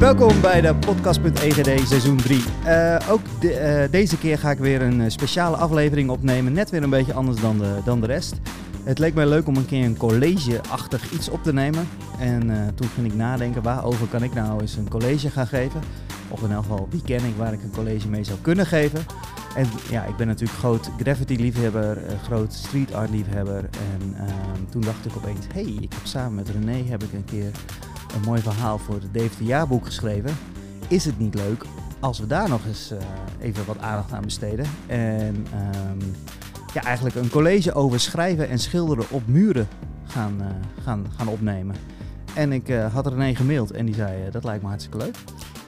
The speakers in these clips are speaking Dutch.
Welkom bij de podcast.egd seizoen 3. Uh, ook de, uh, deze keer ga ik weer een eh, speciale aflevering opnemen. Net weer een beetje anders dan de, dan de rest. Het leek mij leuk om een keer een college-achtig iets op te nemen. En toen ging ik nadenken, waarover kan ik nou eens een college gaan geven? Of in elk geval, wie ken ik waar ik een college mee zou kunnen geven? En ja, ik ben natuurlijk groot graffiti-liefhebber, groot street art-liefhebber. En ehm, toen dacht ik opeens, hé, hey, ik heb samen met René heb ik een keer een mooi verhaal voor het Deventer Jaarboek geschreven. Is het niet leuk als we daar nog eens uh, even wat aandacht aan besteden? En um, ja, eigenlijk een college over schrijven en schilderen op muren gaan, uh, gaan, gaan opnemen. En ik uh, had René gemaild en die zei, dat lijkt me hartstikke leuk.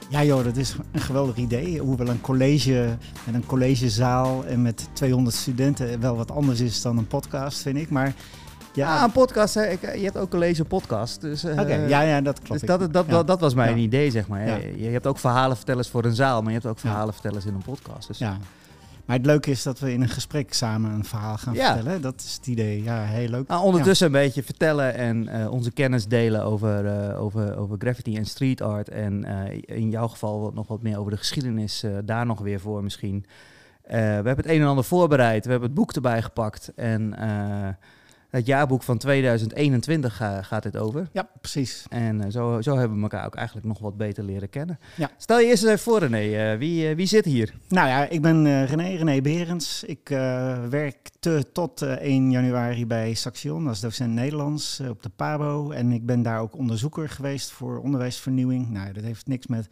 Ja joh, dat is een geweldig idee. Hoewel een college met een collegezaal en met 200 studenten wel wat anders is dan een podcast, vind ik. Maar ja, ah, een podcast. Hè. Ik, je hebt ook college podcast. Dus, uh, ja, ja, dat klopt. Dus dat, dat, dat, dat, was mijn idee, zeg maar. Je, hebt ook verhalenvertellers voor een zaal, maar je hebt ook verhalenvertellers in een podcast. Dus. Ja. Maar het leuke is dat we in een gesprek samen een verhaal gaan vertellen. Dat is het idee. Ja, heel leuk. Nou, ondertussen een beetje vertellen en uh, onze kennis delen over, uh, over, over graffiti en street art. En in jouw geval nog wat meer over de geschiedenis daar nog weer voor misschien. we hebben het een en ander voorbereid. We hebben het boek erbij gepakt. En het jaarboek van 2021 gaat dit over. Ja, precies. En uh, zo, zo hebben we elkaar ook eigenlijk nog wat beter leren kennen. Ja. Stel je eerst even voor, René. Uh, wie, uh, wie zit hier? Nou ja, ik ben René, René Berends. Ik werkte tot 1 januari bij Saxion als docent Nederlands op de PABO. En ik ben daar ook onderzoeker geweest voor onderwijsvernieuwing. Nou, dat heeft niks met,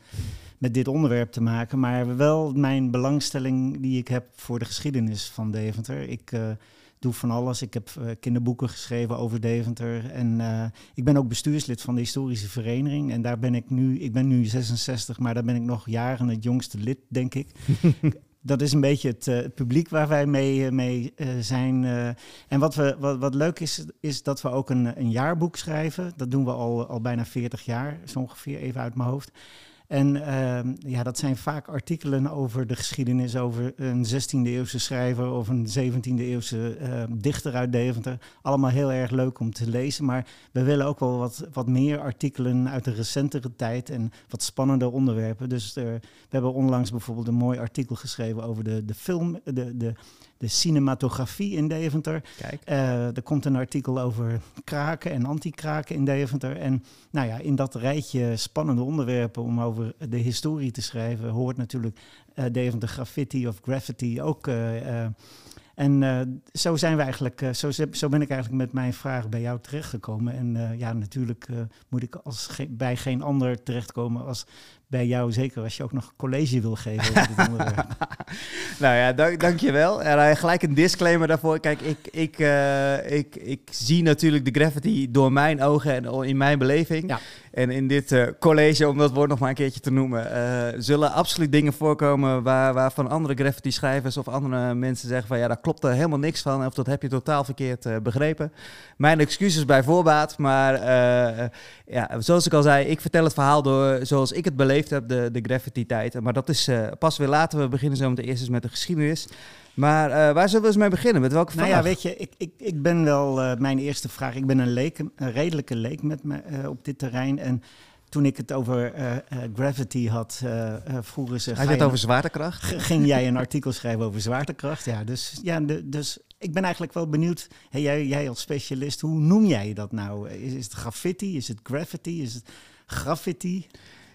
met dit onderwerp te maken, maar wel mijn belangstelling die ik heb voor de geschiedenis van Deventer. Ik doe van alles. Ik heb uh, kinderboeken geschreven over Deventer. En uh, ik ben ook bestuurslid van de historische vereniging. En daar ben ik nu, ik ben nu 66, maar daar ben ik nog jaren het jongste lid, denk ik. dat is een beetje het, uh, het, publiek waar wij mee, mee zijn. en wat, we, wat, wat leuk is, is dat we ook een, een jaarboek schrijven. Dat doen we al, al bijna 40 jaar, zo ongeveer even uit mijn hoofd. En uh, ja, dat zijn vaak artikelen over de geschiedenis, over een 16e eeuwse schrijver of een 17e eeuwse uh, dichter uit Deventer. Allemaal heel erg leuk om te lezen, maar we willen ook wel wat, wat meer artikelen uit de recentere tijd en wat spannender onderwerpen. Dus er, we hebben onlangs bijvoorbeeld een mooi artikel geschreven over de, de film, de, de, de cinematografie in Deventer. Kijk. Uh, er komt een artikel over kraken en anti-kraken in Deventer. En nou ja, in dat rijtje spannende onderwerpen om over de historie te schrijven, hoort natuurlijk uh, Deventer graffiti of graffiti ook. Uh, en uh, zo zijn we eigenlijk, uh, zo, zo, ben ik eigenlijk met mijn vraag bij jou terechtgekomen. En uh, ja, natuurlijk moet ik als ge bij geen ander terechtkomen als bij jou, zeker als je ook nog college wil geven over dit onderwerp. nou ja, dank, dankjewel. Er gelijk een disclaimer daarvoor. Kijk, ik, ik, uh, ik, ik zie natuurlijk de graffiti door mijn ogen en in mijn beleving. Ja. En in dit uh, college, om dat woord nog maar een keertje te noemen, uh, zullen absoluut dingen voorkomen waar, waarvan andere graffiti-schrijvers of andere mensen zeggen van ja, daar klopt er helemaal niks van of dat heb je totaal verkeerd begrepen. Mijn excuses bij voorbaat, maar ja, zoals ik al zei, ik vertel het verhaal door zoals ik het beleef heb, de, de graffiti-tijd. Maar dat is pas weer later. We beginnen zo meteen eerst eens met de geschiedenis. Maar uh, waar zullen we eens mee beginnen? Met welke vraag? Nou ja, weet je, ik, ik, ik ben wel uh, mijn eerste vraag. Ik ben een, leek, een redelijke leek met me, op dit terrein. En toen ik het over gravity had, vroegen ze... Hij het over zwaartekracht? Ging jij een artikel schrijven over zwaartekracht? Ja, dus, ja, de, dus ik ben eigenlijk wel benieuwd, hey, jij, jij als specialist, hoe noem jij dat nou? Is, is het graffiti? Is het graffiti? Is het graffiti?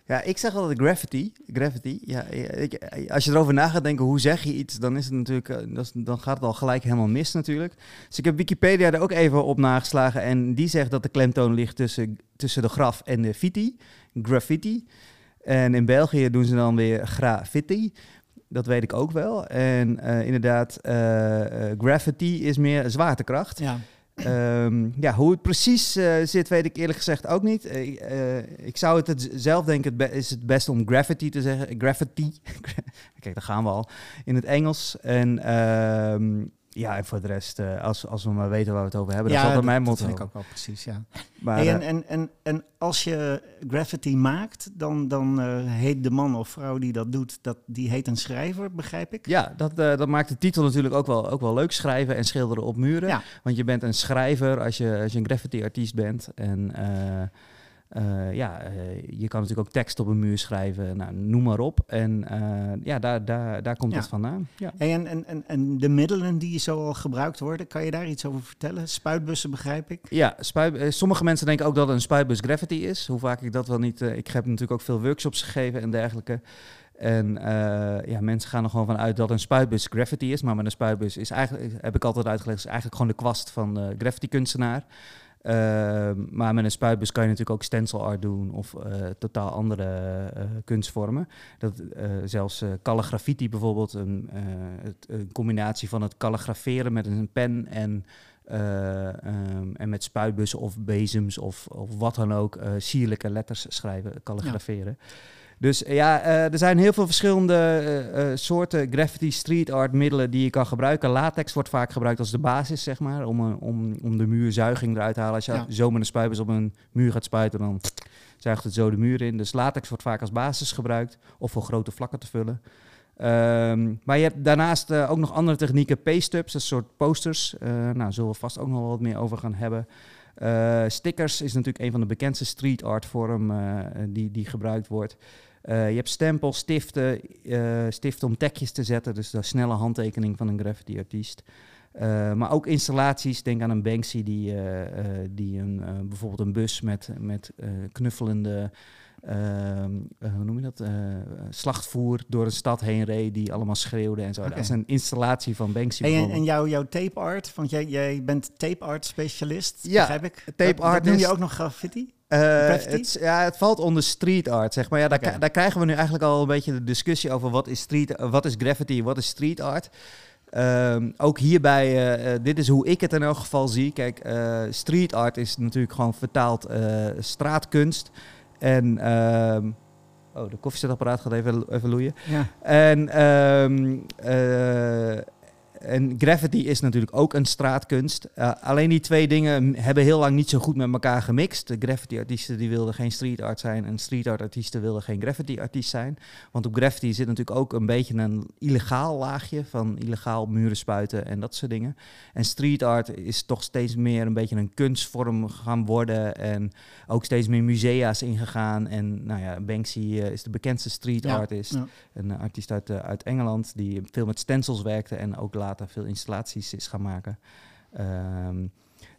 Ja, ik zeg altijd graffiti. Graffiti. Ja, ik, als je erover na gaat denken, hoe zeg je iets, dan is het natuurlijk, eh, dan gaat het al gelijk helemaal mis natuurlijk. Dus ik heb Wikipedia er ook even op nageslagen en die zegt dat de klemtoon ligt tussen, tussen de graf en de fiti, graffiti. En in België doen ze dan weer graffiti. Dat weet ik ook wel. En uh, inderdaad, uh, graffiti is meer zwaartekracht. Ja. Um, ja, hoe het precies uh, zit, weet ik eerlijk gezegd ook niet. Uh, ik zou het, zelf denken, het is het best om graffiti te zeggen. Graffiti. Kijk, daar gaan we al. In het Engels. En um, ja, en voor de rest, uh, als, als we maar weten waar we het over hebben, ja, dat valt mijn motto. dat vind ik ook wel precies, ja. Maar, hey, en, en, en, en als je graffiti maakt, dan, dan uh, heet de man of vrouw die dat doet, dat, die heet een schrijver, begrijp ik? Ja, dat, uh, dat maakt de titel natuurlijk ook wel, ook wel leuk, schrijven en schilderen op muren. Ja. Want je bent een schrijver als je, als je een graffiti-artiest bent. En eh, ja, eh, je kan natuurlijk ook tekst op een muur schrijven, nou, noem maar op. En eh, ja, daar, daar, daar komt Ja. het vandaan. Ja. Hey, en, en, en, en de middelen die zo al gebruikt worden, kan je daar iets over vertellen? Spuitbussen begrijp ik. Ja, spuit, sommige mensen denken ook dat een spuitbus gravity is. Hoe vaak ik dat wel niet... ik heb natuurlijk ook veel workshops gegeven en dergelijke. En ja, mensen gaan er gewoon van uit dat een spuitbus gravity is. Maar met een spuitbus is eigenlijk, heb ik altijd uitgelegd, is eigenlijk gewoon de kwast van de graffiti kunstenaar. Ehm, maar met een spuitbus kan je natuurlijk ook stencil art doen of eh, totaal andere eh, kunstvormen. Dat, eh, zelfs calligraffiti bijvoorbeeld, een, het, een combinatie van het calligraferen met een pen en, eh, ehm, en met spuitbussen of bezems of, of wat dan ook, sierlijke letters schrijven, calligraferen. Dus eh, ja, eh, er zijn heel veel verschillende eh, soorten graffiti street art middelen die je kan gebruiken. Latex wordt vaak gebruikt als de basis, zeg maar, om, om, om de muurzuiging eruit te halen. Als je Ja. zo met een spuitbus op een muur gaat spuiten, dan zuigt het zo de muur in. Dus latex wordt vaak als basis gebruikt of voor grote vlakken te vullen. Ehm, maar je hebt daarnaast ook nog andere technieken. Paste-ups, een soort posters. Eh nou, daar zullen we vast ook nog wel wat meer over gaan hebben. Stickers is natuurlijk een van de bekendste street art vormen die, die gebruikt wordt. Eh, je hebt stempels, stiften, eh, stiften om tekjes te zetten. Dus de snelle handtekening van een graffiti artiest. Eh, maar ook installaties. Denk aan een Banksy die, die een, bijvoorbeeld een bus met, met knuffelende, ehm, eh, hoe noem je dat, slachtvoer door een stad heen reed die allemaal schreeuwde en zo. Dat is een installatie van Banksy en en jouw, jouw tape art, want jij, jij bent tape art specialist, Ja, begrijp ik? tape dat, art noem je ook nog graffiti? Graffiti? het, ja, het valt onder street art, zeg maar. Ja, daar, daar krijgen we nu eigenlijk al een beetje de discussie over wat is, street, eh, wat is graffiti, wat is street art. Ehm, ook hierbij, eh, dit is hoe ik het in elk geval zie. Kijk, eh, street art is natuurlijk gewoon vertaald straatkunst. En, ehm, oh, de koffiezetapparaat gaat even, even loeien. Ja. En, ehm, eh, en graffiti is natuurlijk ook een straatkunst. Eh, alleen die twee dingen hebben heel lang niet zo goed met elkaar gemixt. De graffiti-artiesten die wilden geen street art zijn en street art-artiesten wilden geen graffiti-artiest zijn. Want op graffiti zit natuurlijk ook een beetje een illegaal laagje van illegaal muren spuiten en dat soort dingen. En street art is toch steeds meer een beetje een kunstvorm gaan worden en ook steeds meer musea's ingegaan. En nou ja, Banksy eh, is de bekendste street Ja, artist. ja. Een artiest uit, eh, uit Engeland die veel met stencils werkte en ook later veel installaties is gaan maken. Ehm,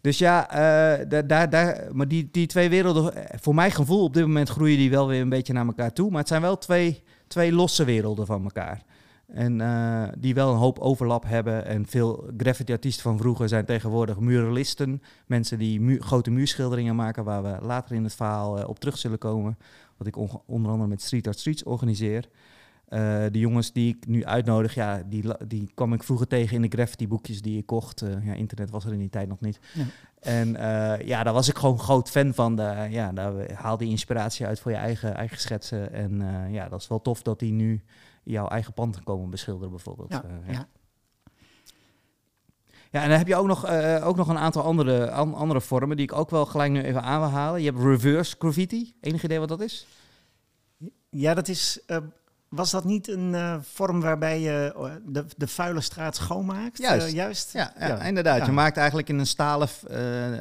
dus ja, eh, daar, daar, daar, maar die, die twee werelden, eh, voor mijn gevoel op dit moment groeien die wel weer een beetje naar elkaar toe. Maar het zijn wel twee, twee losse werelden van elkaar. En eh, die wel een hoop overlap hebben. En veel graffiti-artiesten van vroeger zijn tegenwoordig muralisten. Mensen die grote muurschilderingen maken, waar we later in het verhaal eh, op terug zullen komen. Wat ik onder andere met Street Art Streets organiseer. Eh, de jongens die ik nu uitnodig, ja, die, die kwam ik vroeger tegen in de graffiti boekjes die ik kocht. Eh, ja, internet was er in die tijd nog niet. Ja. En eh, ja, daar was ik gewoon groot fan van. Daar, ja, daar haal je inspiratie uit voor je eigen, eigen schetsen. En ja, dat is wel tof dat die nu jouw eigen pand komen beschilderen bijvoorbeeld. Ja, ja. ja, en dan heb je ook nog, ook nog een aantal andere, an- andere vormen die ik ook wel gelijk nu even aan wil halen. Je hebt reverse graffiti. Enig idee wat dat is? Ja, dat is. Was dat niet een eh, vorm waarbij je eh, de, de vuile straat schoonmaakt? Juist. Eh, juist? Ja, ja, Ja. inderdaad. Ja. Je maakt eigenlijk in een stalen,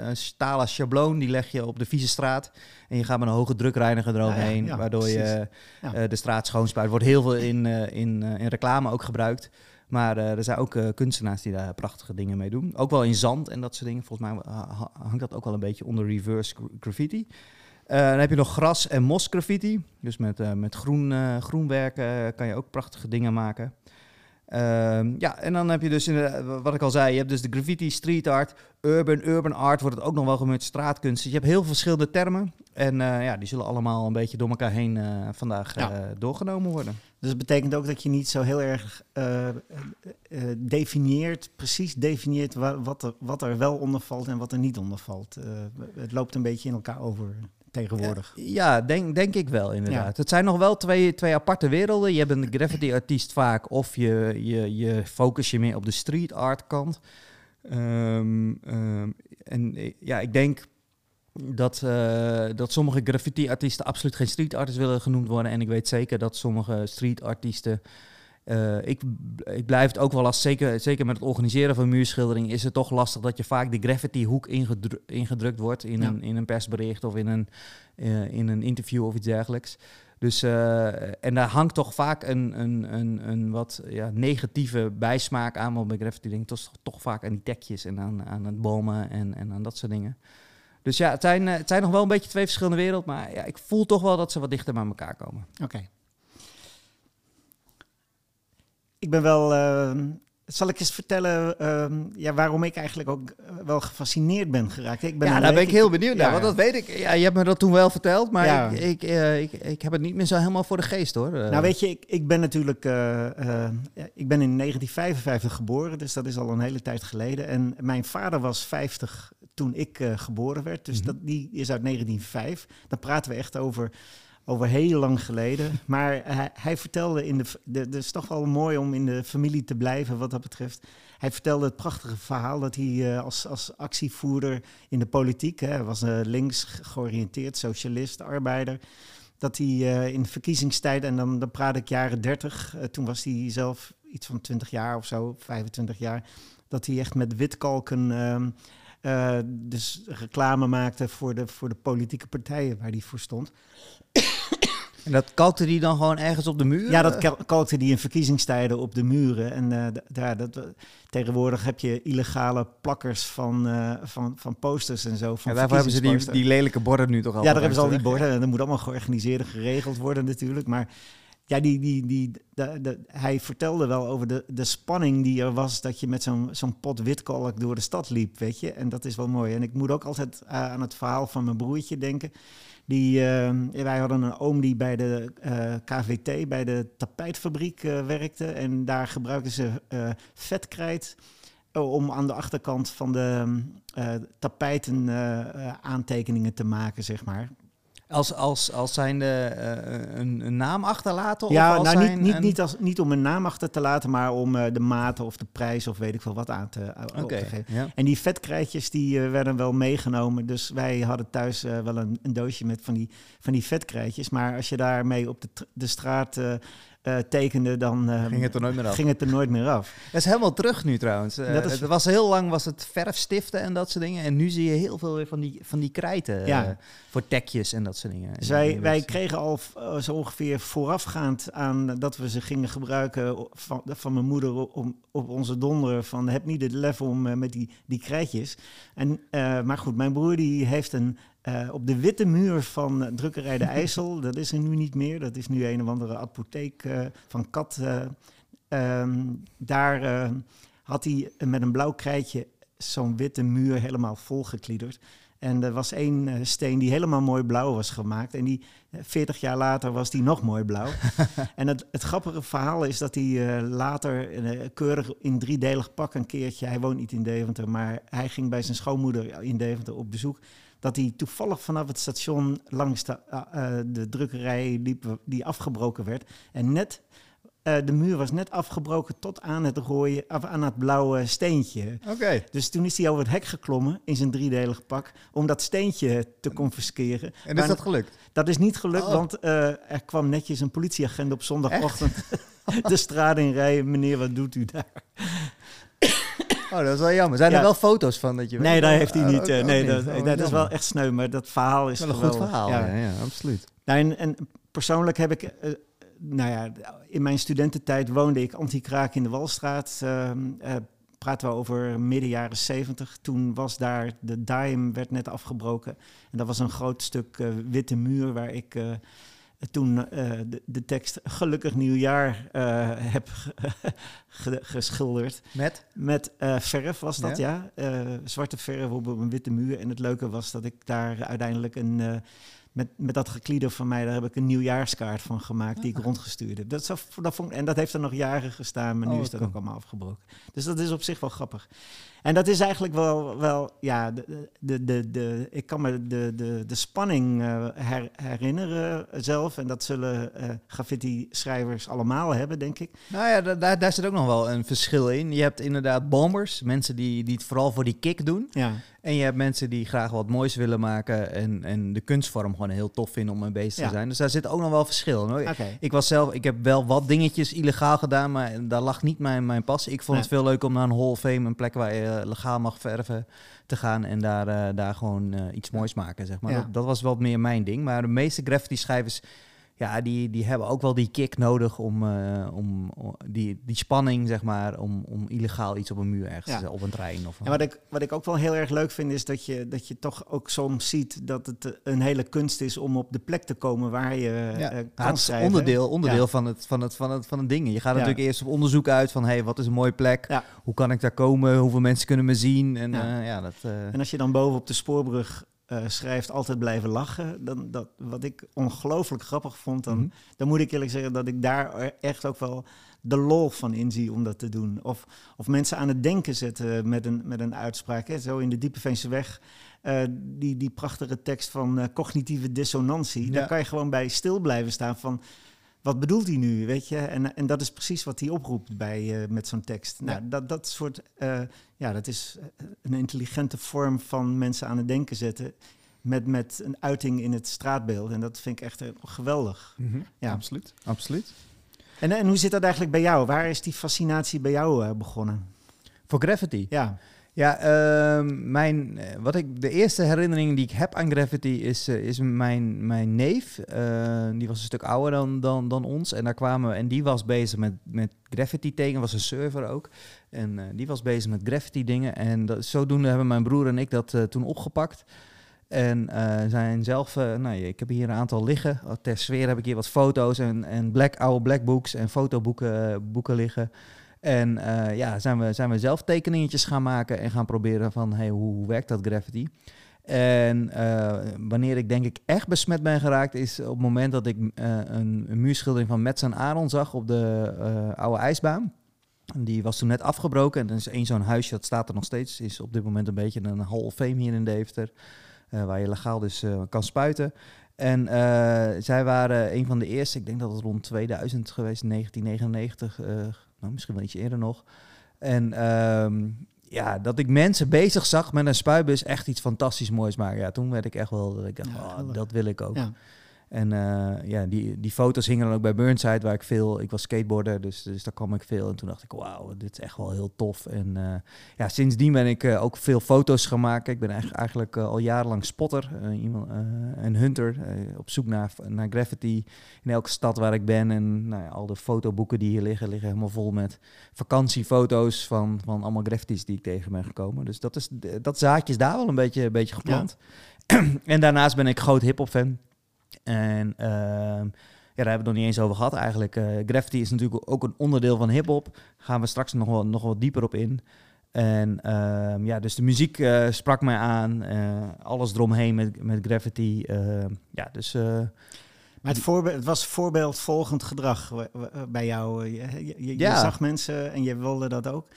een stalen schabloon, die leg je op de vieze straat. En je gaat met een hoge drukreiniger eroverheen, waardoor je precies. De straat schoonspuit. Wordt heel veel in, in, in reclame ook gebruikt. Maar er zijn ook kunstenaars die daar prachtige dingen mee doen. Ook wel in zand en dat soort dingen. Volgens mij ha- ha- hangt dat ook wel een beetje onder reverse gra- graffiti. Eh, dan heb je nog gras- en mos graffiti. Dus met, eh, met groen, groenwerk eh, kan je ook prachtige dingen maken. Ehm, ja, en dan heb je dus, inderdaad, wat ik al zei, je hebt dus de graffiti, street art, urban, urban art wordt het ook nog wel genoemd, straatkunst. Dus je hebt heel veel verschillende termen. En ja, die zullen allemaal een beetje door elkaar heen vandaag Ja. doorgenomen worden. Dus het betekent ook dat je niet zo heel erg definieert, precies definieert wa- wat er, wat er wel onder valt en wat er niet onder valt. Het loopt een beetje in elkaar over tegenwoordig. Ja, denk, denk ik wel inderdaad. Het zijn nog wel twee, twee aparte werelden. Je hebt een graffiti-artiest vaak of je, je, je focus je meer op de street art kant. Ehm, ehm, en eh, ja, ik denk dat, eh, dat sommige graffiti-artiesten absoluut geen street artists willen genoemd worden. En ik weet zeker dat sommige street artiesten eh, ik, ik blijf het ook wel lastig, zeker, zeker met het organiseren van muurschildering, is het toch lastig dat je vaak de graffiti hoek ingedru ingedrukt wordt in, Ja. een, in een persbericht of in een, eh, in een interview of iets dergelijks. Dus, eh, en daar hangt toch vaak een, een, een, een wat ja, negatieve bijsmaak aan. Want bij graffiti denk ik toch, toch vaak aan die tekjes en aan, aan het bomen en, en aan dat soort dingen. Dus ja, het zijn, het zijn nog wel een beetje twee verschillende werelden. Maar ja, ik voel toch wel dat ze wat dichter bij elkaar komen. Oké. Ik ben wel. ehm, zal ik eens vertellen ehm, ja, waarom ik eigenlijk ook eh, wel gefascineerd ben geraakt? Ik ben ja, daar ben ik heel benieuwd naar. Ja. Want dat weet ik. Ja, je hebt me dat toen wel verteld. Maar Ja. ik, ik, eh, ik, ik heb het niet meer zo helemaal voor de geest hoor. Eh, Nou, weet je, ik, ik ben natuurlijk. ik ben in 1955 geboren, dus dat is al een hele tijd geleden. En mijn vader was 50 toen ik geboren werd. Dus Mhm. dat, die is uit 1905. Dan praten we echt over, over heel lang geleden. Maar hij, hij vertelde in de. is toch wel mooi om in de familie te blijven wat dat betreft. Hij vertelde het prachtige verhaal dat hij eh, als, als actievoerder in de politiek, hij was eh, links georiënteerd, socialist, arbeider dat hij eh, in verkiezingstijd, en dan, dan praat ik jaren 30, eh, toen was hij zelf iets van 20 jaar of zo, 25 jaar, dat hij echt met witkalken ehm, eh, dus reclame maakte voor de, voor de politieke partijen waar hij voor stond. En dat kalkte die dan gewoon ergens op de muur? Ja, dat Eh, kal- kalkte hij in verkiezingstijden op de muren. En eh, daar, dat, tegenwoordig heb je illegale plakkers van, eh, van, van posters en zo. Van ja, daarvoor hebben ze die, die lelijke borden nu toch al. Ja, daar hebben ze al die borden. En dat moet allemaal georganiseerd en geregeld worden natuurlijk. Maar ja, die, die, die, de, de- hij vertelde wel over de, de spanning die er was... dat je met zo'n zo'n pot witkalk door de stad liep, weet je. En dat is wel mooi. En ik moet ook altijd eh, aan het verhaal van mijn broertje denken... Die, eh, wij hadden een oom die bij de eh, KVT, bij de tapijtfabriek eh, werkte. En daar gebruikten ze vetkrijt om aan de achterkant van de tapijten aantekeningen te maken, zeg maar. Als, als, als zijnde eh, een, een naam achterlaten? ja, of als nou niet, niet, een- niet, als, niet om een naam achter te laten, maar om eh, de maten of de prijs of weet ik veel wat aan te, eh, te geven. ja. En die vetkrijtjes die werden wel meegenomen. Dus wij hadden thuis wel een, een doosje met van die, van die vetkrijtjes. Maar als je daarmee op de, de straat eh, eh, tekende, dan eh, Ging het er nooit meer af. ging het er nooit meer af. Dat is helemaal terug nu trouwens. Eh, Dat is- Het was heel lang was het verfstiften en dat soort dingen. En nu zie je heel veel weer van die, van die krijten eh, Ja. voor tekjes en dat soort dingen. Dus En- wij, kregen al eh, zo ongeveer voorafgaand aan dat we ze gingen gebruiken van, van mijn moeder om, op onze donder van heb niet het lef om eh, met die, die krijtjes. En, eh, maar goed, mijn broer die heeft een eh, op de witte muur van eh, drukkerij De IJssel, dat is er nu niet meer, dat is nu een of andere apotheek eh, van Kat. eh, ehm, daar had hij met een blauw krijtje zo'n witte muur helemaal volgekliederd. En er was één steen die helemaal mooi blauw was gemaakt. En die eh, 40 jaar later was die nog mooi blauw. en het, het grappige verhaal is dat hij later keurig in driedelig pak een keertje... Hij woont niet in Deventer, maar hij ging bij zijn schoonmoeder in Deventer op bezoek. Dat hij toevallig vanaf het station langs de, eh, de drukkerij liep die afgebroken werd. En net... eh, de muur was net afgebroken tot aan het rode, of aan het blauwe steentje. Oké. Dus toen is hij over het hek geklommen in zijn driedelig pak om dat steentje te confisceren. En is dat gelukt? dat is niet gelukt, Oh. want er kwam netjes een politieagent op zondagochtend de straat in rijden. Meneer, wat doet u daar? Oh, dat is wel jammer. Zijn Ja. er wel foto's van dat je Nee, daar heeft hij Oh, niet. eh, ook nee, niet. dat, Oh, dat is wel echt sneu, maar dat verhaal is Wel een goed geweldig. verhaal. Ja. Ja, absoluut. Nou, en, en persoonlijk heb ik, eh, nou ja, in mijn studententijd woonde ik anti-kraak in de Walstraat. Eh, praten we over midden jaren 70. Toen was daar, de Dime werd net afgebroken. En dat was een groot stuk witte muur waar ik toen eh, de, de tekst Gelukkig Nieuwjaar eh, heb ge- geschilderd. Met? Met eh, verf was dat, ja. Eh, zwarte verf op een witte muur. En het leuke was dat ik daar uiteindelijk een... met, met dat geklieder van mij, daar heb ik een nieuwjaarskaart van gemaakt die ik rondgestuurd heb. Dat, zo- dat vond, en dat heeft er nog jaren gestaan, maar nu Oh, is dat cool. ook allemaal afgebroken. Dus dat is op zich wel grappig. En dat is eigenlijk wel, wel ja, de, de, de, de, ik kan me de, de, de spanning her- herinneren zelf. En dat zullen eh, graffiti-schrijvers allemaal hebben, denk ik. Nou ja, da- daar, daar zit ook nog wel een verschil in. Je hebt inderdaad bombers, mensen die, die het vooral voor die kick doen. Ja, En je hebt mensen die graag wat moois willen maken en, en de kunstvorm gewoon heel tof vinden om mee bezig Ja. te zijn. Dus daar zit ook nog wel verschil. Ik was zelf, ik heb wel wat dingetjes illegaal gedaan, maar daar lag niet mijn, mijn passie. Ik vond het veel leuker om naar een Hall of Fame, een plek waar je eh, legaal mag verven, te gaan en daar, eh, daar gewoon eh, iets moois maken, zeg maar. Ja. Dat, dat was wel meer mijn ding. Maar de meeste graffiti schrijvers, ja, die, die hebben ook wel die kick nodig om, eh, om, om- die, die spanning, zeg maar, om, om illegaal iets op een muur ergens, Ja. op een trein of En wat ik, wat ik ook wel heel erg leuk vind, is dat je, dat je toch ook soms ziet dat het eh, een hele kunst is om op de plek te komen waar je eh, Ja, eh, kan het schrijven. onderdeel, onderdeel Ja. van, het, van, het, van, het, van het ding. Je gaat Ja. natuurlijk eerst op onderzoek uit van hey, wat is een mooie plek? Hoe kan ik daar komen? Hoeveel mensen kunnen me zien? En Ja. ja dat. eh, En als je dan boven op de spoorbrug eh, schrijft altijd blijven lachen, dan dat wat ik ongelooflijk grappig vond, dan, Mhm. dan moet ik eerlijk zeggen dat ik daar echt ook wel de lol van inzie om dat te doen. Of, of mensen aan het denken zetten met een, met een uitspraak. Hè. Zo in de Diepe Veense Weg, eh, die, die prachtige tekst van eh, cognitieve dissonantie. Ja. Daar kan je gewoon bij stil blijven staan van... Wat bedoelt hij nu, weet je? En, en dat is precies wat hij oproept bij, eh, met zo'n tekst. Nou, dat, dat soort, eh, ja, dat is eh, een intelligente vorm van mensen aan het denken zetten. Met, met een uiting in het straatbeeld. En dat vind ik echt geweldig. Mhm. Ja. Absoluut. Absoluut. En, en hoe zit dat eigenlijk bij jou? Waar is die fascinatie bij jou begonnen? Voor graffiti. Ja, Ja, ehm, mijn, eh, wat ik, de eerste herinnering die ik heb aan graffiti is, eh, is mijn, mijn neef. Eh, die was een stuk ouder dan, dan, dan ons. En, daar kwamen, we- en die was bezig met, met graffiti tekenen, was een server ook. En eh, die was bezig met graffiti dingen. En dat, zodoende hebben mijn broer en ik dat toen opgepakt. En zijn zelf, nou, ik heb hier een aantal liggen. Ter sfeer heb ik hier wat foto's en, en black, oude blackbooks en fotoboeken boeken liggen. En eh, ja, zijn we, zijn we zelf tekeningetjes gaan maken en gaan proberen van hey, hoe, hoe werkt dat graffiti. En eh, wanneer ik denk ik echt besmet ben geraakt, is op het moment dat ik eh, een, een muurschildering van Metz en Aaron zag op de oude ijsbaan. Die was toen net afgebroken en er is één zo'n huisje, dat staat er nog steeds, is op dit moment een beetje een Hall of Fame hier in Deventer. waar je legaal dus kan spuiten. En zij waren een van de eerste, ik denk dat het rond 2000 geweest, 1999, eh, nou, misschien wel iets eerder nog. En ehm, ja, dat ik mensen bezig zag met een spuitbus echt iets fantastisch moois maken. Ja, toen werd ik echt wel, dat ik dacht, Ja, oh, dat wil ik ook. ja. En eh, ja, die, die foto's hingen dan ook bij Burnside, waar ik veel... Ik was skateboarder, dus, dus daar kwam ik veel. En toen dacht ik, wauw, dit is echt wel heel tof. En eh, ja, sindsdien ben ik eh, ook veel foto's gaan maken. Ik ben eigenlijk, eigenlijk al jarenlang spotter iemand, eh, en hunter. op zoek naar, naar graffiti in elke stad waar ik ben. En nou ja, al de fotoboeken die hier liggen, liggen helemaal vol met vakantiefoto's van, van allemaal graffitis die ik tegen ben gekomen. Dus dat, is, dat zaadje is daar wel een beetje, een beetje geplant. en daarnaast ben ik groot hip-hop fan. En ehm, ja, daar hebben we het nog niet eens over gehad eigenlijk. Eh graffiti is natuurlijk ook een onderdeel van hip-hop. Gaan we straks nog wel, nog wat dieper op in. En ehm, ja, dus de muziek eh, sprak mij aan. eh, alles eromheen met, met graffiti. ehm, ja, dus Maar het, voorbe- het was voorbeeldvolgend gedrag bij jou. Je, je, je- je Ja. zag mensen en je wilde dat ook.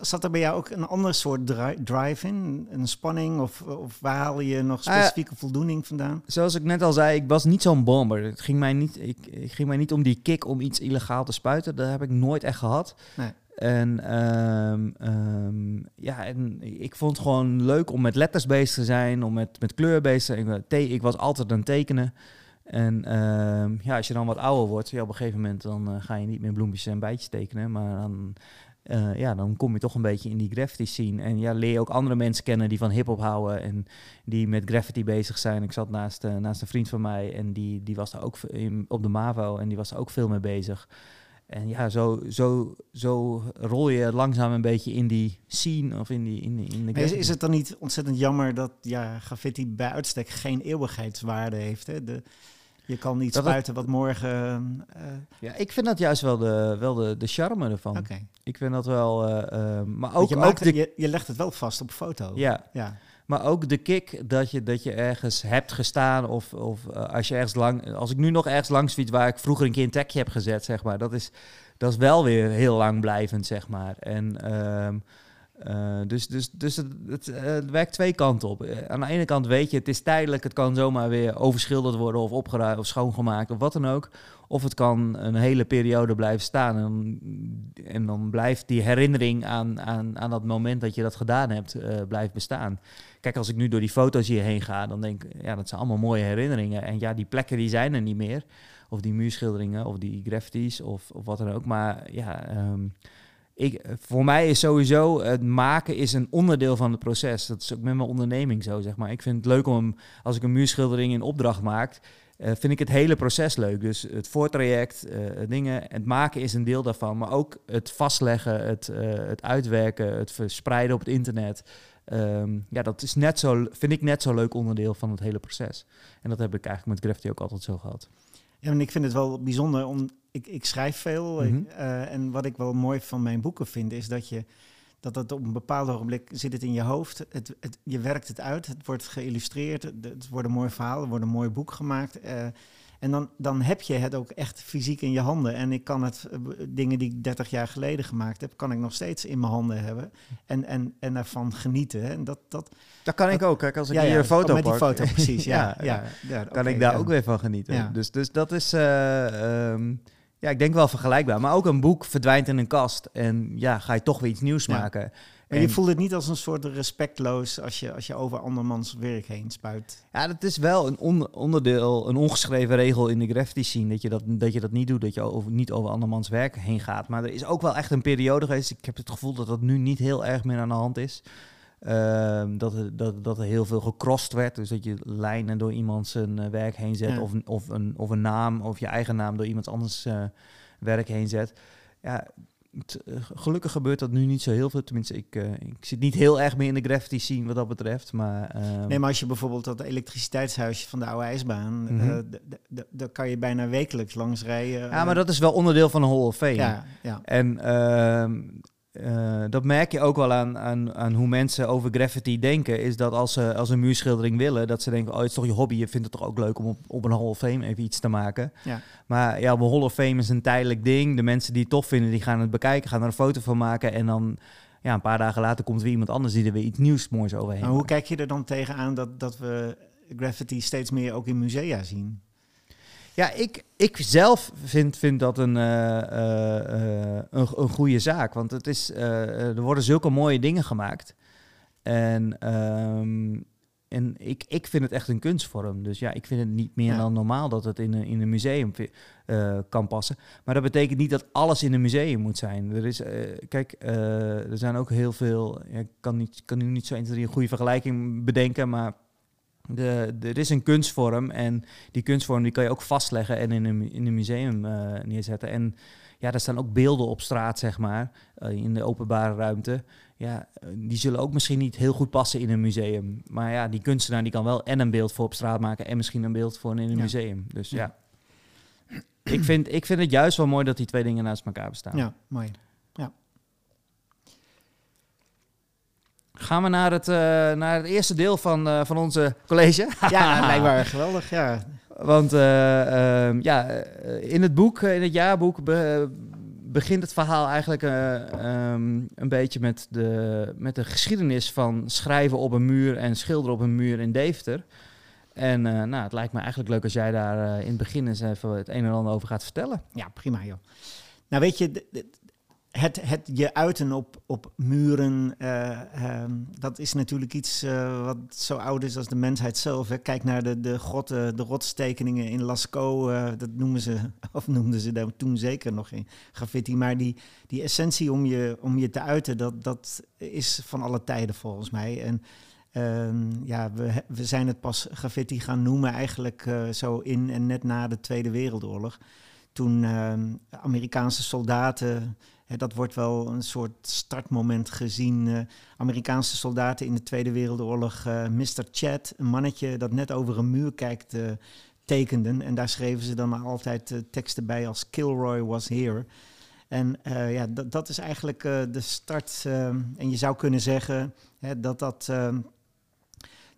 Zat er bij jou ook een ander soort dri- drive in? Een spanning? Of, of waar haal je nog Ah, specifieke voldoening vandaan? zoals ik net al zei, ik was niet zo'n bomber. Het ging mij niet, ik, ik ging mij niet om die kick om iets illegaal te spuiten. Dat heb ik nooit echt gehad. Nee. En ehm, ehm, ja, en ik vond het gewoon leuk om met letters bezig te zijn, om met, met kleur bezig te zijn. Ik was altijd aan het tekenen. En ehm, ja, als je dan wat ouder wordt, ja, op een gegeven moment dan eh, ga je niet meer bloempjes en bijtjes tekenen. Maar dan, eh, ja, dan kom je toch een beetje in die graffiti scene. En ja, leer je ook andere mensen kennen die van hip-hop houden en die met graffiti bezig zijn. Ik zat naast, eh, naast een vriend van mij en die, die was daar ook in, op de MAVO en die was daar ook veel mee bezig. En ja, zo, zo, zo rol je langzaam een beetje in die scene of in, die, in, die, in de Is, is het dan niet ontzettend jammer dat ja, graffiti bij uitstek geen eeuwigheidswaarde heeft? Hè? De, je kan niet Dat het- spuiten wat morgen... eh, Ja, ik vind dat juist wel de, wel de, de charme ervan. Oké. Ik vind dat wel... eh, eh, maar ook, je, ook maakt de, je, je legt het wel vast op foto. ja, ja. Maar ook de kick dat je, dat je ergens hebt gestaan. Of, of als je ergens lang. Als ik nu nog ergens langs fiets waar ik vroeger een keer een tagje heb gezet, zeg maar. Dat is, dat is wel weer heel lang blijvend, zeg maar. En ehm, Uh, dus dus, dus het, het, het, werkt twee kanten op. aan de ene kant weet je, het is tijdelijk, het kan zomaar weer overschilderd worden of opgeruimd of schoongemaakt of wat dan ook. Of het kan een hele periode blijven staan. En, en dan blijft die herinnering aan, aan, aan dat moment dat je dat gedaan hebt, uh, blijft bestaan. Kijk, als ik nu door die foto's hierheen ga, dan denk ik, ja, dat zijn allemaal mooie herinneringen. En ja, die plekken die zijn er niet meer. Of die muurschilderingen, of die graffitis, of, of wat dan ook. Maar ja, um, ik, voor mij is sowieso het maken is een onderdeel van het proces. Dat is ook met mijn onderneming zo, zeg maar. Ik vind het leuk om, als ik een muurschildering in opdracht maak, uh, vind ik het hele proces leuk. Dus het voortraject, uh, dingen, het maken is een deel daarvan. Maar ook het vastleggen, het, uh, het uitwerken, het verspreiden op het internet. Um, ja, dat is net zo, vind ik net zo leuk onderdeel van het hele proces. En dat heb ik eigenlijk met Graffiti ook altijd zo gehad. Ja, en ik vind het wel bijzonder om. Ik, ik schrijf veel. Mm -hmm. en wat ik wel mooi van mijn boeken vind, is dat je dat het op een bepaald ogenblik zit het in je hoofd. Het, het, je werkt het uit, het wordt geïllustreerd, het, worden mooie verhalen, er wordt een mooi boek gemaakt. Uh, en dan, dan heb je het ook echt fysiek in je handen. En ik kan het, uh, dingen die ik 30 jaar geleden gemaakt heb, kan ik nog steeds in mijn handen hebben. En, en, en ervan genieten. En dat, dat, dat kan ik ook. Kijk, als ik ja, hier een foto met die foto, precies. ja, ja, ja, ja, kan okay, ik daar ook weer van genieten. Dus, dus dat is... Uh, um, ja, ik denk wel vergelijkbaar. Maar ook een boek verdwijnt in een kast. En ja, ga je toch weer iets nieuws maken. En je voelt het niet als een soort respectloos als je, als je over andermans werk heen spuit. Ja, dat is wel een on onderdeel, een ongeschreven regel in de graffiti scene. Dat je dat, dat je dat niet doet, dat je over, niet over andermans werk heen gaat. Maar er is ook wel echt een periode geweest. Ik heb het gevoel dat dat nu niet heel erg meer aan de hand is. Uh, dat, er, dat, dat er heel veel gecrossed werd. Dus dat je lijnen door iemand zijn uh, werk heen zet. Ja. Of, of, een, of een naam of je eigen naam door iemand anders uh, werk heen zet. Ja, uh, gelukkig gebeurt dat nu niet zo heel veel. Tenminste, ik, ik zit niet heel erg meer in de graffiti scene wat dat betreft. Maar, ehm, nee, maar als je bijvoorbeeld dat elektriciteitshuisje van de oude ijsbaan... Mm -hmm. daar kan je bijna wekelijks langs rijden. Ja, maar dat is wel onderdeel van een Hall of Fame. Ja, ja. En ehm, uh, dat merk je ook wel aan, aan, aan hoe mensen over graffiti denken. Is dat als ze als een muurschildering willen, dat ze denken: Oh, het is toch je hobby. Je vindt het toch ook leuk om op, op een Hall of Fame even iets te maken. Ja. Maar ja, een Hall of Fame is een tijdelijk ding. De mensen die het tof vinden, die gaan het bekijken, gaan er een foto van maken. En dan ja, een paar dagen later komt weer iemand anders die er weer iets nieuws moois overheen. Maar hoe kijk je er dan tegenaan dat, dat we graffiti steeds meer ook in musea zien? Ja, ik, ik zelf vind, vind dat een, uh, uh, een, een goede zaak. Want het is, er worden zulke mooie dingen gemaakt. En, um, en ik, ik vind het echt een kunstvorm. Dus ja, ik vind het niet meer ja. dan normaal dat het in een, in een museum kan passen. Maar dat betekent niet dat alles in een museum moet zijn. Er is, kijk, er zijn ook heel veel... Ja, ik kan, niet, kan nu niet zo 1, 2, 3 een goede vergelijking bedenken, maar de, er is een kunstvorm en die kunstvorm die kan je ook vastleggen en in een, in een museum uh, neerzetten. En ja, daar staan ook beelden op straat, zeg maar, uh, in de openbare ruimte. Ja, die zullen ook misschien niet heel goed passen in een museum. Maar ja, die kunstenaar die kan wel en een beeld voor op straat maken en misschien een beeld voor in een ja. museum. Dus ja, ja. ik, vind, ik vind het juist wel mooi dat die twee dingen naast elkaar bestaan. Ja, mooi. Gaan we naar het, uh, naar het eerste deel van, uh, van onze college? ja, lijkt me geweldig, ja. Want uh, ja, in het boek, in het jaarboek, be, begint het verhaal eigenlijk um, een beetje met de, met de geschiedenis van schrijven op een muur en schilderen op een muur in Deventer. En nou, het lijkt me eigenlijk leuk als jij daar in het begin eens even het een en ander over gaat vertellen. Ja, prima joh. Nou weet je, het, het je uiten op, op muren, uh, um, dat is natuurlijk iets uh, wat zo oud is als de mensheid zelf. Hè. Kijk naar de, de, grotten, de rotstekeningen in Lascaux, uh, dat noemen ze, of noemden ze daar toen zeker nog geen graffiti. Maar die, die essentie om je, om je te uiten, dat, dat is van alle tijden volgens mij. En um, ja, we, we zijn het pas graffiti gaan noemen eigenlijk zo in en net na de Tweede Wereldoorlog. Toen ehm, Amerikaanse soldaten dat wordt wel een soort startmoment gezien. Uh, Amerikaanse soldaten in de Tweede Wereldoorlog, uh, Mr. Chad, een mannetje dat net over een muur kijkt, uh, tekenden. En daar schreven ze dan altijd teksten bij als Kilroy was here. En ja, dat, is eigenlijk de start. en je zou kunnen zeggen hè, dat dat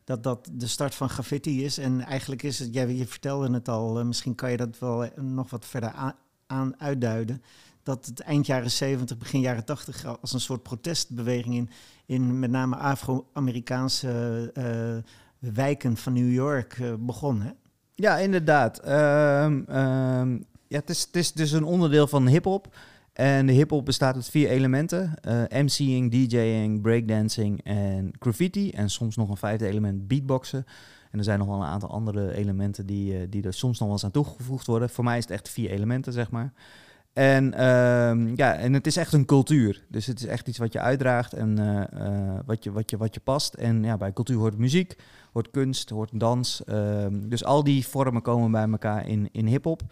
dat dat de start van graffiti is. En eigenlijk is het, je vertelde het al, misschien kan je dat wel nog wat verder aan uitduiden dat het eind jaren 70, begin jaren 80 als een soort protestbeweging in, in met name Afro-Amerikaanse uh, wijken van New York uh, begon. Hè? Ja, inderdaad. Um, um, ja, het, is, het is dus een onderdeel van hip-hop. En de hip-hop bestaat uit vier elementen: uh, MC'ing, DJing, breakdancing en graffiti. En soms nog een vijfde element, beatboxen. En er zijn nog wel een aantal andere elementen die, die er soms nog wel eens aan toegevoegd worden. Voor mij is het echt vier elementen, zeg maar. En, uh, ja, en het is echt een cultuur. Dus het is echt iets wat je uitdraagt en uh, wat, je, wat, je, wat je past. En ja, bij cultuur hoort muziek, hoort kunst, hoort dans. Ehm, dus al die vormen komen bij elkaar in, in hip-hop.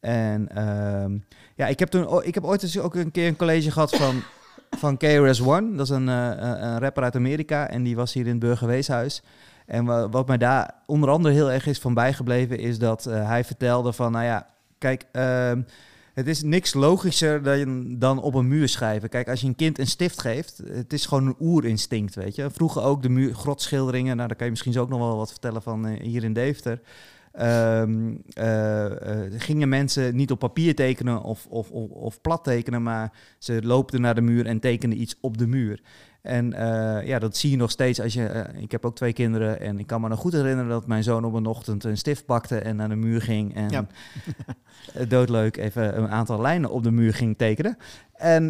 En uh, ja, ik heb, toen, ik heb ooit eens ook een keer een college gehad van, van KRS-One. Dat is een, een rapper uit Amerika en die was hier in het Burgerweeshuis. En wat mij daar onder andere heel erg is van bijgebleven, is dat hij vertelde van, nou ja, kijk, het is niks logischer dan, dan op een muur schrijven. Kijk, als je een kind een stift geeft, het is gewoon een oerinstinct, weet je. Vroeger ook de muur, grotschilderingen, nou daar kan je misschien zo ook nog wel wat vertellen van uh, hier in Deventer. Um, uh, uh, gingen mensen niet op papier tekenen of, of, of, of, plat tekenen, maar ze loopten naar de muur en tekenden iets op de muur. En uh, ja, dat zie je nog steeds als je. ik heb ook twee kinderen en ik kan me nog goed herinneren dat mijn zoon op een ochtend een stift pakte en naar de muur ging. En ja. doodleuk even een aantal lijnen op de muur ging tekenen. En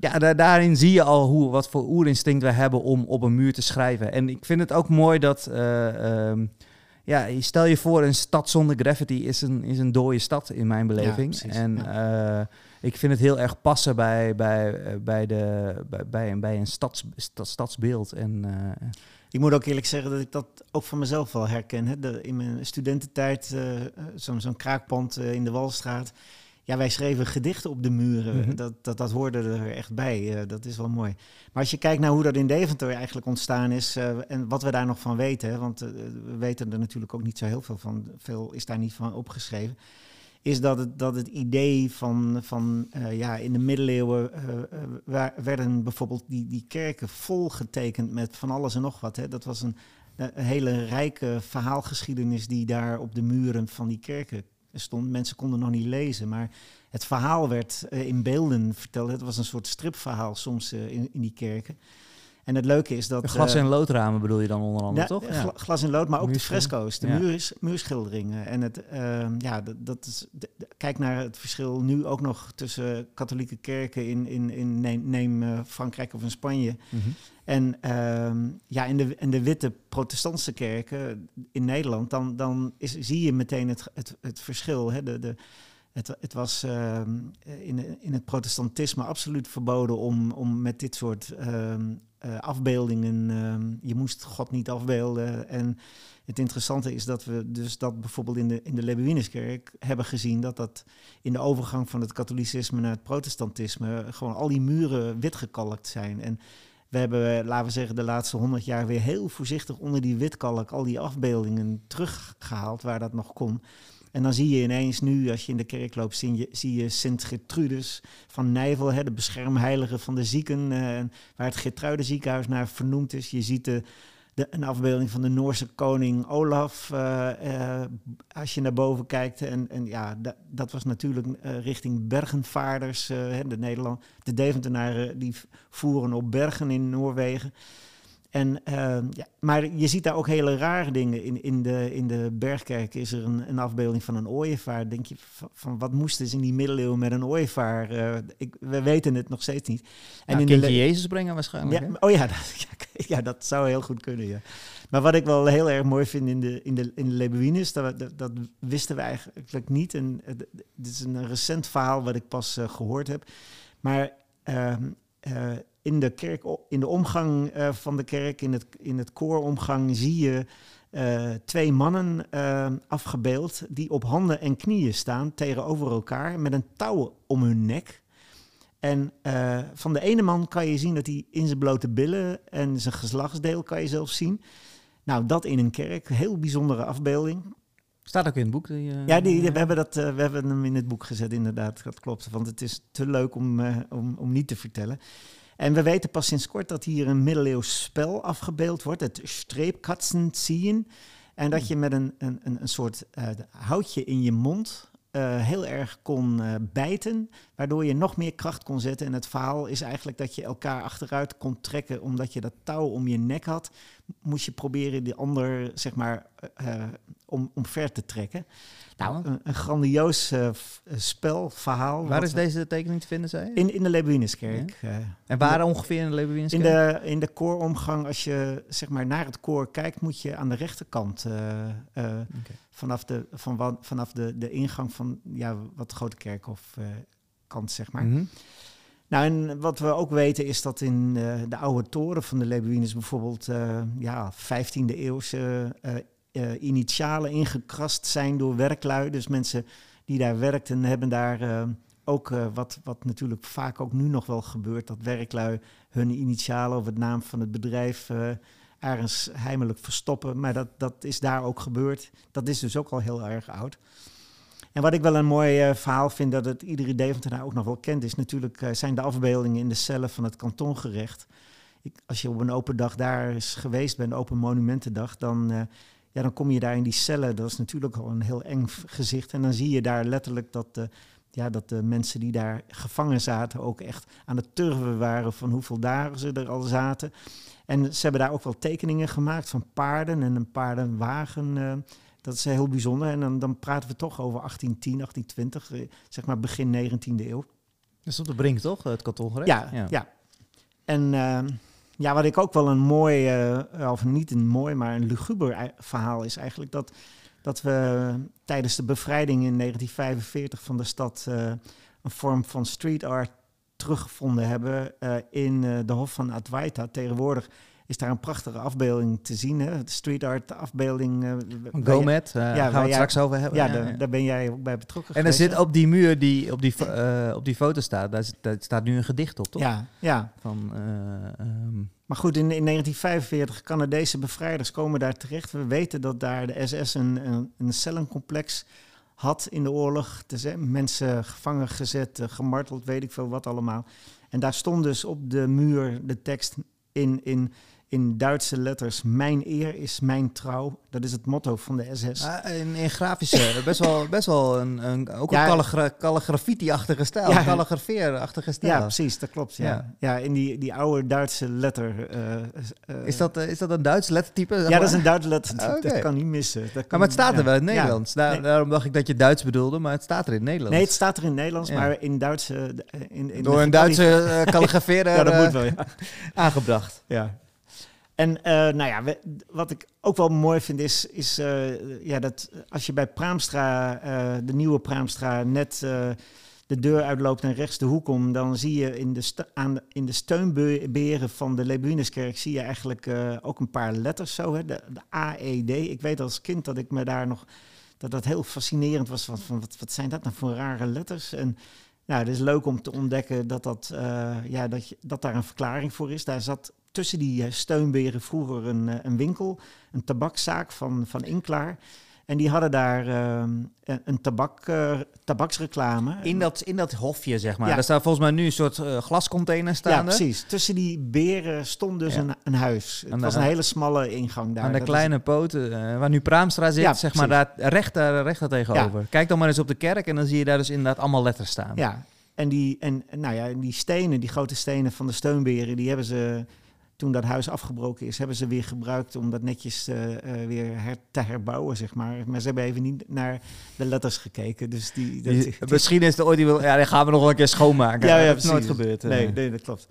ja, da daarin zie je al hoe, wat voor oerinstinct we hebben om op een muur te schrijven. En ik vind het ook mooi dat. Um, ja, stel je voor, een stad zonder graffiti is een, is een dode stad in mijn beleving. Ja, en ja. Ik vind het heel erg passen bij, bij, bij, de, bij, bij, bij een stads, stad, stadsbeeld. En, uh, ik moet ook eerlijk zeggen dat ik dat ook van mezelf wel herken. Hè. De, in mijn studententijd, uh, zo'n zo'n kraakpand in de Walstraat. Ja, wij schreven gedichten op de muren. Mm -hmm. dat, dat, dat hoorde er echt bij. Dat is wel mooi. Maar als je kijkt naar hoe dat in Deventer eigenlijk ontstaan is en wat we daar nog van weten, hè, want we weten er natuurlijk ook niet zo heel veel van, veel is daar niet van opgeschreven, is dat het, dat het idee van, van ja, in de middeleeuwen werden bijvoorbeeld die, die kerken vol getekend met van alles en nog wat. Hè. Dat was een, hele rijke verhaalgeschiedenis die daar op de muren van die kerken stond. Mensen konden nog niet lezen, maar het verhaal werd in beelden verteld. Het was een soort stripverhaal soms in, in die kerken. En het leuke is dat... Glas- en loodramen bedoel je dan onder andere, ja, toch? Ja. Glas en lood, maar ook de fresco's, de ja. muur, muurschilderingen. En het, uh, ja, dat, dat is... De, kijk naar het verschil nu ook nog tussen katholieke kerken in, in, in neem, neem uh, Frankrijk of in Spanje. Mm -hmm. En uh, ja, in de, in de witte protestantse kerken in Nederland, dan, dan is, zie je meteen het, het, het verschil. Hè? De, de, het, het was uh, in, in het protestantisme absoluut verboden om, om met dit soort uh, uh, afbeeldingen. je moest God niet afbeelden. En het interessante is dat we dus dat bijvoorbeeld in de, in de hebben gezien dat dat in de overgang van het katholicisme naar het protestantisme gewoon al die muren wit gekalkt zijn. En we hebben, laten we zeggen, de laatste honderd jaar weer heel voorzichtig onder die witkalk al die afbeeldingen teruggehaald waar dat nog kon. En dan zie je ineens nu, als je in de kerk loopt, zie je, zie je Sint Gertrudus van Nijvel, hè, de beschermheilige van de zieken, uh, waar het Gertruide ziekenhuis naar vernoemd is. Je ziet de, de, een afbeelding van de Noorse koning Olaf, uh, uh, als je naar boven kijkt. En, en ja, da, dat was natuurlijk richting bergenvaarders. de, Nederland, de Deventenaren die voeren op bergen in Noorwegen. En, uh, ja, maar je ziet daar ook hele rare dingen. In, in, de, in de Bergkerk is er een, een afbeelding van een ooievaar. Denk je, van, van wat moesten ze in die middeleeuwen met een ooievaar? Uh, ik, we weten het nog steeds niet. En ja, in kindje de Jezus brengen waarschijnlijk. Ja, oh ja dat, ja, dat zou heel goed kunnen, ja. Maar wat ik wel heel erg mooi vind in de, in de, in de Lebuinus, dat, dat, dat wisten we eigenlijk niet. En dit is een recent verhaal wat ik pas uh, gehoord heb. Maar ehm, in de kerk, in de omgang uh, van de kerk, in het, in het kooromgang, zie je uh, twee mannen afgebeeld die op handen en knieën staan tegenover elkaar met een touw om hun nek. En van de ene man kan je zien dat hij in zijn blote billen en zijn geslachtsdeel kan je zelfs zien. Nou, dat in een kerk, heel bijzondere afbeelding. Staat ook in het boek? Die, uh, ja, die, die, we, hebben dat, uh, we hebben hem in het boek gezet, inderdaad. Dat klopt, want het is te leuk om, uh, om, om niet te vertellen. En we weten pas sinds kort dat hier een middeleeuws spel afgebeeld wordt, het streepkatsen zien. En dat je met een, een, een soort houtje in je mond uh, heel erg kon uh, bijten, waardoor je nog meer kracht kon zetten. En het verhaal is eigenlijk dat je elkaar achteruit kon trekken, omdat je dat touw om je nek had, moest je proberen die ander, zeg maar, uh, om, omver te trekken. Nou, een, een grandioos uh, spel, verhaal. Waar is deze tekening te vinden, zei In, in de Lebuinuskerk. Ja. en waar ongeveer in de Lebuinuskerk? In de, in de kooromgang, als je zeg maar naar het koor kijkt, moet je aan de rechterkant okay. vanaf, de, van, vanaf de, de ingang van ja, wat grote kerk of kant, zeg maar. Mm Nou, en wat we ook weten is dat in uh, de oude toren van de Lebuinus bijvoorbeeld uh, ja, 15e eeuwse uh, initialen ingekrast zijn door werklui. Dus mensen die daar werkten hebben daar ook wat, wat natuurlijk vaak ook nu nog wel gebeurt, dat werklui hun initialen of het naam van het bedrijf ergens heimelijk verstoppen. Maar dat, dat is daar ook gebeurd. Dat is dus ook al heel erg oud. En wat ik wel een mooi verhaal vind, dat het iedere Deventenaar ook nog wel kent, is natuurlijk zijn de afbeeldingen in de cellen van het kantongerecht. Ik, als je op een open dag daar is geweest bent, open monumentendag, dan, ja, dan kom je daar in die cellen. Dat is natuurlijk al een heel eng gezicht. En dan zie je daar letterlijk dat, ja, dat de mensen die daar gevangen zaten ook echt aan het turven waren van hoeveel dagen ze er al zaten. En ze hebben daar ook wel tekeningen gemaakt van paarden en een paardenwagen. Dat is heel bijzonder. En dan, dan praten we toch over 1810, 1820, eh, zeg maar begin 19e eeuw. Dat is op de brink, toch? Het kantongerecht? Ja, ja. ja. En uh, ja, wat ik ook wel een mooi, uh, of niet een mooi, maar een luguber verhaal is eigenlijk dat, dat we tijdens de bevrijding in 1945 van de stad uh, een vorm van street art teruggevonden hebben in de Hof van Adwaita. Tegenwoordig is daar een prachtige afbeelding te zien. Hè? De street art afbeelding. Uh, Gomet, uh, ja, gaan we het straks over hebben. Ja, ja, daar, daar, ben jij ook bij betrokken En er zit op die muur die op die, uh, op die foto staat, daar, daar, staat nu een gedicht op, toch? Ja, ja. Van, um... Maar goed, in, in 1945 Canadese bevrijders komen daar terecht. We weten dat daar de SS een, een, een cellencomplex had in de oorlog. Dus, mensen gevangen gezet, gemarteld, weet ik veel wat allemaal. En daar stond dus op de muur de tekst in, in in Duitse letters: Mijn eer is mijn trouw. Dat is het motto van de SS. in, in grafische, best wel, best wel een, een ook een calligra calligrafie-achtige stijl, ja, calligrafeer-achtige stijl. Ja, precies, dat klopt. Ja, ja. in die, die oude Duitse letter. Uh, uh, is, dat, is dat een Duits lettertype? Ja, dat is een Duits lettertype. Okay. Dat kan niet missen. Dat kan, maar het staat er wel in het Nederlands. Daar, nee. Daarom dacht ik dat je Duits bedoelde, maar het staat er in het Nederlands. Nee, het staat er in het Nederlands, maar in Duitse. In, in Door een Duitse calligrafeerder ja, dat moet wel, aangebracht. Ja. En uh, nou ja, wat ik ook wel mooi vind is, uh, ja, dat als je bij Praamstra, uh, de nieuwe Praamstra, net de deur uitloopt en rechts de hoek om, dan zie je in de, aan, in de steunberen van de Lebuinuskerk zie je eigenlijk ook een paar letters zo, hè, de, de AED. Ik weet als kind dat ik me daar nog, dat dat heel fascinerend was, van, van wat, wat zijn dat nou voor rare letters? En nou, het is leuk om te ontdekken dat, dat, ja, dat, je, dat daar een verklaring voor is. Daar zat tussen die eh, steunberen vroeger een, eh, een winkel, een tabakzaak van, van Inklaar. En die hadden daar uh, een tabak, uh, tabaksreclame. In dat, in dat hofje, zeg maar. Ja. Daar staat volgens mij nu een soort uh, glascontainer staan. Ja, precies. Tussen die beren stond dus een, een huis. Het was een hele smalle ingang daar. Aan de kleine poten, waar nu Praamstra zit, ja, zeg maar, daar, recht, daar, recht daar tegenover. Kijk dan maar eens op de kerk en dan zie je daar dus inderdaad allemaal letters staan. Ja, en die, en, nou ja, die stenen, die grote stenen van de steunberen, die hebben ze toen dat huis afgebroken is, hebben ze weer gebruikt om dat netjes uh, uh, weer her te herbouwen, zeg maar. Maar ze hebben even niet naar de letters gekeken. Dus die, dat, die, misschien is er ooit die wil, ja, dan gaan we nog wel een keer schoonmaken. Ja, ja, dat is nooit gebeurd. Nee, nee, dat klopt.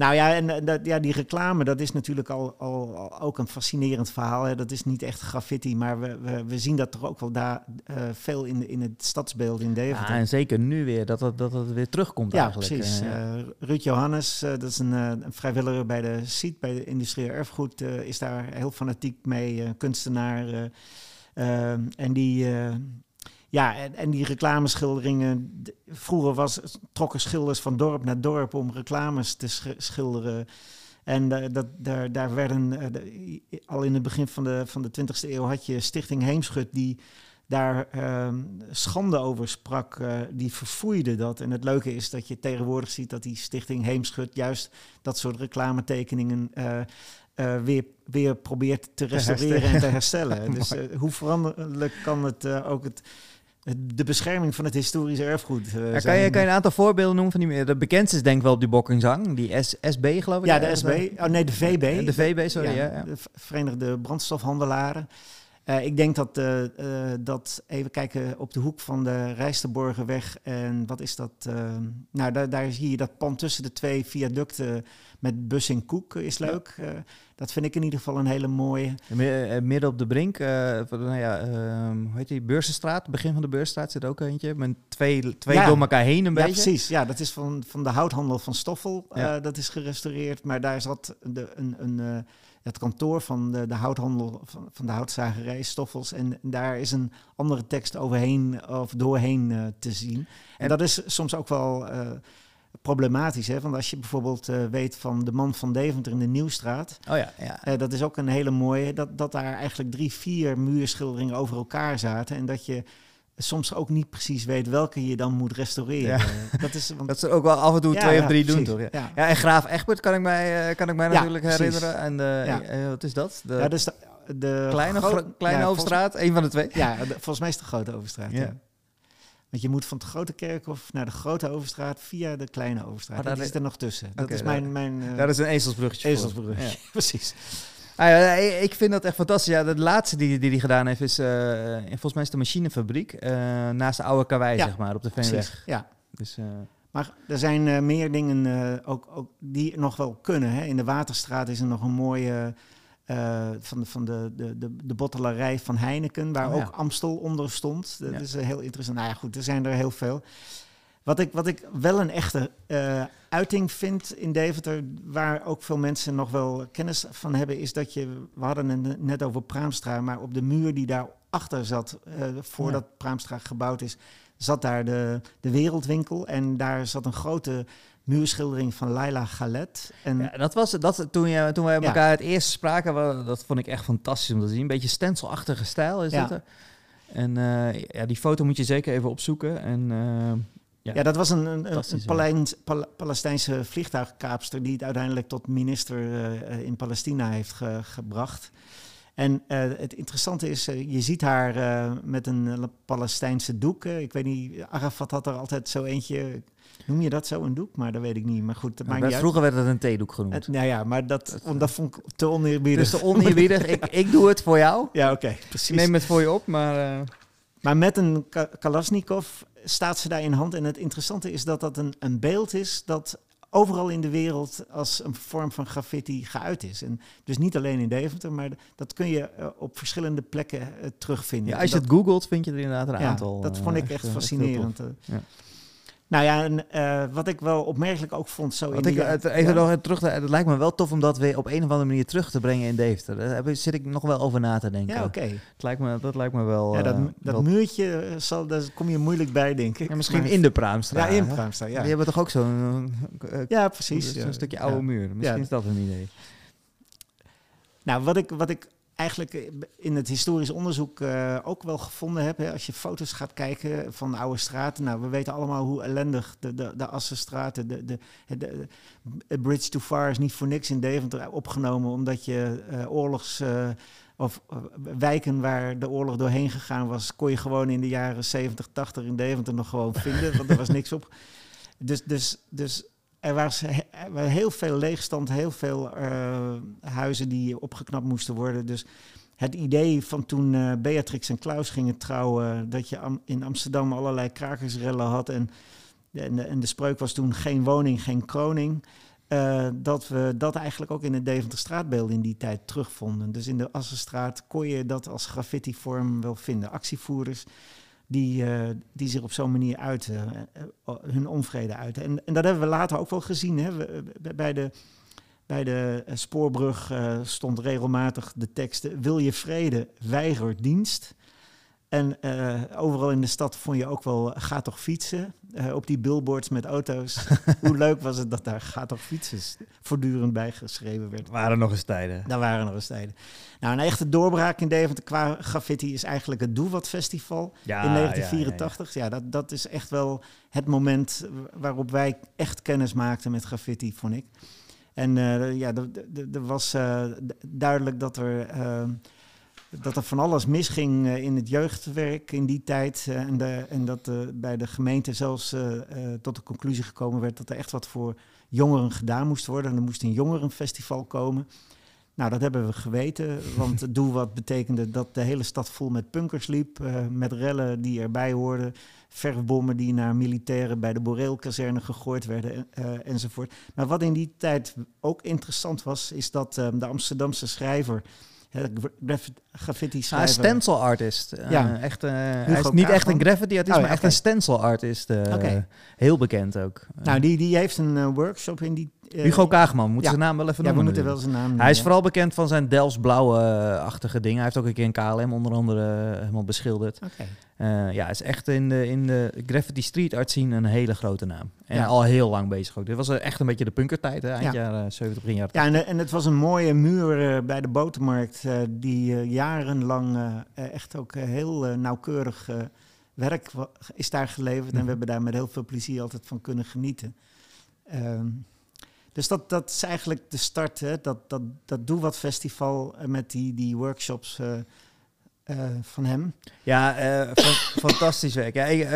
Nou ja, en eh, dat, ja, die reclame, dat is natuurlijk al, al, ook een fascinerend verhaal. Hè. Dat is niet echt graffiti, maar we, we, we zien dat toch ook wel daar uh, veel in, in het stadsbeeld in Deventer. Ja, en zeker nu weer, dat het, dat het weer terugkomt ja, eigenlijk. Precies. Uh, Ruud Johannes, dat is een, een, vrijwilliger bij de SIET, bij de Industrieel Erfgoed, is daar heel fanatiek mee, kunstenaar. en die ja, en, en die reclameschilderingen. Vroeger was, trokken schilders van dorp naar dorp om reclames te schilderen. En uh, dat, daar, daar werden, uh, al in het begin van de, van de 20e eeuw had je Stichting Heemschut die daar uh, schande over sprak, uh, die verfoeide dat. En het leuke is dat je tegenwoordig ziet dat die Stichting Heemschut juist dat soort reclametekeningen weer, weer probeert te restaureren en te herstellen. dus hoe veranderlijk kan het ook het de bescherming van het historische erfgoed. Uh, ja, kan, je, kan je een aantal voorbeelden noemen van die... De bekendste is denk ik wel op die Bokkingzang. Die S, SB geloof ik. Ja, de SB. Oh nee, de VB. De VB, sorry. Ja, ja, De Verenigde Brandstofhandelaren. Uh, ik denk dat, uh, uh, dat, even kijken, op de hoek van de Rijsterborgenweg en wat is dat? nou, daar, daar zie je dat pand tussen de twee viaducten met bus en koek is leuk. dat vind ik in ieder geval een hele mooie. Midden op de brink, nou ja, ehm, hoe heet die, Beursenstraat, begin van de Beursenstraat zit ook eentje, met twee, twee ja. door elkaar heen een ja, beetje. precies. Ja, dat is van, van de houthandel van Stoffel, dat is gerestaureerd, maar daar zat de, een... een het kantoor van de, de houthandel, van, van de houtzagerij Stoffels. En daar is een andere tekst overheen of doorheen uh, te zien. En dat is soms ook wel uh, problematisch. Hè? Want als je bijvoorbeeld uh, weet van de man van Deventer in de Nieuwstraat. Oh ja, ja. dat is ook een hele mooie. Dat, dat daar eigenlijk drie, vier muurschilderingen over elkaar zaten. En dat je soms ook niet precies weet welke je dan moet restaureren. Ja. Dat, is, want... dat ze ook wel af en toe twee of drie doen, toch? Ja. ja. en Graaf Egbert kan ik mij, eh, kan ik mij natuurlijk herinneren. En de, uh, wat is dat? De, ja, dus de, de kleine, kleine Overstraat, een van de twee. Ja, volgens mij is het de Grote Overstraat. Ja. Want je moet van het Grote Kerkhof naar de Grote Overstraat via de Kleine Overstraat. Oh, dat is er nog tussen. Dat is mijn... mijn uh, dat is een ezelsbruggetje. Ezelsbruggetje, precies. Ah, ja, ik vind dat echt fantastisch. Ja, de laatste die hij die, gedaan heeft is, uh, volgens mij is de machinefabriek. Uh, naast de oude karwei, zeg maar, op de Veenweg. Ja. Dus, uh... Maar er zijn meer dingen ook, ook die nog wel kunnen. Hè. In de Waterstraat is er nog een mooie... van, de, van de, de, de, de bottelarij van Heineken, waar oh, ook Amstel onder stond. Dat is heel interessant. Nou ja, goed, er zijn er heel veel. Wat ik, wat ik wel een echte uh, uiting vind in Deventer, waar ook veel mensen nog wel kennis van hebben, is dat je, we hadden het net over Praamstra, maar op de muur die daarachter zat, uh, voordat ja. Praamstra gebouwd is, zat daar de, de Wereldwinkel. En daar zat een grote muurschildering van Laila Galet. En ja, dat was dat toen, je, toen wij ja. elkaar het eerst spraken, dat vond ik echt fantastisch om te zien. Een beetje stencilachtige stijl is ja. het. En uh, ja, die foto moet je zeker even opzoeken. En ja, ja dat was een, een, een Palijn, Pal Palestijnse vliegtuigkaapster die het uiteindelijk tot minister uh, in Palestina heeft ge gebracht. En uh, het interessante is, uh, je ziet haar met een Palestijnse doek. ik weet niet, Arafat had er altijd zo eentje. Noem je dat zo, een doek? Maar dat weet ik niet. Maar goed, dat ja, Vroeger werd het een theedoek genoemd. Het, nou ja, maar dat, dat, dat vond ik te oneerbiedig. Dus te oneerbiedig. ik, ik doe het voor jou. Ja, oké, okay, precies. Ik neem het voor je op, maar... Maar met een Kalashnikov staat ze daar in hand. En het interessante is dat dat een, een beeld is dat overal in de wereld als een vorm van graffiti geuit is. En dus niet alleen in Deventer, maar dat kun je uh, op verschillende plekken uh, terugvinden. Ja, als je dat, het googelt, vind je er inderdaad een ja, aantal. Dat vond ik uh, echt fascinerend. Ja. Nou ja, en uh, wat ik wel opmerkelijk ook vond zo in ik, die, het, Even ja. nog terug, het lijkt me wel tof om dat weer op een of andere manier terug te brengen in Deventer. Daar zit ik nog wel over na te denken. Ja, oké. Okay. lijkt me, dat lijkt me wel... Ja, dat, uh, dat wel... muurtje, zal, daar kom je moeilijk bij, denk ik. Ja, misschien maar, in de Praamstraat. Ja, in de Praamstraat, ja. Die hebben toch ook zo'n... Uh, ja, precies. Zo'n stukje oude muur. Misschien is dat een idee. Nou, wat ik, wat ik eigenlijk in het historisch onderzoek uh, ook wel gevonden heb. Hè, als je foto's gaat kijken van oude straten. Nou, we weten allemaal hoe ellendig de, de, de Assenstraten, de, de, de, de, Bridge Too Far is niet voor niks in Deventer opgenomen. Omdat je uh, oorlogs... Of wijken waar de oorlog doorheen gegaan was, kon je gewoon in de jaren 70, 80 in Deventer nog gewoon vinden. want er was niks op. Dus, dus, dus er was heel veel leegstand, heel veel uh, huizen die opgeknapt moesten worden. Dus het idee van toen uh, Beatrix en Klaus gingen trouwen, dat je in Amsterdam allerlei krakersrellen had en, en, de, spreuk was toen geen woning, geen kroning. Uh, dat we dat eigenlijk ook in het Deventer straatbeeld in die tijd terugvonden. Dus in de Assenstraat kon je dat als graffiti-vorm wel vinden. Actievoerders die, uh, die zich op zo'n manier uiten, uh, hun onvrede uiten. En, en dat hebben we later ook wel gezien. Hè? We, bij de, bij de spoorbrug stond regelmatig de tekst: Wil je vrede, weiger dienst. En uh, overal in de stad vond je ook wel ga toch fietsen. Uh, op die billboards met auto's. Hoe leuk was het dat daar ga toch fietsen voortdurend bijgeschreven werd. Waren nog eens tijden. Daar waren nog eens tijden. Nou, een echte doorbraak in Deventer qua graffiti is eigenlijk het Doe Wat Festival ja, in 1984. Ja, ja, ja. ja, dat, dat is echt wel het moment waarop wij echt kennis maakten met graffiti, vond ik. En uh, ja, er was duidelijk dat er dat er van alles misging in het jeugdwerk in die tijd. en, de, en dat bij de gemeente zelfs tot de conclusie gekomen werd dat er echt wat voor jongeren gedaan moest worden. En er moest een jongerenfestival komen. Nou, dat hebben we geweten, want Doe Wat betekende dat de hele stad vol met punkers liep, met rellen die erbij hoorden, verfbommen die naar militairen bij de Boreelkazerne gegooid werden enzovoort. Maar wat in die tijd ook interessant was, is dat uh, de Amsterdamse schrijver graffiti schrijver. een stencil artist. Ja. echt, hij is niet echt een graffiti artist, oh, maar echt een stencil artist. Okay. Heel bekend ook. Nou, die, die heeft een workshop in die Hugo Kaagman, moet ja. zijn naam wel even noemen. Ja, we moeten wel zijn naam noemen. Hij is vooral bekend van zijn Dels Blauwe-achtige dingen. Hij heeft ook een keer een KLM onder andere uh, helemaal beschilderd. Okay. Uh, ja, is echt in de, in de graffiti street art scene een hele grote naam. En ja. al heel lang bezig ook. Dit was echt een beetje de punkertijd, hè? eind ja. jaren 70, begin jaren Ja, en, en, het was een mooie muur bij de botermarkt die jarenlang echt ook heel nauwkeurig werk is daar geleverd. En we mhm. hebben daar met heel veel plezier altijd van kunnen genieten. Ehm, dus dat, dat is eigenlijk de start, hè? Dat, dat, dat Doe Wat Festival eh, met die, die workshops uh, uh, van hem. Ja, fantastisch werk. Ja, ik,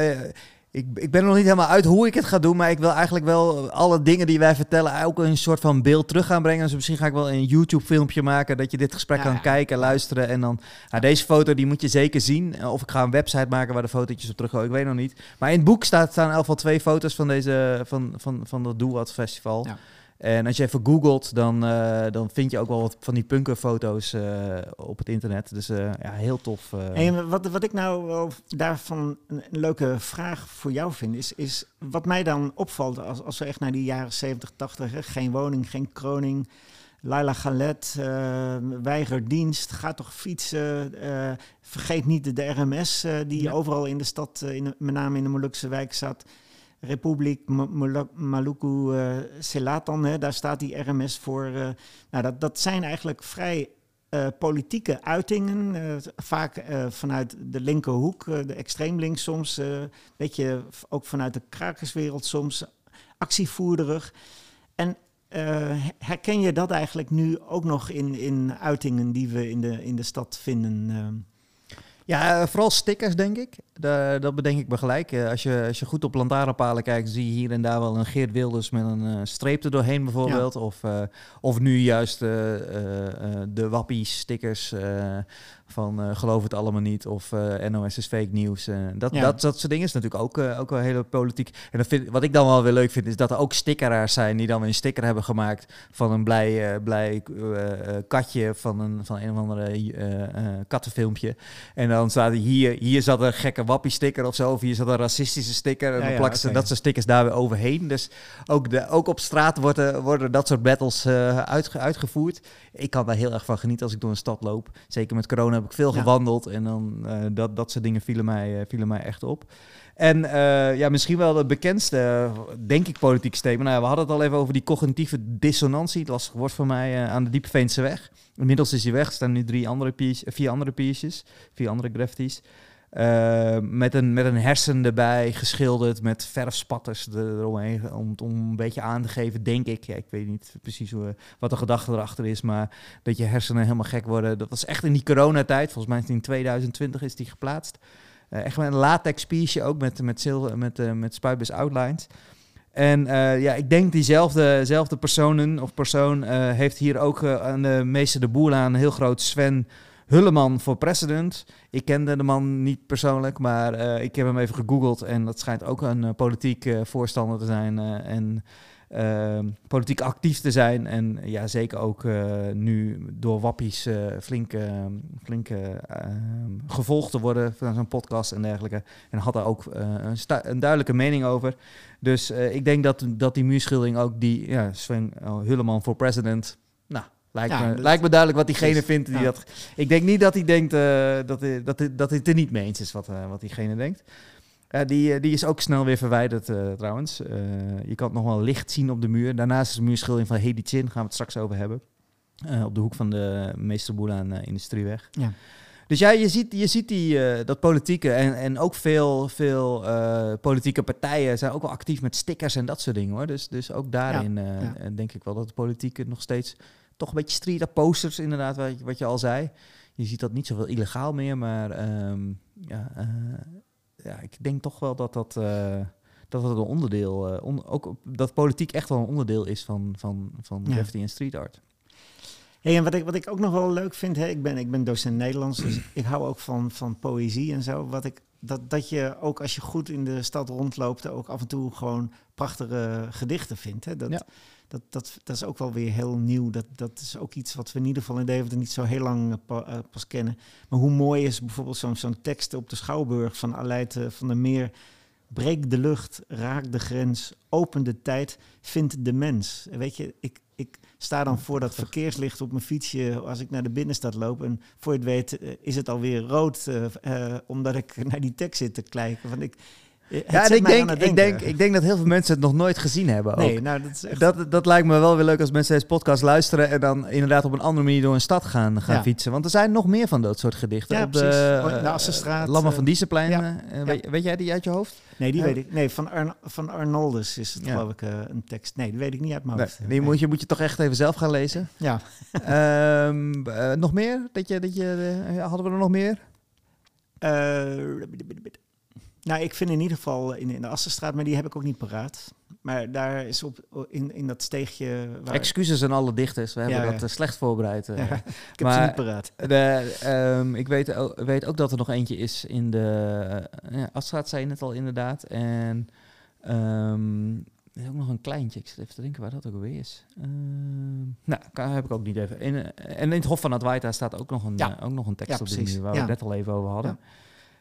ik, ik ben er nog niet helemaal uit hoe ik het ga doen, maar ik wil eigenlijk wel alle dingen die wij vertellen ook een soort van beeld terug gaan brengen. Dus misschien ga ik wel een YouTube-filmpje maken dat je dit gesprek kan kijken, luisteren en dan. Nou, deze foto die moet je zeker zien. Of ik ga een website maken waar de fotootjes op terugkomen. Ik weet nog niet. Maar in het boek staat, staan in geval twee foto's van deze van, van, van dat Doe Wat Festival. Ja. En als je even googelt, dan, uh, dan vind je ook wel wat van die punkerfoto's uh, op het internet. Dus uh, ja, heel tof. En wat, wat ik nou wel daarvan een, leuke vraag voor jou vind, is, is wat mij dan opvalt als, als we echt naar die jaren 70, 80, hè, geen woning, geen kroning. Laila Galet, weigerdienst, ga toch fietsen. vergeet niet de, RMS die overal in de stad, in met name in de Molukse wijk zat. Republiek Maluku uh, Selatan, hè, daar staat die RMS voor. Uh, nou, dat, dat zijn eigenlijk vrij uh, politieke uitingen, vaak vanuit de linkerhoek, de extreem links soms, een beetje ook vanuit de krakerswereld soms, actievoerderig. En herken je dat eigenlijk nu ook nog in, in uitingen die we in de, in de stad vinden? Ja, eh, vooral stickers, denk ik. De, dat bedenk ik me gelijk. Eh, als je, als je goed op lantaarnpalen kijkt, zie je hier en daar wel een Geert Wilders met een uh, streep er doorheen bijvoorbeeld. Of, uh, of nu juist uh, de Wappie-stickers van uh, geloof het allemaal niet of uh, NOS is fake nieuws. Uh, dat, dat, dat soort dingen is natuurlijk ook, ook wel hele politiek. En dat vind, wat ik dan wel weer leuk vind, is dat er ook stickeraars zijn die dan weer een sticker hebben gemaakt van een blij, blij katje van een, van een of andere kattenfilmpje. En dan staat hier, hier zat een gekke wappie sticker of zo, of hier zat een racistische sticker. En dan plakken ze dat soort stickers daar weer overheen. Dus ook, de, ook op straat worden, worden dat soort battles uitge, uitgevoerd. Ik kan daar heel erg van genieten als ik door een stad loop. Zeker met corona heb ik veel gewandeld en dan uh, dat, dat soort dingen vielen mij, uh, vielen mij echt op. En uh, ja, misschien wel het bekendste, denk ik, politiek statement. Nou, we hadden het al even over die cognitieve dissonantie. Het lastig woord voor mij aan de Diepeveense weg. Inmiddels is hij weg. Er staan nu drie andere piertjes, vier andere piertjes, vier andere graffitis. Uh, met, een, met een hersen erbij, geschilderd met verfspatters eromheen. Om, om een beetje aan te geven, denk ik. Ja, ik weet niet precies wat de gedachte erachter is, maar dat je hersenen helemaal gek worden. Dat was echt in die coronatijd. Volgens mij is in 2020 is die geplaatst. Uh, echt een latex piece ook met, met, met, uh, met spuitbus outlines. En ja, ik denk diezelfde personen of persoon heeft hier ook aan de meester de boel aan een heel groot Sven Hulleman voor president. Ik kende de man niet persoonlijk, maar uh, ik heb hem even gegoogeld en dat schijnt ook een uh, politiek uh, voorstander te zijn en ehm, politiek actief te zijn. En ja, zeker ook nu door wappies flink, flink ehm, gevolgd te worden van zo'n podcast en dergelijke. En had daar ook een, een, duidelijke mening over. Dus ik denk dat, dat die muurschildering ook die ja, Sven Hulleman voor president Lijkt, me, lijkt me duidelijk wat diegene vindt. Die dat, ik denk niet dat hij denkt uh, dat, hij, dat, hij, dat hij het er niet mee eens is wat, uh, wat diegene denkt. Uh, die, die is ook snel weer verwijderd trouwens. je kan het nog wel licht zien op de muur. Daarnaast is de muurschildering van Hedy Chin, gaan we het straks over hebben. op de hoek van de Meester Industrieweg. Ja. Dus ja, je ziet, je ziet die, dat politieke en, en ook veel, veel politieke partijen zijn ook wel actief met stickers en dat soort dingen hoor. Dus, dus ook daarin denk ik wel dat de politiek nog steeds toch een beetje street posters, inderdaad, wat je, wat je al zei. je ziet dat niet zoveel illegaal meer, maar ehm, ja, eh, ja, ik denk toch wel dat dat, uh, dat, dat een onderdeel, uh, on, ook dat politiek echt wel een onderdeel is van, van, van ja. graffiti en street art. Hey, en wat ik, wat ik ook nog wel leuk vind, hè, ik, ben, ik ben docent Nederlands, dus ik hou ook van, van poëzie en zo. Wat ik, dat, dat je ook als je goed in de stad rondloopt, ook af en toe gewoon prachtige gedichten vindt. Hè. Dat, ja. Dat, dat, dat is ook wel weer heel nieuw. Dat, dat is ook iets wat we in ieder geval in Deventer niet zo heel lang uh, pas kennen. Maar hoe mooi is bijvoorbeeld zo'n tekst op de Schouwburg van Aleid van der Meer. Breek de lucht, raak de grens, open de tijd, vind de mens. Weet je, ik, ik sta dan voor dat verkeerslicht op mijn fietsje als ik naar de binnenstad loop. En voor je het weet eh, is het alweer rood, omdat ik naar die tekst zit te kijken. Want ik, ja, ik denk, ik, denk, ik denk dat heel veel mensen het nog nooit gezien hebben. Nee, Nou, dat, is echt... dat, dat lijkt me wel weer leuk als mensen deze podcast luisteren en dan inderdaad op een andere manier door een stad gaan, gaan fietsen. Want er zijn nog meer van dat soort gedichten. Ja, op precies. de, de Assenstraat. Van Dieseplein. Ja. Weet, weet, jij die uit je hoofd? Nee, die weet ik. Nee, van, Ar van Arnoldus is het geloof ik een tekst. Nee, die weet ik niet uit mijn hoofd. Nee, die moet je, moet je toch echt even zelf gaan lezen. Ja. um, nog meer? Dat je, dat je, hadden we er nog meer? Nou, ik vind in ieder geval in, in de Assenstraat, maar die heb ik ook niet paraat. Maar daar is op in, in dat steegje. Waar... Excuses aan alle dichters, we hebben ja, dat ja. slecht voorbereid. Ja, ik heb maar, ze niet paraat. De, um, ik weet, weet, ook dat er nog eentje is in de uh, Asstraat, zei je net al inderdaad. En um, er is ook nog een kleintje. Ik zit even te denken waar dat ook alweer is. Uh, nou, heb ik ook niet even. In, en in het Hof van Adwaita staat ook nog een, ook nog een tekst op de muur, waar we het net al even over hadden.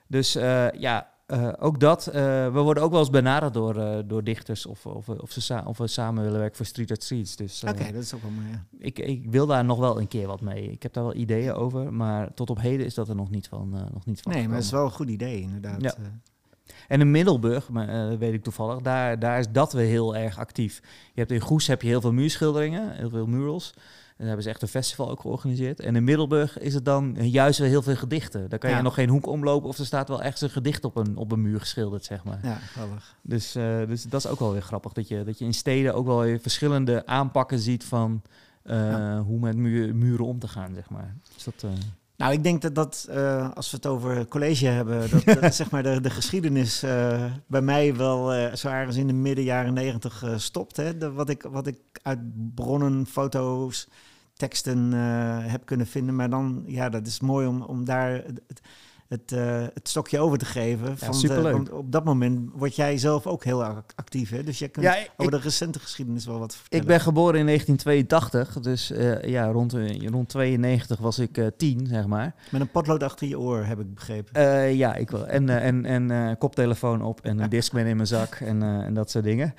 Dus ja, uh, ook dat, uh, we worden ook wel eens benaderd door, uh, door dichters of, of, of, ze of we samen willen werken voor Street Art Streets. Dus, Oké, dat is ook wel mooi. Ja. Ik, ik wil daar nog wel een keer wat mee. Ik heb daar wel ideeën over, maar tot op heden is dat er nog niet van. nog niet van nee, maar het is wel een goed idee, inderdaad. Ja. En in Middelburg, maar, weet ik toevallig, daar, daar is dat weer heel erg actief. Je hebt in Goes heb je heel veel muurschilderingen, heel veel murals. En hebben ze echt een festival ook georganiseerd. En in Middelburg is het dan juist weer heel veel gedichten. Daar kan je nog geen hoek omlopen of er staat wel echt een gedicht op een, op een muur geschilderd, zeg maar. Ja, grappig. Dus, uh, dus dat is ook wel weer grappig. Dat je, dat je in steden ook wel weer verschillende aanpakken ziet van uh, ja. hoe met muren om te gaan, zeg maar. Dus dat... Uh, nou, ik denk dat dat, uh, als we het over college hebben, dat, dat zeg maar de, de geschiedenis uh, bij mij wel uh, zo ergens in de midden jaren negentig stopt. Hè? De, wat, ik, wat ik uit bronnen, foto's, teksten heb kunnen vinden. Maar dan, ja, dat is mooi om, om daar het, het, uh, het stokje over te geven. Ja, van superleuk. want op dat moment word jij zelf ook heel actief. Hè? Dus je kunt ja, ik, over de recente geschiedenis wel wat vertellen. Ik ben geboren in 1982. Dus uh, ja, rond, rond 92 was ik uh, tien, zeg maar. Met een potlood achter je oor, heb ik begrepen. ja, ik wel. En, en, en koptelefoon op en een discman in mijn zak en, en dat soort dingen.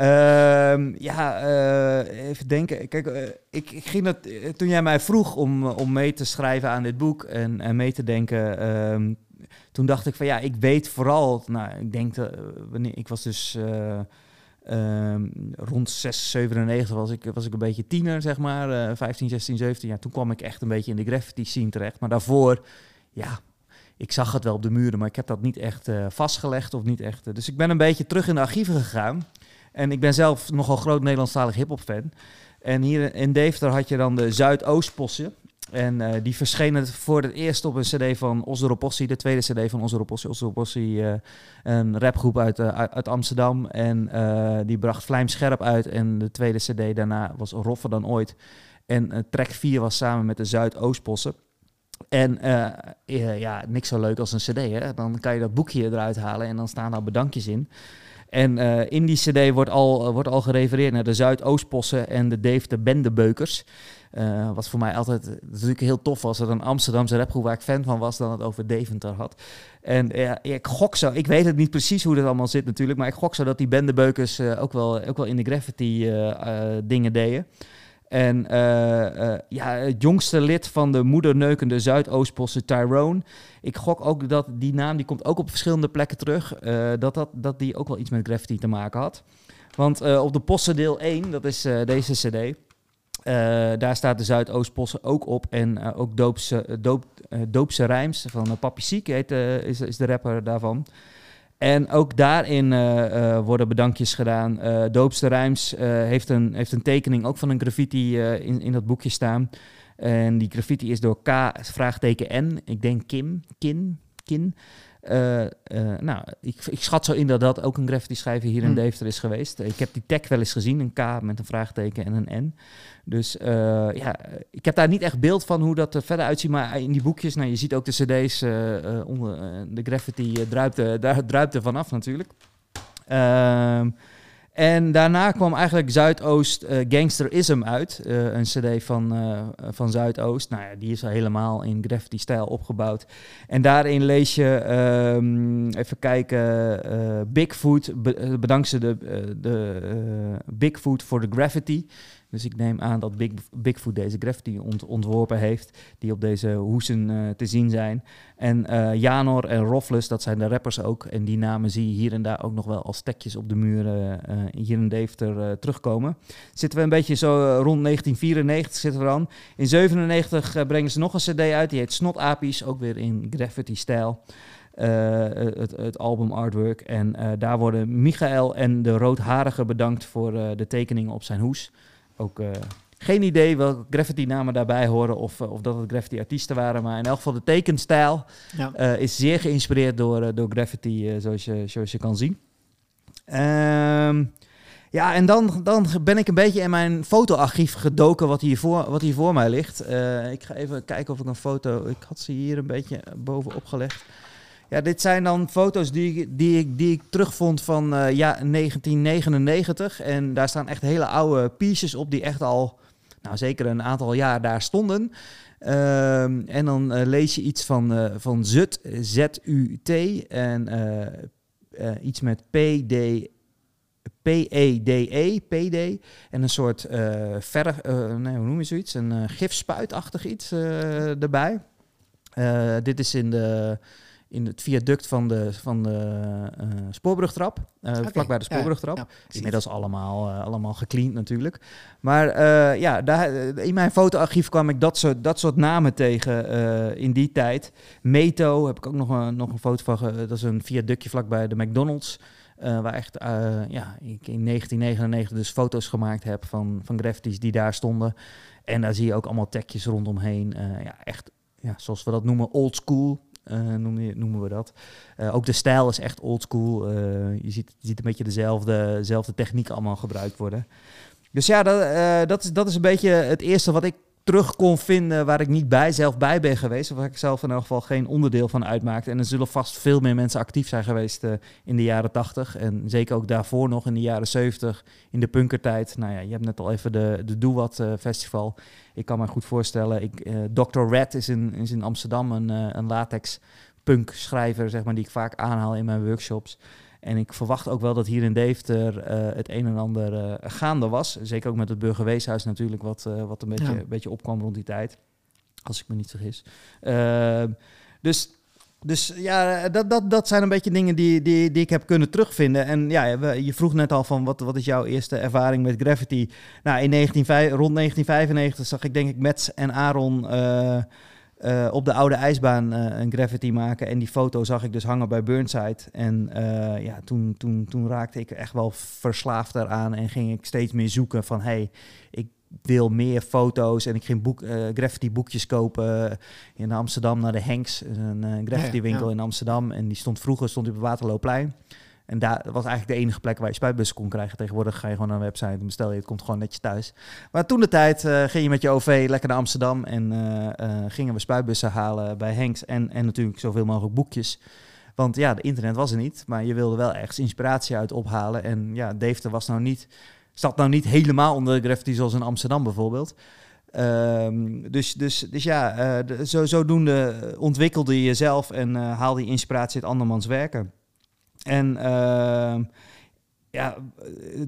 Uh, ja, uh, even denken. Kijk, uh, ik, ik, ging dat, toen jij mij vroeg om, om mee te schrijven aan dit boek en, en mee te denken, uh, toen dacht ik van ja, ik weet vooral, nou, ik denk dat wanneer ik was dus ehm, rond 6, 97 was ik, was ik een beetje tiener, zeg maar, 15, 16, 17. Ja, toen kwam ik echt een beetje in de graffiti scene terecht. Maar daarvoor, ja, ik zag het wel op de muren, maar ik heb dat niet echt vastgelegd of niet echt. dus ik ben een beetje terug in de archieven gegaan. En ik ben zelf nogal groot Nederlandstalig hip-hop fan. En hier in Deventer had je dan de Zuidoostpossen. En uh, die verschenen voor het eerst op een cd van Osdoropossi, de tweede cd van Osdoropossi. Osdoropossi, uh, een rapgroep uit, uh, uit Amsterdam. En die bracht Vlijmscherp uit. En de tweede cd daarna was Roffer dan ooit. En track 4 was samen met de Zuidoostpossen. En ja, niks zo leuk als een cd. Hè? Dan kan je dat boekje eruit halen en dan staan daar bedankjes in. En uh, in die cd wordt al, uh, wordt al gerefereerd naar de Zuidoostpossen en de Dave de Bendebeukers. Uh, wat voor mij altijd natuurlijk heel tof was. Dat een Amsterdamse rapgroep waar ik fan van was, dan het over Deventer had. En ik gok zo, ik weet het niet precies hoe dat allemaal zit natuurlijk, maar ik gok zo dat die Bendebeukers ook, wel, ook wel in de graffiti dingen deden. En uh, uh, ja, het jongste lid van de moederneukende Zuidoostposten, Tyrone. Ik gok ook dat die naam, die komt ook op verschillende plekken terug, uh, dat, dat, dat die ook wel iets met graffiti te maken had. Want op de posten deel 1, dat is deze cd, daar staat de Zuidoostposten ook op. En ook Doopse, doop, Doopse Rijms van Papi Siek heet, is, is de rapper daarvan. En ook daarin uh, uh, worden bedankjes gedaan. Uh, Doopste Rijms heeft, een, heeft een tekening ook van een graffiti in, in dat boekje staan. En die graffiti is door K, vraagteken N, ik denk Kim, Kin, Kin. Uh, nou, ik, ik, schat zo in dat dat ook een graffiti schrijver hier in hmm. Deventer is geweest. Ik heb die tag wel eens gezien, een K met een vraagteken en een N. Dus uh, ja, ik heb daar niet echt beeld van hoe dat er verder uitziet. Maar in die boekjes, nou, je ziet ook de cd's onder de graffiti druipt, daar druipt er vanaf natuurlijk. Ehm en daarna kwam eigenlijk Zuidoost uh, Gangsterism uit. Uh, een cd van, uh, van Zuidoost. Nou ja, die is al helemaal in graffiti-stijl opgebouwd. En daarin lees je, um, even kijken, Bigfoot. bedankt ze de, de Bigfoot voor de graffiti. Dus ik neem aan dat Big, Bigfoot deze graffiti ontworpen heeft, die op deze hoesen uh, te zien zijn. En uh, Janor en Roflus, dat zijn de rappers ook. En die namen zie je hier en daar ook nog wel als tekjes op de muren uh, hier in Deventer terugkomen. Zitten we een beetje zo rond 1994 zitten we dan. In 97 brengen ze nog een cd uit, die heet Snotapies, ook weer in graffiti-stijl. het, het, album artwork. En daar worden Michael en de Roodharige bedankt voor de tekeningen op zijn hoes. Ook uh, geen idee welke graffiti-namen daarbij horen of, uh, of dat het graffiti-artiesten waren. Maar in elk geval de tekenstijl ja. uh, is zeer geïnspireerd door, door graffiti, zoals, je, zoals je kan zien. Um, ja, en dan, dan ben ik een beetje in mijn fotoarchief gedoken wat hier voor, wat hier voor mij ligt. ik ga even kijken of ik een foto... Ik had ze hier een beetje bovenop gelegd. Ja, dit zijn dan foto's die, die, ik, die ik terugvond van uh, ja, 1999. En daar staan echt hele oude pieces op die echt al, nou zeker een aantal jaar daar stonden. Um, en dan uh, lees je iets van, uh, van ZUT, Z-U-T. En iets met P-D, P-E-D-E, PD. En een soort verf, nee, hoe noem je zoiets? Een gifspuitachtig iets erbij. dit is in de in het viaduct van de, van de uh, spoorbrugtrap. Uh, Vlakbij de spoorbrugtrap. Ja, ja, Inmiddels allemaal, uh, allemaal gecleand natuurlijk. Maar ja, daar, in mijn fotoarchief kwam ik dat soort, dat soort namen tegen in die tijd. Meto heb ik ook nog een, nog een foto van. dat is een viaductje vlakbij de McDonald's. waar echt ja, ik in 1999 dus foto's gemaakt heb van, van graffitis die daar stonden. En daar zie je ook allemaal tekjes rondomheen. ja, echt, ja, zoals we dat noemen, old school. Uh, noemen, we dat. Uh, ook de stijl is echt oldschool. Uh, je, ziet, je ziet een beetje dezelfde, dezelfde techniek allemaal gebruikt worden. Dus ja, dat, dat, is, dat is een beetje het eerste wat ik terug kon vinden waar ik niet bij zelf bij ben geweest. Of waar ik zelf in elk geval geen onderdeel van uitmaakte. En er zullen vast veel meer mensen actief zijn geweest in de jaren 80. En zeker ook daarvoor nog in de jaren 70, in de punkertijd. Nou ja, je hebt net al even de, de Doe Wat Festival ik kan me goed voorstellen, ik, eh, Dr. Red is in, is in Amsterdam een, een latex punk schrijver, zeg maar, die ik vaak aanhaal in mijn workshops. En ik verwacht ook wel dat hier in Deventer uh, het een en ander gaande was. Zeker ook met het Burgerweeshuis natuurlijk, wat, wat een beetje, een beetje opkwam rond die tijd. Als ik me niet vergis. Ehm, dus dus ja, dat, dat, dat zijn een beetje dingen die, die, die ik heb kunnen terugvinden. En ja, je vroeg net al van wat, wat is jouw eerste ervaring met graffiti? Nou, in 19, rond 1995 zag ik denk ik Mets en Aaron uh, uh, op de oude ijsbaan uh, een graffiti maken. En die foto zag ik dus hangen bij Burnside. En ja, toen, toen, toen raakte ik echt wel verslaafd eraan en ging ik steeds meer zoeken van... hey, ik wil meer foto's en ik ging boek, graffiti boekjes kopen in Amsterdam naar de Hanks, een graffiti winkel in Amsterdam. En die stond vroeger stond op het Waterloopplein. En daar was eigenlijk de enige plek waar je spuitbussen kon krijgen. Tegenwoordig ga je gewoon naar een website en bestel je, het komt gewoon netjes thuis. Maar toen de tijd uh, ging je met je OV lekker naar Amsterdam en gingen we spuitbussen halen bij Hanks en, en natuurlijk zoveel mogelijk boekjes. Want ja, de internet was er niet, maar je wilde wel ergens inspiratie uit ophalen. En ja, Deventer was nou niet Zat nou niet helemaal onder de graffiti zoals in Amsterdam bijvoorbeeld. Um, dus, dus, dus ja, uh, zo, zodoende ontwikkelde je jezelf en haalde je inspiratie uit andermans werken. En uh, ja,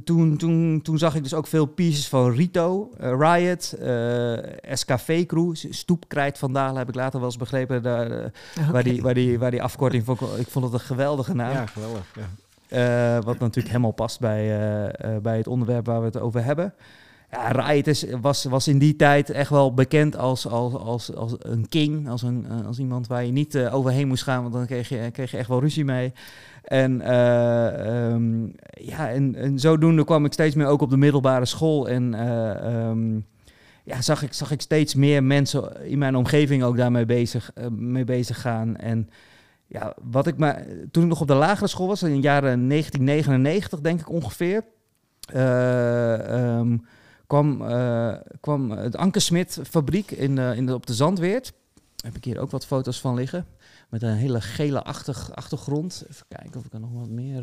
toen, toen, toen zag ik dus ook veel pieces van Rito, uh, Riot, SKV Crew, Stoepkrijt vandaan heb ik later wel eens begrepen. Daar, waar, die, waar, die, waar die afkorting van, ik vond het een geweldige naam. Ja, geweldig. Ja. Uh, wat natuurlijk helemaal past bij, uh, bij het onderwerp waar we het over hebben. Ja, Riot is, was, was in die tijd echt wel bekend als, als, als, als een king. Als, een, als iemand waar je niet uh, overheen moest gaan, want dan kreeg je, kreeg je echt wel ruzie mee. En, um, ja, en, en zodoende kwam ik steeds meer ook op de middelbare school. En um, ja, zag, ik, zag ik steeds meer mensen in mijn omgeving ook daarmee bezig, mee bezig gaan. En ja, wat ik maar toen ik nog op de lagere school was, in de jaren 1999 denk ik ongeveer, ehm, kwam, kwam het Ankersmit fabriek in, in op de Zandweert. Heb ik hier ook wat foto's van liggen. Met een hele gele achtergrond. Even kijken of ik er nog wat meer,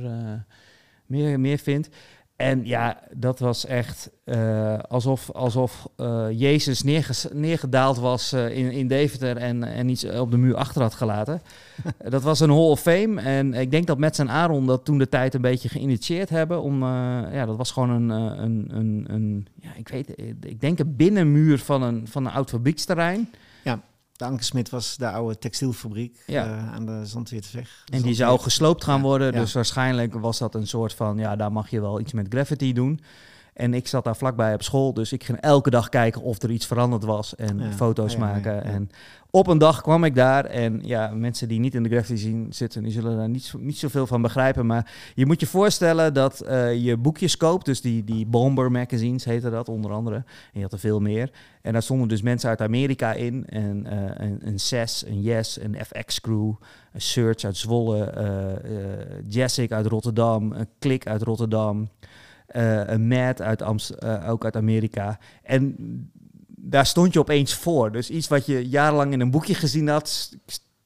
meer, meer vind. En ja, dat was echt uh, alsof, alsof uh, Jezus neergedaald was uh, in, in Deventer en, en iets op de muur achter had gelaten. dat was een Hall of Fame. En ik denk dat Mets en Aaron dat toen de tijd een beetje geïnitieerd hebben. Om, ja, dat was gewoon een, een, een, een, ja, ik weet, ik denk een binnenmuur van een, van een oud fabrieksterrein. De Ankersmit was de oude textielfabriek ja. uh, aan de Zandweertweg. En die zou gesloopt gaan worden. Dus waarschijnlijk was dat een soort van... ja, daar mag je wel iets met graffiti doen. En ik zat daar vlakbij op school, dus ik ging elke dag kijken of er iets veranderd was en foto's maken. En op een dag kwam ik daar en ja, mensen die niet in de graffiti zien zitten, die zullen daar niet, niet zoveel van begrijpen. Maar je moet je voorstellen dat uh, je boekjes koopt, dus die, die Bomber magazines heette dat onder andere. En je had er veel meer. En daar stonden dus mensen uit Amerika in. En uh, een, een SES, een Yes, een FX Crew, een Search uit Zwolle, uh, Jessic uit Rotterdam, een Klik uit Rotterdam. Uh, een Matt uit Amst uh, ook uit Amerika. En daar stond je opeens voor. Dus iets wat je jarenlang in een boekje gezien had,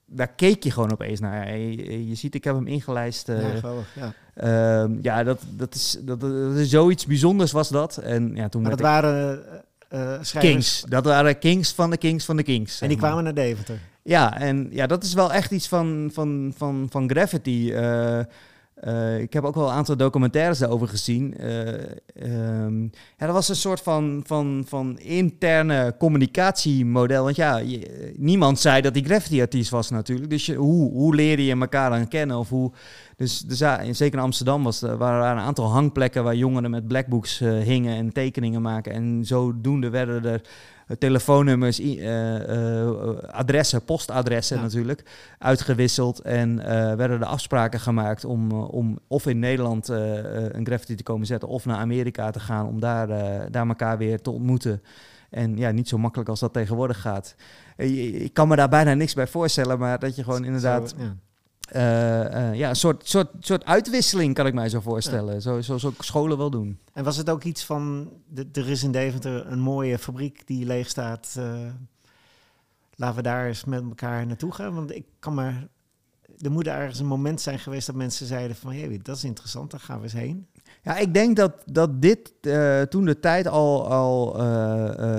daar keek je gewoon opeens naar. Je, je ziet, ik heb hem ingelijst. Uh, ja, geweldig, ja. Uh, ja, dat, dat, is, dat, dat, is zoiets bijzonders was dat. En ja, toen maar dat waren uh, Kings. Dat waren Kings van de Kings van de Kings. En die kwamen naar Deventer. Ja, en ja, dat is wel echt iets van, van, van, van graffiti. Uh, ik heb ook wel een aantal documentaires daarover gezien. Uh, ja, dat was een soort van, van, van interne communicatiemodel. Want ja, niemand zei dat hij graffiti-artiest was natuurlijk. Dus hoe, hoe leerde je elkaar dan kennen? Of hoe, dus, dus ja, zeker in Amsterdam was, er waren er een aantal hangplekken waar jongeren met blackbooks hingen en tekeningen maken. En zodoende werden er telefoonnummers, uh, adressen, postadressen natuurlijk, uitgewisseld. En werden er afspraken gemaakt om, om of in Nederland een graffiti te komen zetten of naar Amerika te gaan om daar, daar elkaar weer te ontmoeten. En ja, niet zo makkelijk als dat tegenwoordig gaat. Ik kan me daar bijna niks bij voorstellen, maar dat je gewoon inderdaad... ja ja, een soort, soort, soort uitwisseling kan ik mij zo voorstellen. Zo, zoals ook scholen wel doen. En was het ook iets van, er is in Deventer een mooie fabriek die leeg staat. Uh, laten we daar eens met elkaar naartoe gaan. Want ik kan maar, er moet ergens een moment zijn geweest dat mensen zeiden van, hé, dat is interessant, daar gaan we eens heen. Ja, ik denk dat, dat dit toen de tijd al, al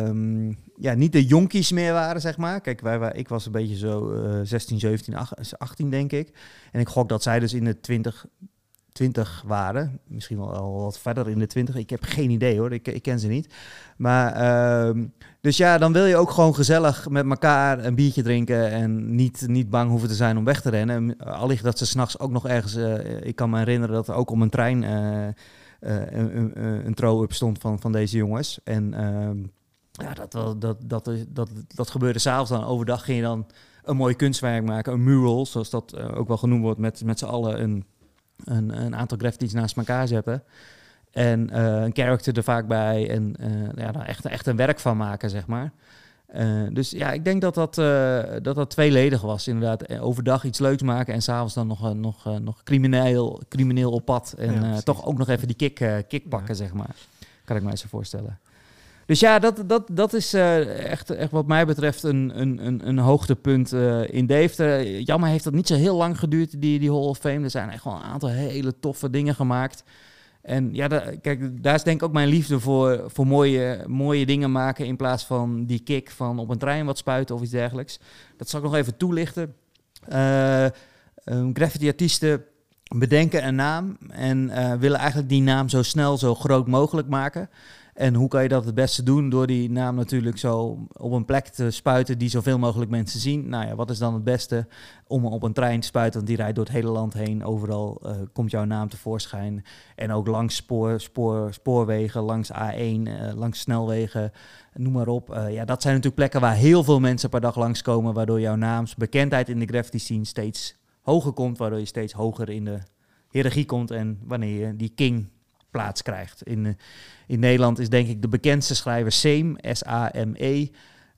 um, ja, niet de jonkies meer waren, zeg maar. Kijk, wij, ik was een beetje zo uh, 16, 17, 18, denk ik. En ik gok dat zij dus in de 20, 20 waren. Misschien wel wat verder in de 20. Ik heb geen idee hoor, ik, ik ken ze niet. Maar, uh, dus ja, dan wil je ook gewoon gezellig met elkaar een biertje drinken. En niet, niet bang hoeven te zijn om weg te rennen. Allicht dat ze s'nachts ook nog ergens. Uh, ik kan me herinneren dat er ook om een trein. Uh, een, een, een throw-up stond van, van deze jongens. En ehm, ja, dat, dat, dat, dat, dat, dat gebeurde s'avonds dan. Overdag ging je dan een mooi kunstwerk maken, een mural, zoals dat ook wel genoemd wordt, met, met z'n allen een, een, een aantal graffitis naast elkaar zetten. En uh, een character er vaak bij en uh, ja, dan echt, echt een werk van maken, zeg maar. dus ja, ik denk dat dat, dat dat tweeledig was, inderdaad. Overdag iets leuks maken en s'avonds dan nog, nog, nog crimineel, crimineel op pad. En ja, toch ook nog even die kick, kick pakken, ja. zeg maar. Kan ik mij zo voorstellen. Dus ja, dat, dat, dat is uh, echt, echt wat mij betreft een, een, een, een hoogtepunt uh, in Deventer. Jammer heeft dat niet zo heel lang geduurd, die, die Hall of Fame. Er zijn echt wel een aantal hele toffe dingen gemaakt. En ja, kijk, daar is denk ik ook mijn liefde voor, voor mooie, mooie dingen maken... in plaats van die kick van op een trein wat spuiten of iets dergelijks. Dat zal ik nog even toelichten. Uh, graffiti-artiesten bedenken een naam en willen eigenlijk die naam zo snel, zo groot mogelijk maken... En hoe kan je dat het beste doen? Door die naam natuurlijk zo op een plek te spuiten die zoveel mogelijk mensen zien. Nou ja, wat is dan het beste? Om op een trein te spuiten, want die rijdt door het hele land heen. Overal uh, komt jouw naam tevoorschijn. En ook langs spoor, spoor, spoorwegen, langs A1, uh, eh, langs snelwegen, noem maar op. Uh, ja, dat zijn natuurlijk plekken waar heel veel mensen per dag langskomen. Waardoor jouw naamsbekendheid in de graffiti scene steeds hoger komt. Waardoor je steeds hoger in de hiërarchie komt. En wanneer je die king plaats krijgt. In, in Nederland is denk ik de bekendste schrijver Seem, S-A-M-E.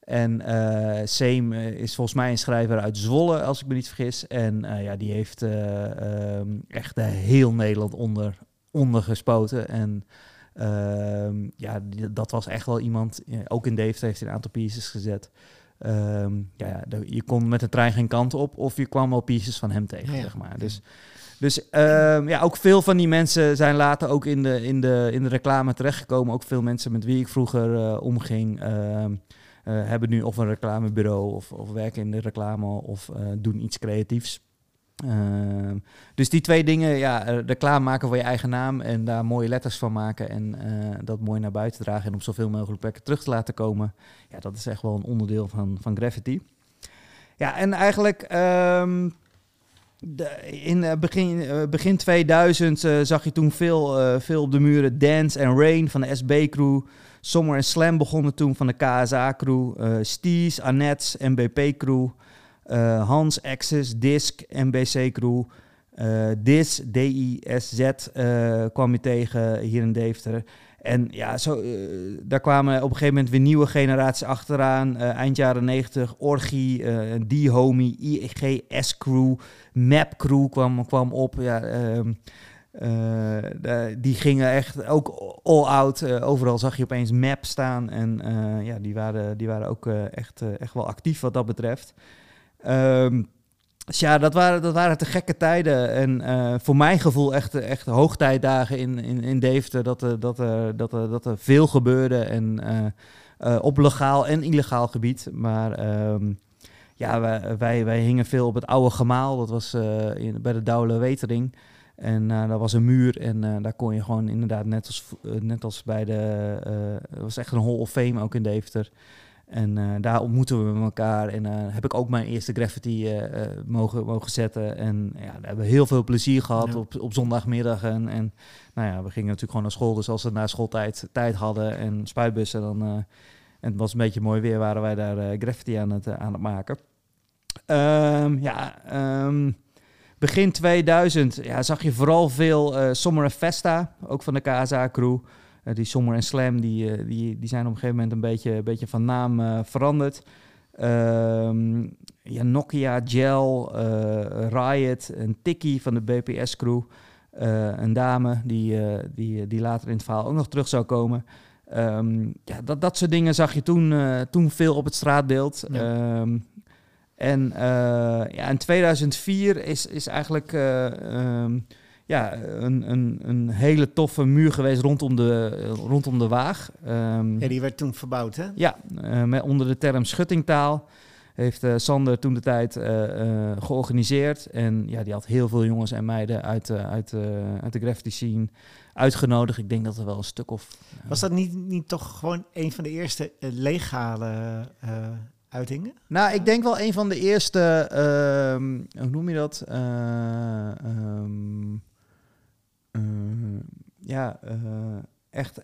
En uh, Seem is volgens mij een schrijver uit Zwolle, als ik me niet vergis. En uh, ja, die heeft uh, um, echt heel Nederland onder, ondergespoten. En um, ja, die, dat was echt wel iemand, ook in Deventer heeft hij een aantal pieces gezet. Um, ja, je kon met de trein geen kant op of je kwam wel pieces van hem tegen, ja, zeg maar. Dus, dus um, ja, ook veel van die mensen zijn later ook in de, in de, in de reclame terechtgekomen. Ook veel mensen met wie ik vroeger uh, omging, uh, uh, hebben nu of een reclamebureau of, of werken in de reclame of uh, doen iets creatiefs. Uh, dus die twee dingen, ja, reclame maken voor je eigen naam en daar mooie letters van maken en dat mooi naar buiten dragen en op zoveel mogelijk plekken terug te laten komen. Ja, dat is echt wel een onderdeel van, van Graffiti. Ja, en eigenlijk in uh, begin, begin 2000 zag je toen veel, veel op de muren Dance and Rain van de SB-crew. Summer and Slam begonnen toen van de KSA-crew. Stees, Annette, MBP-crew. Hans, Access, Disc, MBC Crew. Uh, DIS, D-I-S-Z kwam je tegen hier in Deventer. En ja, zo, daar kwamen op een gegeven moment weer nieuwe generaties achteraan. eind jaren 90, Orgie, D-Homie, IEG, S-Crew, Map Crew kwam, kwam op. Ja, ehm, die gingen echt ook all out. overal zag je opeens Map staan. En ja, die waren, die waren ook echt, echt wel actief wat dat betreft. Um, dus ja, dat waren, dat waren te gekke tijden. En voor mijn gevoel echt, echt hoogtijdagen in, in, in Deventer. Dat dat, dat, er, dat er veel gebeurde. En op legaal en illegaal gebied. Maar um, ja, wij, wij, wij, hingen veel op het oude gemaal. Dat was in, bij de Douwle Wetering. En daar was een muur. En daar kon je gewoon inderdaad, net als, net als bij de... Het was echt een Hall of Fame ook in Deventer. En uh, daar ontmoeten we elkaar. En uh, heb ik ook mijn eerste graffiti uh, mogen, mogen zetten. En ja, daar hebben we heel veel plezier gehad ja. op, op zondagmiddag. En, en nou ja, we gingen natuurlijk gewoon naar school. Dus als we na schooltijd tijd hadden en spuitbussen, dan en het was een beetje mooi weer, waren wij daar graffiti aan het, aan het maken. Um, ja, um, begin 2000 ja, zag je vooral veel Summer Festa, ook van de KSA-crew. Uh, die Sommer en Slam die, uh, die, die zijn op een gegeven moment een beetje, een beetje van naam uh, veranderd. Um, ja, Nokia, Gel, Riot, een Tikkie van de BPS-crew. een dame die, die, die later in het verhaal ook nog terug zou komen. Um, ja, dat, dat soort dingen zag je toen, toen veel op het straatbeeld. Ja. Um, en ja, in 2004 is, is eigenlijk um, ja, een, een, een hele toffe muur geweest rondom de, rondom de Waag. Ja, die werd toen verbouwd, hè? Ja, met, onder de term schuttingtaal. Heeft uh, Sander toen de tijd uh, georganiseerd. En ja, die had heel veel jongens en meiden uit, uit, uit de graffiti scene uitgenodigd. Ik denk dat er wel een stuk of... Was dat niet, niet toch gewoon een van de eerste legale uitingen? Nou, ik denk wel een van de eerste... Uh, hoe noem je dat? Um, uh, ja, uh, echt.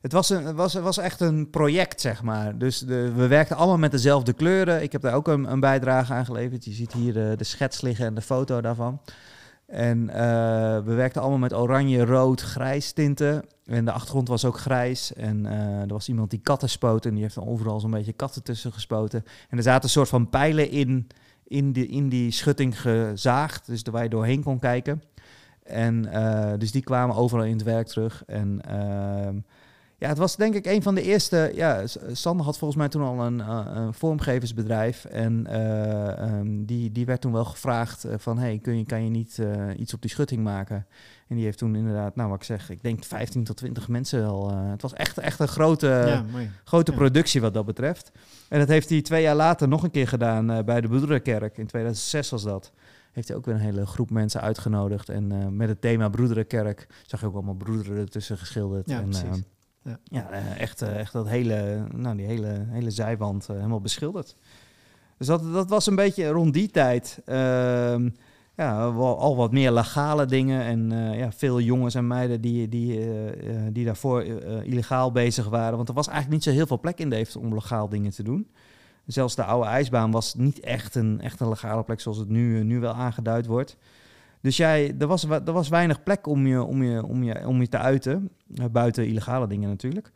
Het was, een, was, was echt een project, zeg maar. Dus de, we werkten allemaal met dezelfde kleuren. Ik heb daar ook een, een bijdrage aan geleverd. Je ziet hier de, de schets liggen en de foto daarvan. En uh, we werkten allemaal met oranje, rood, grijs tinten. En de achtergrond was ook grijs. En uh, er was iemand die katten spoot. En die heeft dan overal zo'n beetje katten tussen gespoten. En er zaten een soort van pijlen in, in, die, in die schutting gezaagd. Dus waar je doorheen kon kijken. En uh, dus die kwamen overal in het werk terug. En uh, ja, het was denk ik een van de eerste. Ja, Sander had volgens mij toen al een, uh, een vormgeversbedrijf. En um, die, die werd toen wel gevraagd van hey, kun je, kan je niet iets op die schutting maken? En die heeft toen inderdaad, nou wat ik zeg, ik denk 15 tot 20 mensen al. het was echt, echt een grote, ja, grote ja. productie wat dat betreft. En dat heeft hij twee jaar later nog een keer gedaan bij de Broederenkerk. In 2006 was dat heeft hij ook weer een hele groep mensen uitgenodigd. En uh, met het thema Broederenkerk zag je ook allemaal broederen ertussen geschilderd. Ja, en. Uh, ja, uh, echt, echt dat hele, nou, die hele, hele zijwand helemaal beschilderd. Dus dat, dat was een beetje rond die tijd. Ehm, ja, al wat meer legale dingen. En ja, veel jongens en meiden die, die, die daarvoor illegaal bezig waren. Want er was eigenlijk niet zo heel veel plek in Deventer om legaal dingen te doen. Zelfs de oude ijsbaan was niet echt een, echt een legale plek zoals het nu, nu wel aangeduid wordt. Dus jij, er, was, er was weinig plek om je, om je, om je, om je te uiten. Uh, buiten illegale dingen natuurlijk.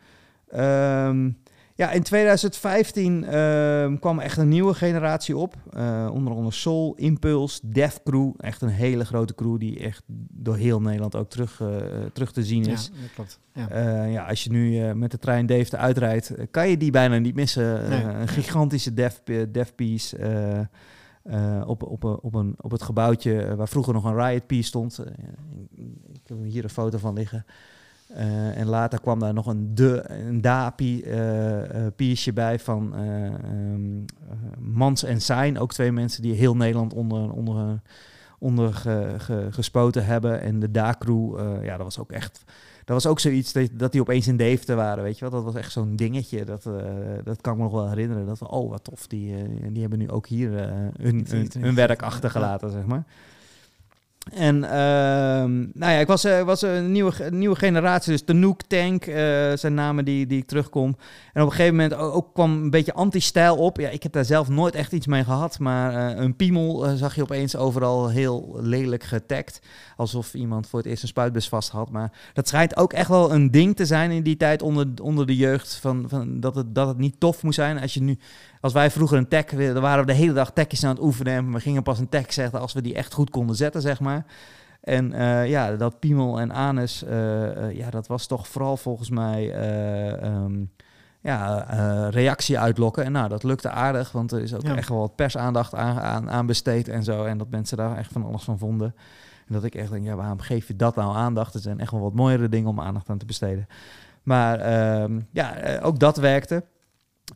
Ehm, ja, in 2015 uh, kwam echt een nieuwe generatie op. Uh, onder andere Soul, Impulse, Def Crew. Echt een hele grote crew die echt door heel Nederland ook terug, uh, terug te zien is. Ja, dat klopt. Ja. ja, als je nu met de trein Dave uitrijdt, kan je die bijna niet missen. Nee. een gigantische Def, def piece. Op, op, op, een, op het gebouwtje waar vroeger nog een Riot Piece stond. ik heb hier een foto van liggen. Uh, en later kwam daar nog een de, een da-piersje uh, uh, bij van um, Mans en Sein. Ook twee mensen die heel Nederland onder, onder, onder ge, ge, gespoten hebben. En de da-crew, ja, dat was ook echt... Dat was ook zoiets dat, dat die opeens in Deventer waren, weet je wel. Dat was echt zo'n dingetje. Dat, dat kan ik me nog wel herinneren. Dat we, oh, wat tof. Die, die hebben nu ook hier hun, hun, hun werk achtergelaten, zeg maar. En uh, nou ja, ik was, uh, was een nieuwe, nieuwe generatie, dus de Nook Tank uh, zijn namen die, die ik terugkom. En op een gegeven moment ook, ook kwam een beetje anti-stijl op. Ja, ik heb daar zelf nooit echt iets mee gehad, maar een piemel zag je opeens overal heel lelijk getagd. Alsof iemand voor het eerst een spuitbus vast had. Maar dat schijnt ook echt wel een ding te zijn in die tijd onder, onder de jeugd. Van, van dat, het, dat het niet tof moest zijn als je nu als wij vroeger een tag, dan waren we de hele dag tagjes aan het oefenen. En we gingen pas een tag zetten als we die echt goed konden zetten, zeg maar. En uh, ja, dat piemel en anus, uh, uh, ja, dat was toch vooral volgens mij um, ja, reactie uitlokken. En nou, dat lukte aardig, want er is ook ja. echt wel wat persaandacht aan, aan, aan besteed en zo. En dat mensen daar echt van alles van vonden. Dat ik echt denk, ja, waarom geef je dat nou aandacht? Er zijn echt wel wat mooiere dingen om aandacht aan te besteden. Maar um, ja, ook dat werkte.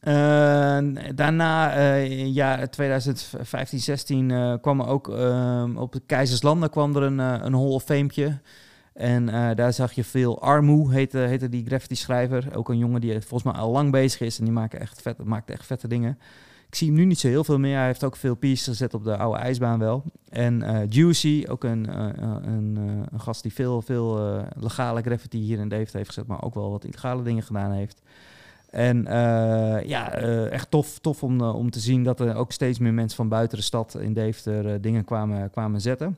Uh, daarna, uh, ja, 2015, 16 uh, kwam er ook op de Keizerslanden kwam er een, een Hall of Famepje. En daar zag je veel Armoe, heette, heette die graffiti-schrijver. Ook een jongen die volgens mij al lang bezig is en die maakt echt, vet, maakt echt vette dingen. Ik zie hem nu niet zo heel veel meer. Hij heeft ook veel pieces gezet op de oude ijsbaan wel. En Juicy, ook een, een, een, gast die veel, veel legale graffiti hier in Deventer heeft gezet, maar ook wel wat illegale dingen gedaan heeft. En ja, echt tof, tof om, om te zien dat er ook steeds meer mensen van buiten de stad in Deventer dingen kwamen, kwamen zetten.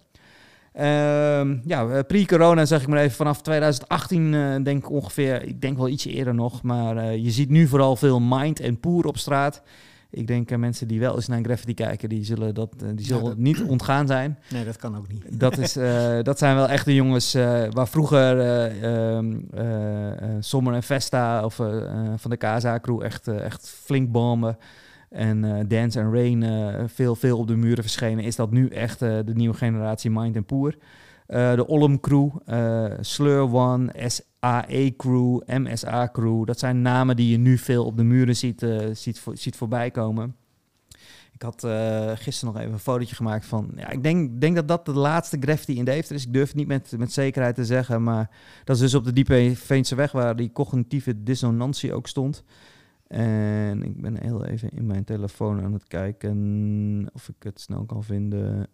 Ehm, ja, pre-corona zeg ik maar even vanaf 2018 denk ik ongeveer, ik denk wel ietsje eerder nog, maar je ziet nu vooral veel mind en poer op straat. Ik denk uh, mensen die wel eens naar graffiti kijken, die zullen, dat, uh, die zullen ja, dat... niet ontgaan zijn. Nee, dat kan ook niet. Dat, is, uh, dat zijn wel echte jongens waar vroeger ehm, Sommer en Vesta of van de Casa crew echt, echt flink bommen. En Dance and Rain veel, veel op de muren verschenen. Is dat nu echt de nieuwe generatie Mind en Poer. De Olm crew, Slur One, AE Crew, MSA Crew. Dat zijn namen die je nu veel op de muren ziet, uh, ziet, ziet voorbij komen. Ik had uh, gisteren nog even een fotootje gemaakt van... Ja, ik denk, denk dat dat de laatste graffiti in Deventer is. Ik durf het niet met, met zekerheid te zeggen, maar dat is dus op de Diepe Veense weg... waar die cognitieve dissonantie ook stond. En ik ben heel even in mijn telefoon aan het kijken of ik het snel kan vinden.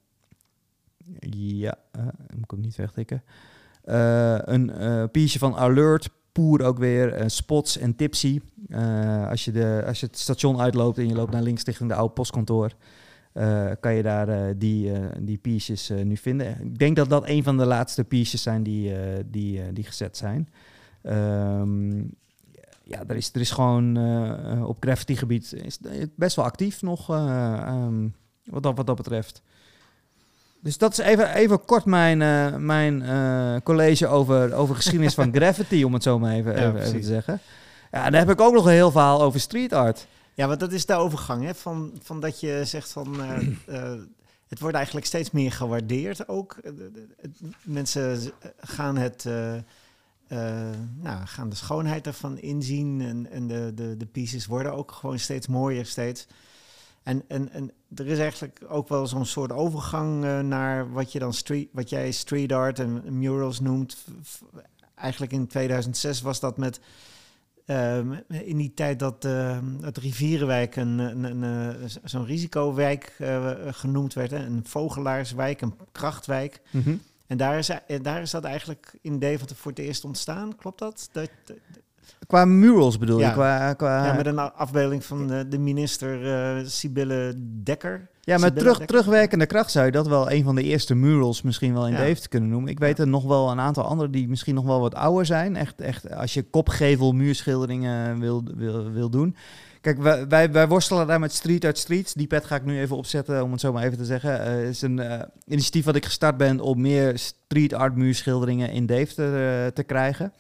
Ja, uh, moet ik hem niet wegtikken. Uh, een piece van Alert, Poer ook weer, Spots en Tipsy. als, je de, als je het station uitloopt en je loopt naar links richting de oude postkantoor... kan je daar die, die pieces nu vinden. Ik denk dat dat een van de laatste pieces zijn die, die, die gezet zijn. Um, ja, er is, er is gewoon op graffiti gebied is best wel actief nog um, wat, dat, wat dat betreft. Dus dat is even, even kort mijn, uh, mijn uh, college over, over geschiedenis van graffiti, om het zo maar even, ja, even, even, te zeggen. Ja, daar heb ik ook nog een heel verhaal over street art. Ja, want dat is de overgang, hè? Van, van dat je zegt van... Uh, het wordt eigenlijk steeds meer gewaardeerd ook. mensen gaan het... nou, gaan de schoonheid ervan inzien en, en de, de, de pieces worden ook gewoon steeds mooier steeds. En, en, en er is eigenlijk ook wel zo'n soort overgang uh, naar wat, je dan street, wat jij street art en murals noemt. Eigenlijk in 2006 was dat met. Uh, in die tijd dat uh, het Rivierenwijk een, een, een, een zo'n risicowijk uh, genoemd werd. Hè? Een vogelaarswijk, een krachtwijk. Mm -hmm. En daar is, daar is dat eigenlijk in Deventer voor het eerst ontstaan. Klopt dat? dat, dat Qua murals bedoel Ja. je? Qua, qua... Ja, met een afbeelding van de, de minister eh Sibylle Dekker. Ja, met Sibylle terug, Dekker. terugwerkende kracht zou je dat wel een van de eerste murals misschien wel in Ja. Deventer kunnen noemen. Ik weet er nog wel een aantal andere die misschien nog wel wat ouder zijn. Echt, echt als je kopgevel muurschilderingen wil, wil, wil doen. Kijk, wij, wij, wij worstelen daar met Street Art Streets. Die pet ga ik nu even opzetten, om het zo maar even te zeggen. Het is een eh, initiatief wat ik gestart ben om meer street art muurschilderingen in Deventer eh, te krijgen.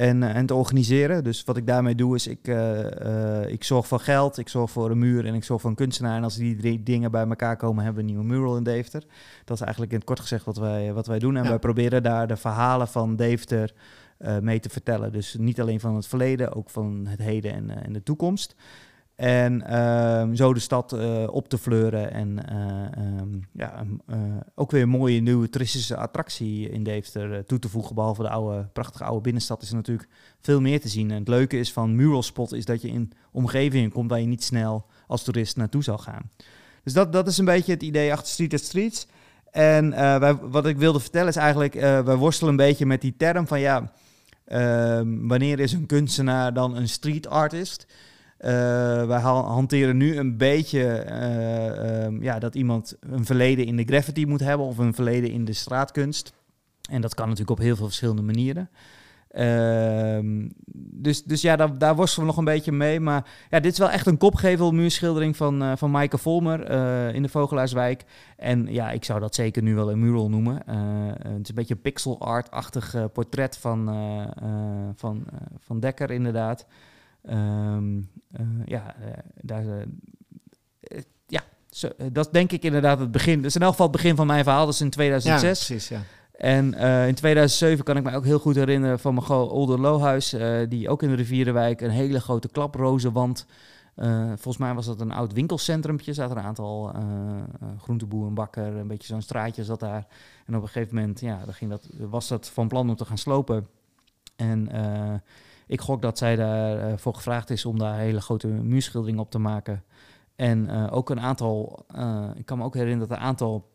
En, eh, en te organiseren. Dus wat ik daarmee doe is, ik, eh, eh, ik zorg voor geld, ik zorg voor een muur en ik zorg voor een kunstenaar. En als die drie dingen bij elkaar komen, hebben we een nieuwe mural in Deventer. Dat is eigenlijk in het kort gezegd wat wij, wat wij doen. En Ja. wij proberen daar de verhalen van Deventer mee te vertellen. Dus niet alleen van het verleden, ook van het heden en, en de toekomst. En ehm, zo de stad eh, op te fleuren. En eh, ehm, ja, eh, ook weer een mooie nieuwe toeristische attractie in Deventer toe te voegen. Behalve de oude, prachtige oude binnenstad is er natuurlijk veel meer te zien. En het leuke is van Mural Spot is dat je in omgevingen komt waar je niet snel als toerist naartoe zal gaan. Dus dat, dat is een beetje het idee achter Street at Streets. En wij, wat ik wilde vertellen is eigenlijk, eh, wij worstelen een beetje met die term van ja, ehm, wanneer is een kunstenaar dan een street artist? Eh, wij ha- hanteren nu een beetje eh, ehm, ja, dat iemand een verleden in de graffiti moet hebben of een verleden in de straatkunst. En dat kan natuurlijk op heel veel verschillende manieren. Ehm, dus, dus ja, daar, daar worstelen we nog een beetje mee. Maar ja, dit is wel echt een kopgevel muurschildering van, eh van Maaike Volmer in de Vogelaarswijk. En ja, ik zou dat zeker nu wel een mural noemen. Het is een beetje een pixel art-achtig portret van, van, van Dekker inderdaad. Eh, ja, eh, daar, eh, eh, ja zo, eh, dat is denk ik inderdaad het begin. Dat is in elk geval het begin van mijn verhaal. Dat is in Ja, 2006. precies, ja. En eh, in 2007 kan ik me ook heel goed herinneren van mijn Older Lohuis, eh, die ook in de Rivierenwijk een hele grote klaprozenwand. eh volgens mij was dat een oud winkelcentrumpje. Zaten een aantal eh eh, groenteboer, een bakker, een beetje zo'n straatje zat daar. En op een gegeven moment ja, dan ging dat, was dat van plan om te gaan slopen. En eh, ik gok dat zij daarvoor voor gevraagd is om daar een hele grote muurschildering op te maken. En eh, ook een aantal, eh, ik kan me ook herinneren dat er een aantal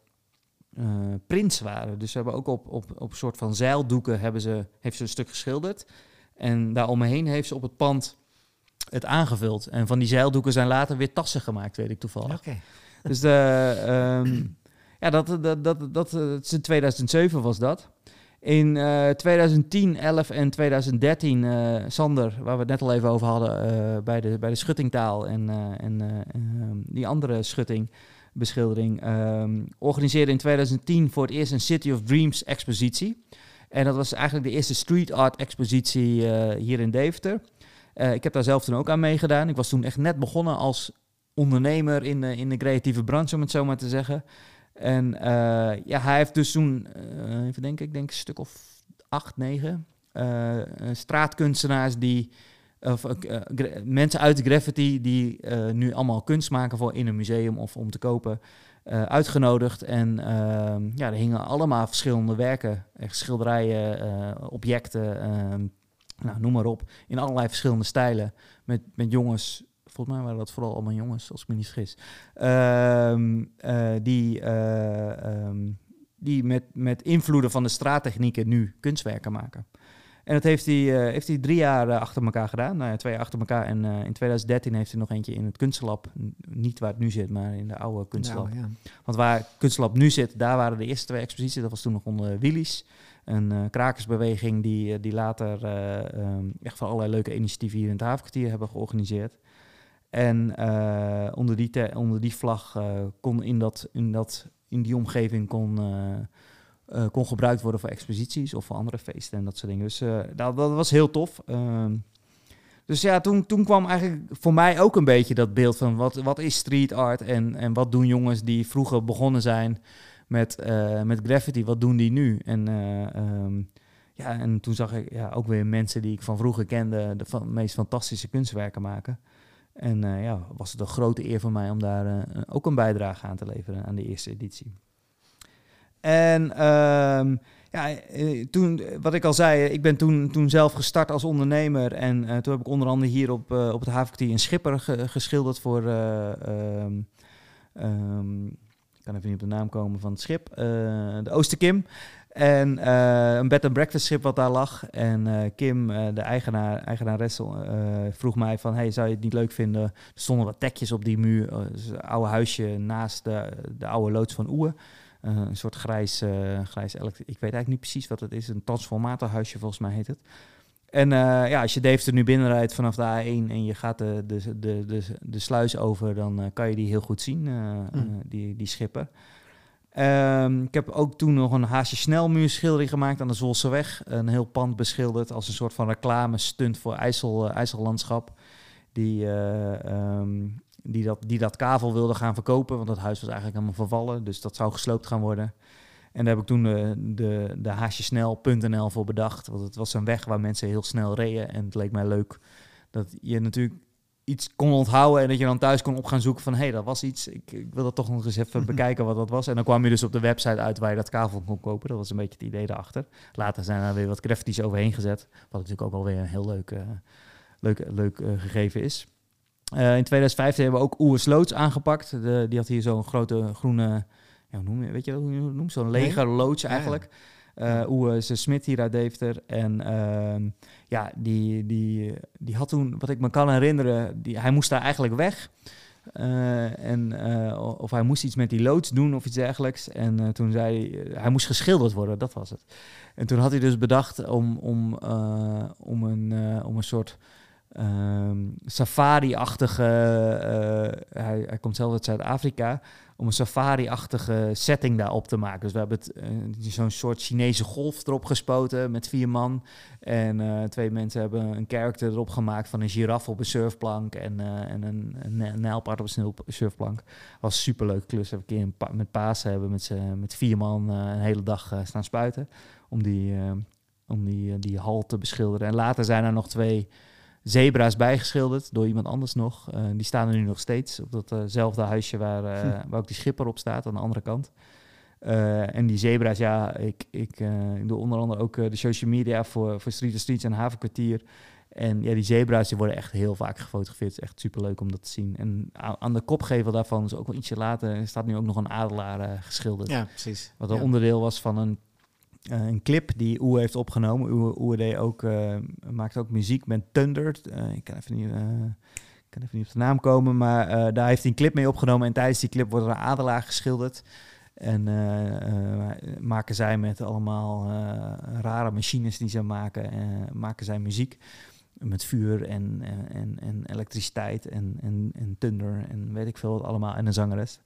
eh, prints waren. Dus ze hebben ook op, op, op een soort van zeildoeken hebben ze, heeft ze een stuk geschilderd. En daaromheen heeft ze op het pand het aangevuld. En van die zeildoeken zijn later weer tassen gemaakt, weet ik toevallig. Dus de, ehm, ja, dat, dat, dat, dat, eh, het is in 2007 was dat. In eh 2010, 11 en 2013, eh, Sander, waar we het net al even over hadden, eh, bij, de, bij de schuttingtaal en, eh, en eh, ehm, die andere schutting, beschildering, ehm, organiseerde in 2010 voor het eerst een City of Dreams expositie. En dat was eigenlijk de eerste street art expositie eh, hier in Deventer. Eh, ik heb daar zelf toen ook aan meegedaan. Ik was toen echt net begonnen als ondernemer in in de creatieve branche, om het zo maar te zeggen. En eh, ja, hij heeft dus toen, eh, even denken, ik denk een stuk of acht, negen eh, straatkunstenaars die, of mensen uit de graffiti die nu allemaal kunst maken voor in een museum of om te kopen, uitgenodigd. En ehm, ja, er hingen allemaal verschillende werken, echt schilderijen, objecten, ehm, nou, noem maar op, in allerlei verschillende stijlen met, met jongens. Volgens mij waren dat vooral allemaal jongens, als ik me niet vergis. Ehm, eh, die eh, ehm, die met, met invloeden van de straattechnieken nu kunstwerken maken. En dat heeft hij, eh, heeft hij drie jaar achter elkaar gedaan. Nou ja, twee jaar achter elkaar. En in 2013 heeft hij nog eentje in het kunstlab. Niet waar het nu zit, maar in de oude kunstlab. Nou, ja. Want waar Kunstlab nu zit, daar waren de eerste twee exposities. Dat was toen nog onder Willys. Een krakersbeweging die, die later eh, ehm, echt van allerlei leuke initiatieven hier in het havenkwartier hebben georganiseerd. En eh, onder, die onder die vlag eh, kon in, dat, in, dat, in die omgeving kon, eh, kon gebruikt worden voor exposities of voor andere feesten en dat soort dingen. Dus dat, dat was heel tof. Ehm, dus ja, toen, toen kwam eigenlijk voor mij ook een beetje dat beeld van wat, wat is street art en, en wat doen jongens die vroeger begonnen zijn met, met graffiti, wat doen die nu? En, eh, ehm, ja, en toen zag ik ja, ook weer mensen die ik van vroeger kende de van, meest fantastische kunstwerken maken. En eh, ja, was het een grote eer voor mij om daar eh, ook een bijdrage aan te leveren aan de eerste editie. En ehm, ja, eh, toen, wat ik al zei, ik ben toen, toen zelf gestart als ondernemer. En toen heb ik onder andere hier op, op het havenkwartier een schipper ge- geschilderd voor... eh, ehm, ehm, ik kan even niet op de naam komen van het schip. de Oosterkim. En eh, een bed and breakfast schip wat daar lag. En eh, Kim, uh, de eigenaar, eigenares, vroeg mij van... Hey, zou je het niet leuk vinden? Er stonden wat tekjes op die muur. Dus een oude huisje naast de, de oude loods van Oe. een soort grijs, grijs ik weet eigenlijk niet precies wat het is. Een transformatorhuisje volgens mij heet het. En ja, als je Deventer nu binnenrijdt vanaf de A1 en je gaat de, de, de, de, de sluis over... dan kan je die heel goed zien, mm. die, die schippen. Um, ik heb ook toen nog een Haasje Snelmuurschildering gemaakt aan de Zolseweg. Een heel pand beschilderd als een soort van reclame stunt voor IJssel, uh, IJssellandschap. Die, uh, um, die, dat, die dat kavel wilde gaan verkopen, want dat huis was eigenlijk helemaal vervallen. Dus dat zou gesloopt gaan worden. En daar heb ik toen de, de, de haasjesnel.nl voor bedacht. Want het was een weg waar mensen heel snel reden. En het leek mij leuk dat je natuurlijk iets kon onthouden en dat je dan thuis kon op gaan zoeken van hé, hey, dat was iets. Ik, ik, wil dat toch nog eens even bekijken wat dat was. En dan kwam je dus op de website uit waar je dat kavel kon kopen. Dat was een beetje het idee daarachter. Later zijn er weer wat graffitis overheen gezet, wat natuurlijk ook alweer een heel leuk, uh, leuk, leuk uh, gegeven is. Uh, in 2015 hebben we ook Oewe Sloots aangepakt. De, die had hier zo'n grote groene, ja, hoe noem je, weet je hoe je noemt? Zo'n leger loods eigenlijk. Oewe Smit hier uit Deventer. En uh, ja, die, die, die had toen, wat ik me kan herinneren, die, hij moest daar eigenlijk weg. Uh, en, uh, of hij moest iets met die loods doen of iets dergelijks. En uh, toen zei hij, hij moest geschilderd worden, dat was het. En toen had hij dus bedacht om, om, om, een, om een soort ehm, safari-achtige... hij, hij komt zelf uit Zuid-Afrika om een safari-achtige setting daarop te maken. Dus we hebben het, uh, zo'n soort Chinese golf erop gespoten met vier man. En uh, twee mensen hebben een character erop gemaakt van een giraf op een surfplank en, uh, en een, een nijlpaard op een surfplank. Was super leuke klus. Heb ik een pa met Pasen hebben met, met vier man een hele dag staan spuiten om die, om die, die hal te beschilderen. En later zijn er nog twee zebra's bijgeschilderd door iemand anders nog. Uh, die staan er nu nog steeds op datzelfde uh huisje waar, uh, hm. waar ook die schipper op staat aan de andere kant. En die zebra's, ja, ik, ik, ik doe onder andere ook de social media voor, voor Street Streets en Havenkwartier. En ja, die zebra's die worden echt heel vaak gefotografeerd. Het is echt super leuk om dat te zien. En aan de kopgevel daarvan is ook wel ietsje later, staat nu ook nog een adelaar geschilderd. Ja, precies. Wat een onderdeel was van een uh, een clip die Oe heeft opgenomen. Oe, ook, uh, maakt ook muziek met Thunder. Uh, ik kan even niet, kan even niet op de naam komen, maar daar heeft hij een clip mee opgenomen. En tijdens die clip wordt er een adelaar geschilderd. En maken zij met allemaal rare machines die ze maken, maken zij muziek. Met vuur en, en, en elektriciteit en, en, en thunder en weet ik veel wat allemaal. En een zangeres.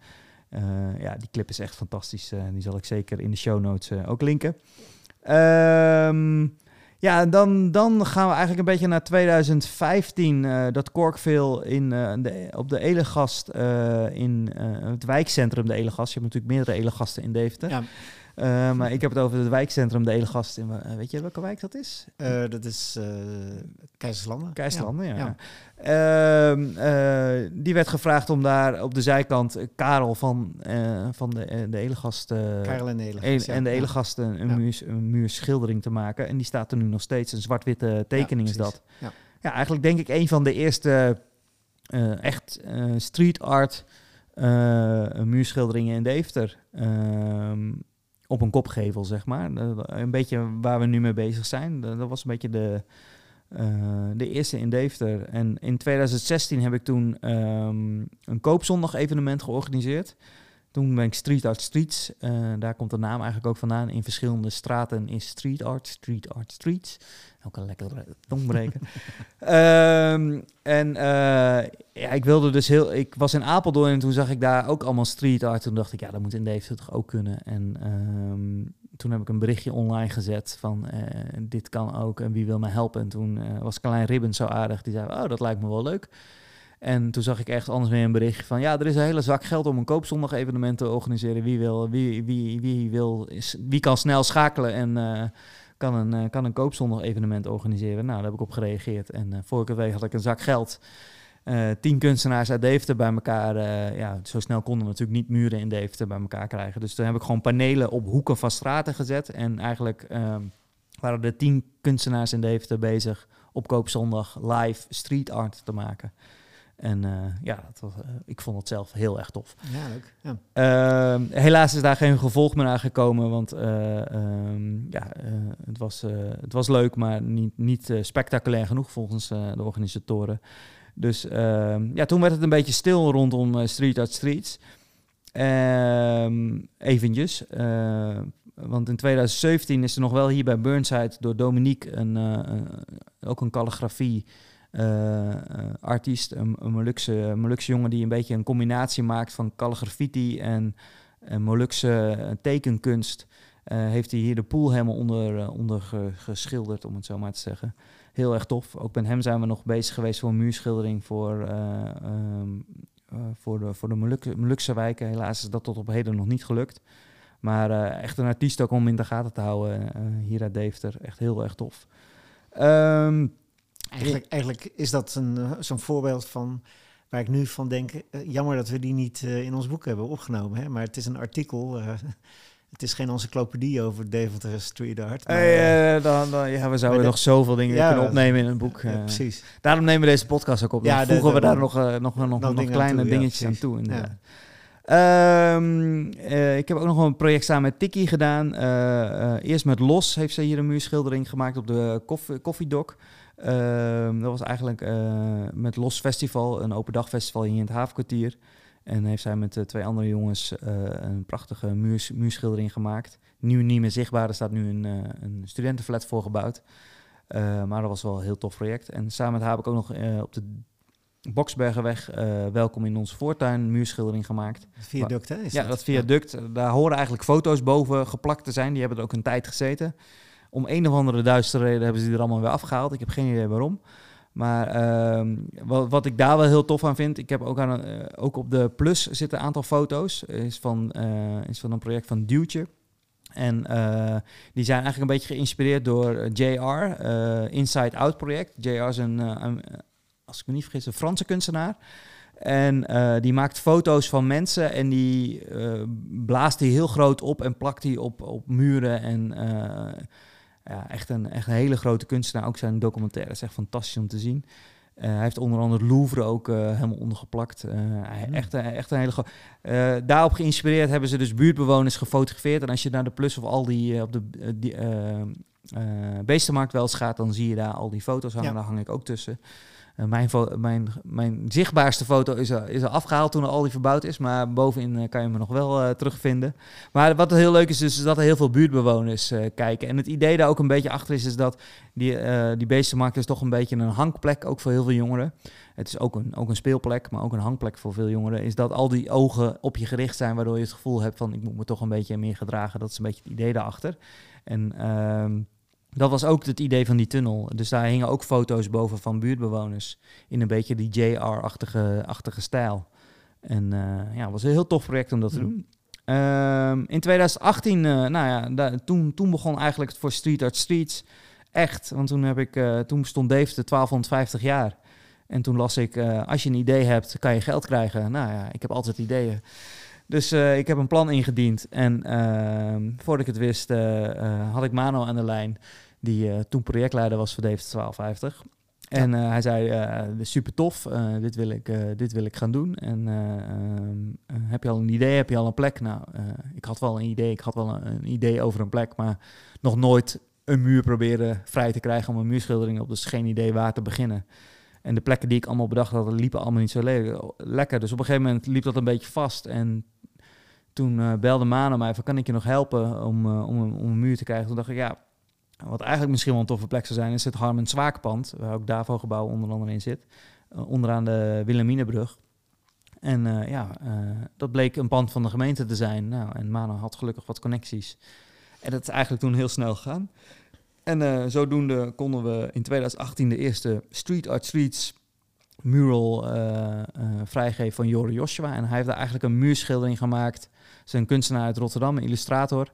Uh, ja, die clip is echt fantastisch. Uh, die zal ik zeker in de show notes uh, ook linken. Um, ja, dan, dan gaan we eigenlijk een beetje naar 2015. dat Corkville in, de, op de Elegast in het wijkcentrum de Elegast. Je hebt natuurlijk meerdere Elegasten in Deventer. Ja. Uh, maar ik heb het over het wijkcentrum De Elegast. In, uh, weet je welke wijk dat is? Uh, dat is Keizerslanden. Keizerslanden, ja. ja. Ehm, die werd gevraagd om daar op de zijkant Karel van, van de, de Elegast... Karel en de Elegast, En de Elegast een, een, muur, een muurschildering te maken. En die staat er nu nog steeds. Een zwart-witte tekening is dat. Ja. eigenlijk denk ik een van de eerste echt street art... muurschilderingen in Deventer. Ehm, op een kopgevel, zeg maar. Een beetje waar we nu mee bezig zijn. Dat was een beetje de, uh, de eerste in Deventer. En in 2016 heb ik toen um, een koopzondag evenement georganiseerd. Toen ben ik Street Art Streets. Uh, daar komt de naam eigenlijk ook vandaan. In verschillende straten is Street Art, Street Art Streets. Ook een lekker tongbreken. um, en uh, ja, ik wilde dus heel... Ik was in Apeldoorn en toen zag ik daar ook allemaal street art. Toen dacht ik, ja, dat moet in Deventer toch ook kunnen. En um, toen heb ik een berichtje online gezet van uh, dit kan ook en wie wil mij helpen. En toen was Klein Ribbon zo aardig. Die zei, oh, dat lijkt me wel leuk. En toen zag ik ergens anders weer een berichtje van... ja, er is een hele zak geld om een koopzondag evenement te organiseren. Wie, wil, wie, wie, wie, wil, wie kan snel schakelen en uh, kan, een, uh, kan een koopzondag evenement organiseren? Nou, daar heb ik op gereageerd. En uh, vorige week had ik een zak geld. tien kunstenaars uit Deventer bij elkaar. ja, zo snel konden we natuurlijk niet muren in Deventer bij elkaar krijgen. Dus toen heb ik gewoon panelen op hoeken van straten gezet. En eigenlijk ehm, waren er tien kunstenaars in Deventer bezig... op koopzondag live street art te maken... En ja, dat was, ik vond het zelf heel erg tof. Ja, leuk. Ja. Ehm, helaas is daar geen gevolg meer aan gekomen, want ehm, ja, het, was, het was leuk, maar niet, niet spectaculair genoeg volgens de organisatoren. Dus ehm, ja, toen werd het een beetje stil rondom Street Art Streets. eventjes. Want in 2017 is er nog wel hier bij Burnside door Dominique een, ook een calligrafie uh, artiest, een, Molukse, Molukse jongen die een beetje een combinatie maakt van calligrafie en, en Molukse tekenkunst. heeft hij hier de pool helemaal onder, onder geschilderd, om het zo maar te zeggen. Heel erg tof. Ook met hem zijn we nog bezig geweest voor een muurschildering voor, um, voor de, voor de Molukse, wijken. Helaas is dat tot op heden nog niet gelukt. Maar echt een artiest ook om in de gaten te houden. Uh, Hira Deventer, echt heel erg tof. Um, eigenlijk, eigenlijk is dat een, eh, zo'n voorbeeld van waar ik nu van denk, jammer dat we die niet in ons boek hebben opgenomen. Hè? Maar het is een artikel. het is geen encyclopedie over Deventer Street Art. Maar, hey, dan, dan, ja, we zouden nog zoveel dingen kunnen opnemen in een boek. Ja, precies. Daarom nemen we deze podcast ook op. Dan ja, voegen we daar nog, nog, nog, nog, kleine dingetjes aan toe. Aan Um, uh, ik heb ook nog een project samen met Tiki gedaan. Uh, eerst met Los heeft ze hier een muurschildering gemaakt op de koffie, koffiedok. Ehm, dat was eigenlijk met Los Festival, een open dagfestival hier in het Havenkwartier. En heeft zij met twee andere jongens een prachtige muurs, muurschildering gemaakt. Nu niet meer zichtbaar, er staat nu een, een studentenflat voor gebouwd. maar dat was wel een heel tof project. En samen met haar heb ik ook nog op de Boksbergenweg, uh, welkom in onze voortuin, muurschildering gemaakt. Het viaduct, hè? ja, dat, viaduct. Daar horen eigenlijk foto's boven geplakt te zijn. Die hebben er ook een tijd gezeten. Om een of andere duistere reden hebben ze die er allemaal weer afgehaald. Ik heb geen idee waarom. Maar uh, wat, wat, ik daar wel heel tof aan vind, ik heb ook, aan, uh, ook op de Plus zitten een aantal foto's. Is van, uh, is van een project van Duwtje. En die zijn eigenlijk een beetje geïnspireerd door JR, Inside Out project. JR is een, als ik me niet vergis, een Franse kunstenaar. En die maakt foto's van mensen en die blaast die heel groot op en plakt die op, op muren. En ja, echt, een, echt een hele grote kunstenaar. Ook zijn documentaire is echt fantastisch om te zien. hij heeft onder andere Louvre ook helemaal ondergeplakt. Mm. echt, echt een hele grote. daarop geïnspireerd hebben ze dus buurtbewoners gefotografeerd. En als je naar de Plus of al die op de die, beestenmarkt wel eens gaat, dan zie je daar al die foto's hangen. Ja. Daar hang ik ook tussen. Uh, mijn, mijn, mijn zichtbaarste foto is er, is er afgehaald toen al die verbouwd is. Maar bovenin uh, kan je me nog wel uh, terugvinden. Maar wat heel leuk is, dus, is dat er heel veel buurtbewoners kijken. En het idee daar ook een beetje achter is, is dat die, die beestenmarkt is toch een beetje een hangplek, ook voor heel veel jongeren. Het is ook een, ook een speelplek, maar ook een hangplek voor veel jongeren. Is dat al die ogen op je gericht zijn, waardoor je het gevoel hebt van ik moet me toch een beetje meer gedragen. Dat is een beetje het idee daarachter. En... Dat was ook het idee van die tunnel. Dus daar hingen ook foto's boven van buurtbewoners. In een beetje die JR-achtige achtige stijl. En uh, ja, het was een heel tof project om dat te doen. Ehm, in 2018, uh, eh, nou ja, toen, toen begon eigenlijk het voor Street Art Streets echt. Want toen, heb ik, uh, toen stond Dave de 1250 jaar. En toen las ik, als je een idee hebt, kan je geld krijgen. Nou ja, ik heb altijd ideeën. Dus ik heb een plan ingediend. En ehm, voordat ik het wist, had ik Mano aan de lijn die toen projectleider was voor David 1250. En hij zei, super tof, dit, wil ik, dit wil ik gaan doen. En ehm, heb je al een idee, heb je al een plek? Nou, ik had wel een idee, ik had wel een, een, idee over een plek, maar nog nooit een muur proberen vrij te krijgen om een muurschildering op. Dus geen idee waar te beginnen. En de plekken die ik allemaal bedacht had, liepen allemaal niet zo le lekker. Dus op een gegeven moment liep dat een beetje vast. En toen belde Maan mij van, kan ik je nog helpen om, om, om een muur te krijgen? Toen dacht ik, ja, wat eigenlijk misschien wel een toffe plek zou zijn, is het Harmen Zwaakpand, waar ook Davo gebouw onder andere in zit. Uh, onderaan de Wilhelminabrug. En ja, dat bleek een pand van de gemeente te zijn. Nou, en Mano had gelukkig wat connecties. En dat is eigenlijk toen heel snel gegaan. En zodoende konden we in 2018 de eerste Street Art Streets mural vrijgeven van Jore Joshua. En hij heeft daar eigenlijk een muurschildering gemaakt. Zijn kunstenaar uit Rotterdam, een illustrator.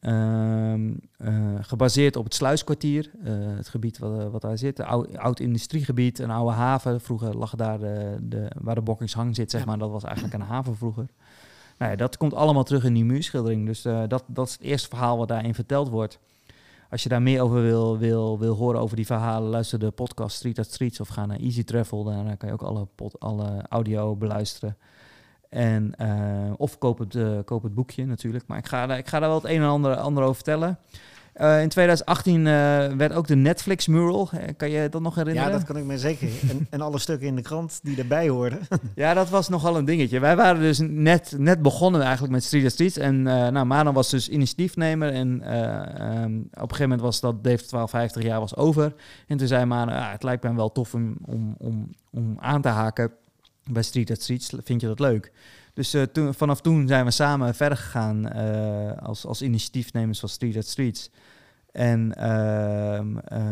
Ehm, eh, gebaseerd op het Sluiskwartier, uh, het gebied wat, wat daar zit. Oud, oud, industriegebied, een oude haven. Vroeger lag daar de, de, waar de Bokkingshang zit, zeg maar. Dat was eigenlijk een haven vroeger. Nou ja, dat komt allemaal terug in die muurschildering. Dus dat, dat is het eerste verhaal wat daarin verteld wordt. Als je daar meer over wil, wil, wil horen over die verhalen, luister de podcast Street at Streets of ga naar Easy Travel. Daar kan je ook alle, pod, alle audio beluisteren. En, of koop het, koop het boekje natuurlijk. Maar ik ga, ik ga daar wel het een en ander, ander over vertellen. Uh, in 2018 uh, werd ook de Netflix mural. kan je dat nog herinneren? Ja, dat kan ik me zeker. en, en alle stukken in de krant die erbij hoorden. ja, dat was nogal een dingetje. Wij waren dus net, net begonnen eigenlijk met Street Streets. En nou, Manon was dus initiatiefnemer. En um, op een gegeven moment was dat Dave 1250 jaar was over. En toen zei Manon, ah, het lijkt me wel tof om, om, om, om aan te haken bij Street Streets. Vind je dat leuk? Dus uh, toen, vanaf toen zijn we samen verder gegaan uh, als, als initiatiefnemers van Street at Streets. En uh,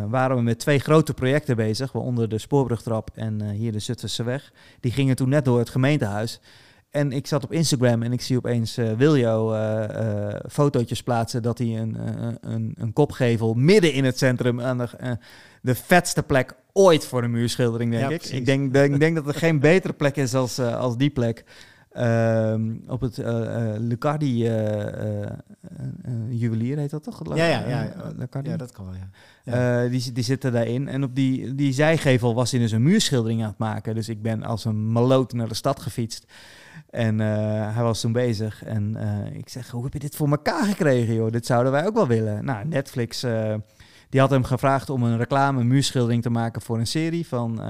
waren we met twee grote projecten bezig, waaronder de Spoorbrugtrap en hier de Zutphense Weg. Die gingen toen net door het gemeentehuis. En ik zat op Instagram en ik zie opeens Wiljo fotootjes plaatsen dat hij een, een, een kopgevel midden in het centrum aan de, de vetste plek ooit voor een muurschildering, denk ik. Ik denk, denk, denk dat er geen betere plek is als, als die plek. Uh, op het uh, uh, Lucardi uh, juwelier heet dat toch? Ja, ja, ja. ja dat kan wel, ja. ja. die, die zitten daarin. En op die, die zijgevel was hij dus een muurschildering aan het maken. Dus ik ben als een maloot naar de stad gefietst. En hij was toen bezig. En ik zeg, hoe heb je dit voor elkaar gekregen, joh? Dit zouden wij ook wel willen. Nou, Netflix, die had hem gevraagd om een reclame muurschildering te maken voor een serie van...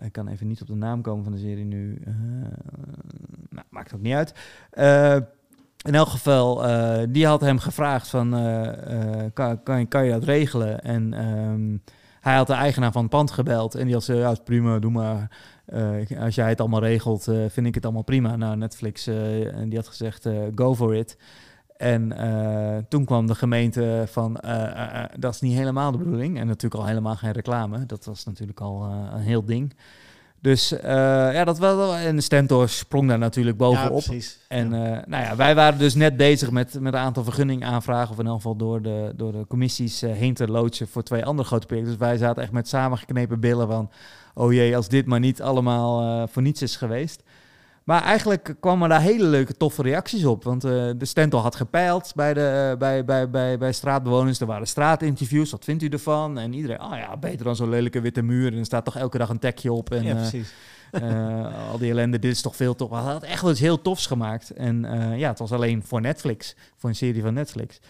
Ik kan even niet op de naam komen van de serie nu. Uh, nou, maakt ook niet uit. Uh, in elk geval, uh, die had hem gevraagd van, kan, kan, kan je dat regelen? En um, hij had de eigenaar van het pand gebeld en die had gezegd, ja, prima, doe maar. als jij het allemaal regelt, vind ik het allemaal prima. Nou, Netflix, en die had gezegd, go for it. En uh, toen kwam de gemeente van, uh, uh, dat is niet helemaal de bedoeling. En natuurlijk al helemaal geen reclame. Dat was natuurlijk al een heel ding. Dus ja, dat wel. En Stentor sprong daar natuurlijk bovenop. Ja. En ja. nou ja, wij waren dus net bezig met, met een aantal vergunningaanvragen. Of in elk geval door de, door de commissies heen te loodsen voor twee andere grote projecten. Dus wij zaten echt met samengeknepen billen van... Oh jee, als dit maar niet allemaal voor niets is geweest. Maar eigenlijk kwamen daar hele leuke, toffe reacties op. Want uh, de Stentel had gepeild bij, de, uh, bij, bij, bij, bij straatbewoners. Er waren straatinterviews. Wat vindt u ervan? En iedereen, ah oh ja, beter dan zo'n lelijke witte muur. En er staat toch elke dag een tekje op. En, ja, precies. Uh, al die ellende, dit is toch veel tof. We hadden echt wel iets heel tofs gemaakt. En ja, het was alleen voor Netflix. Voor een serie van Netflix.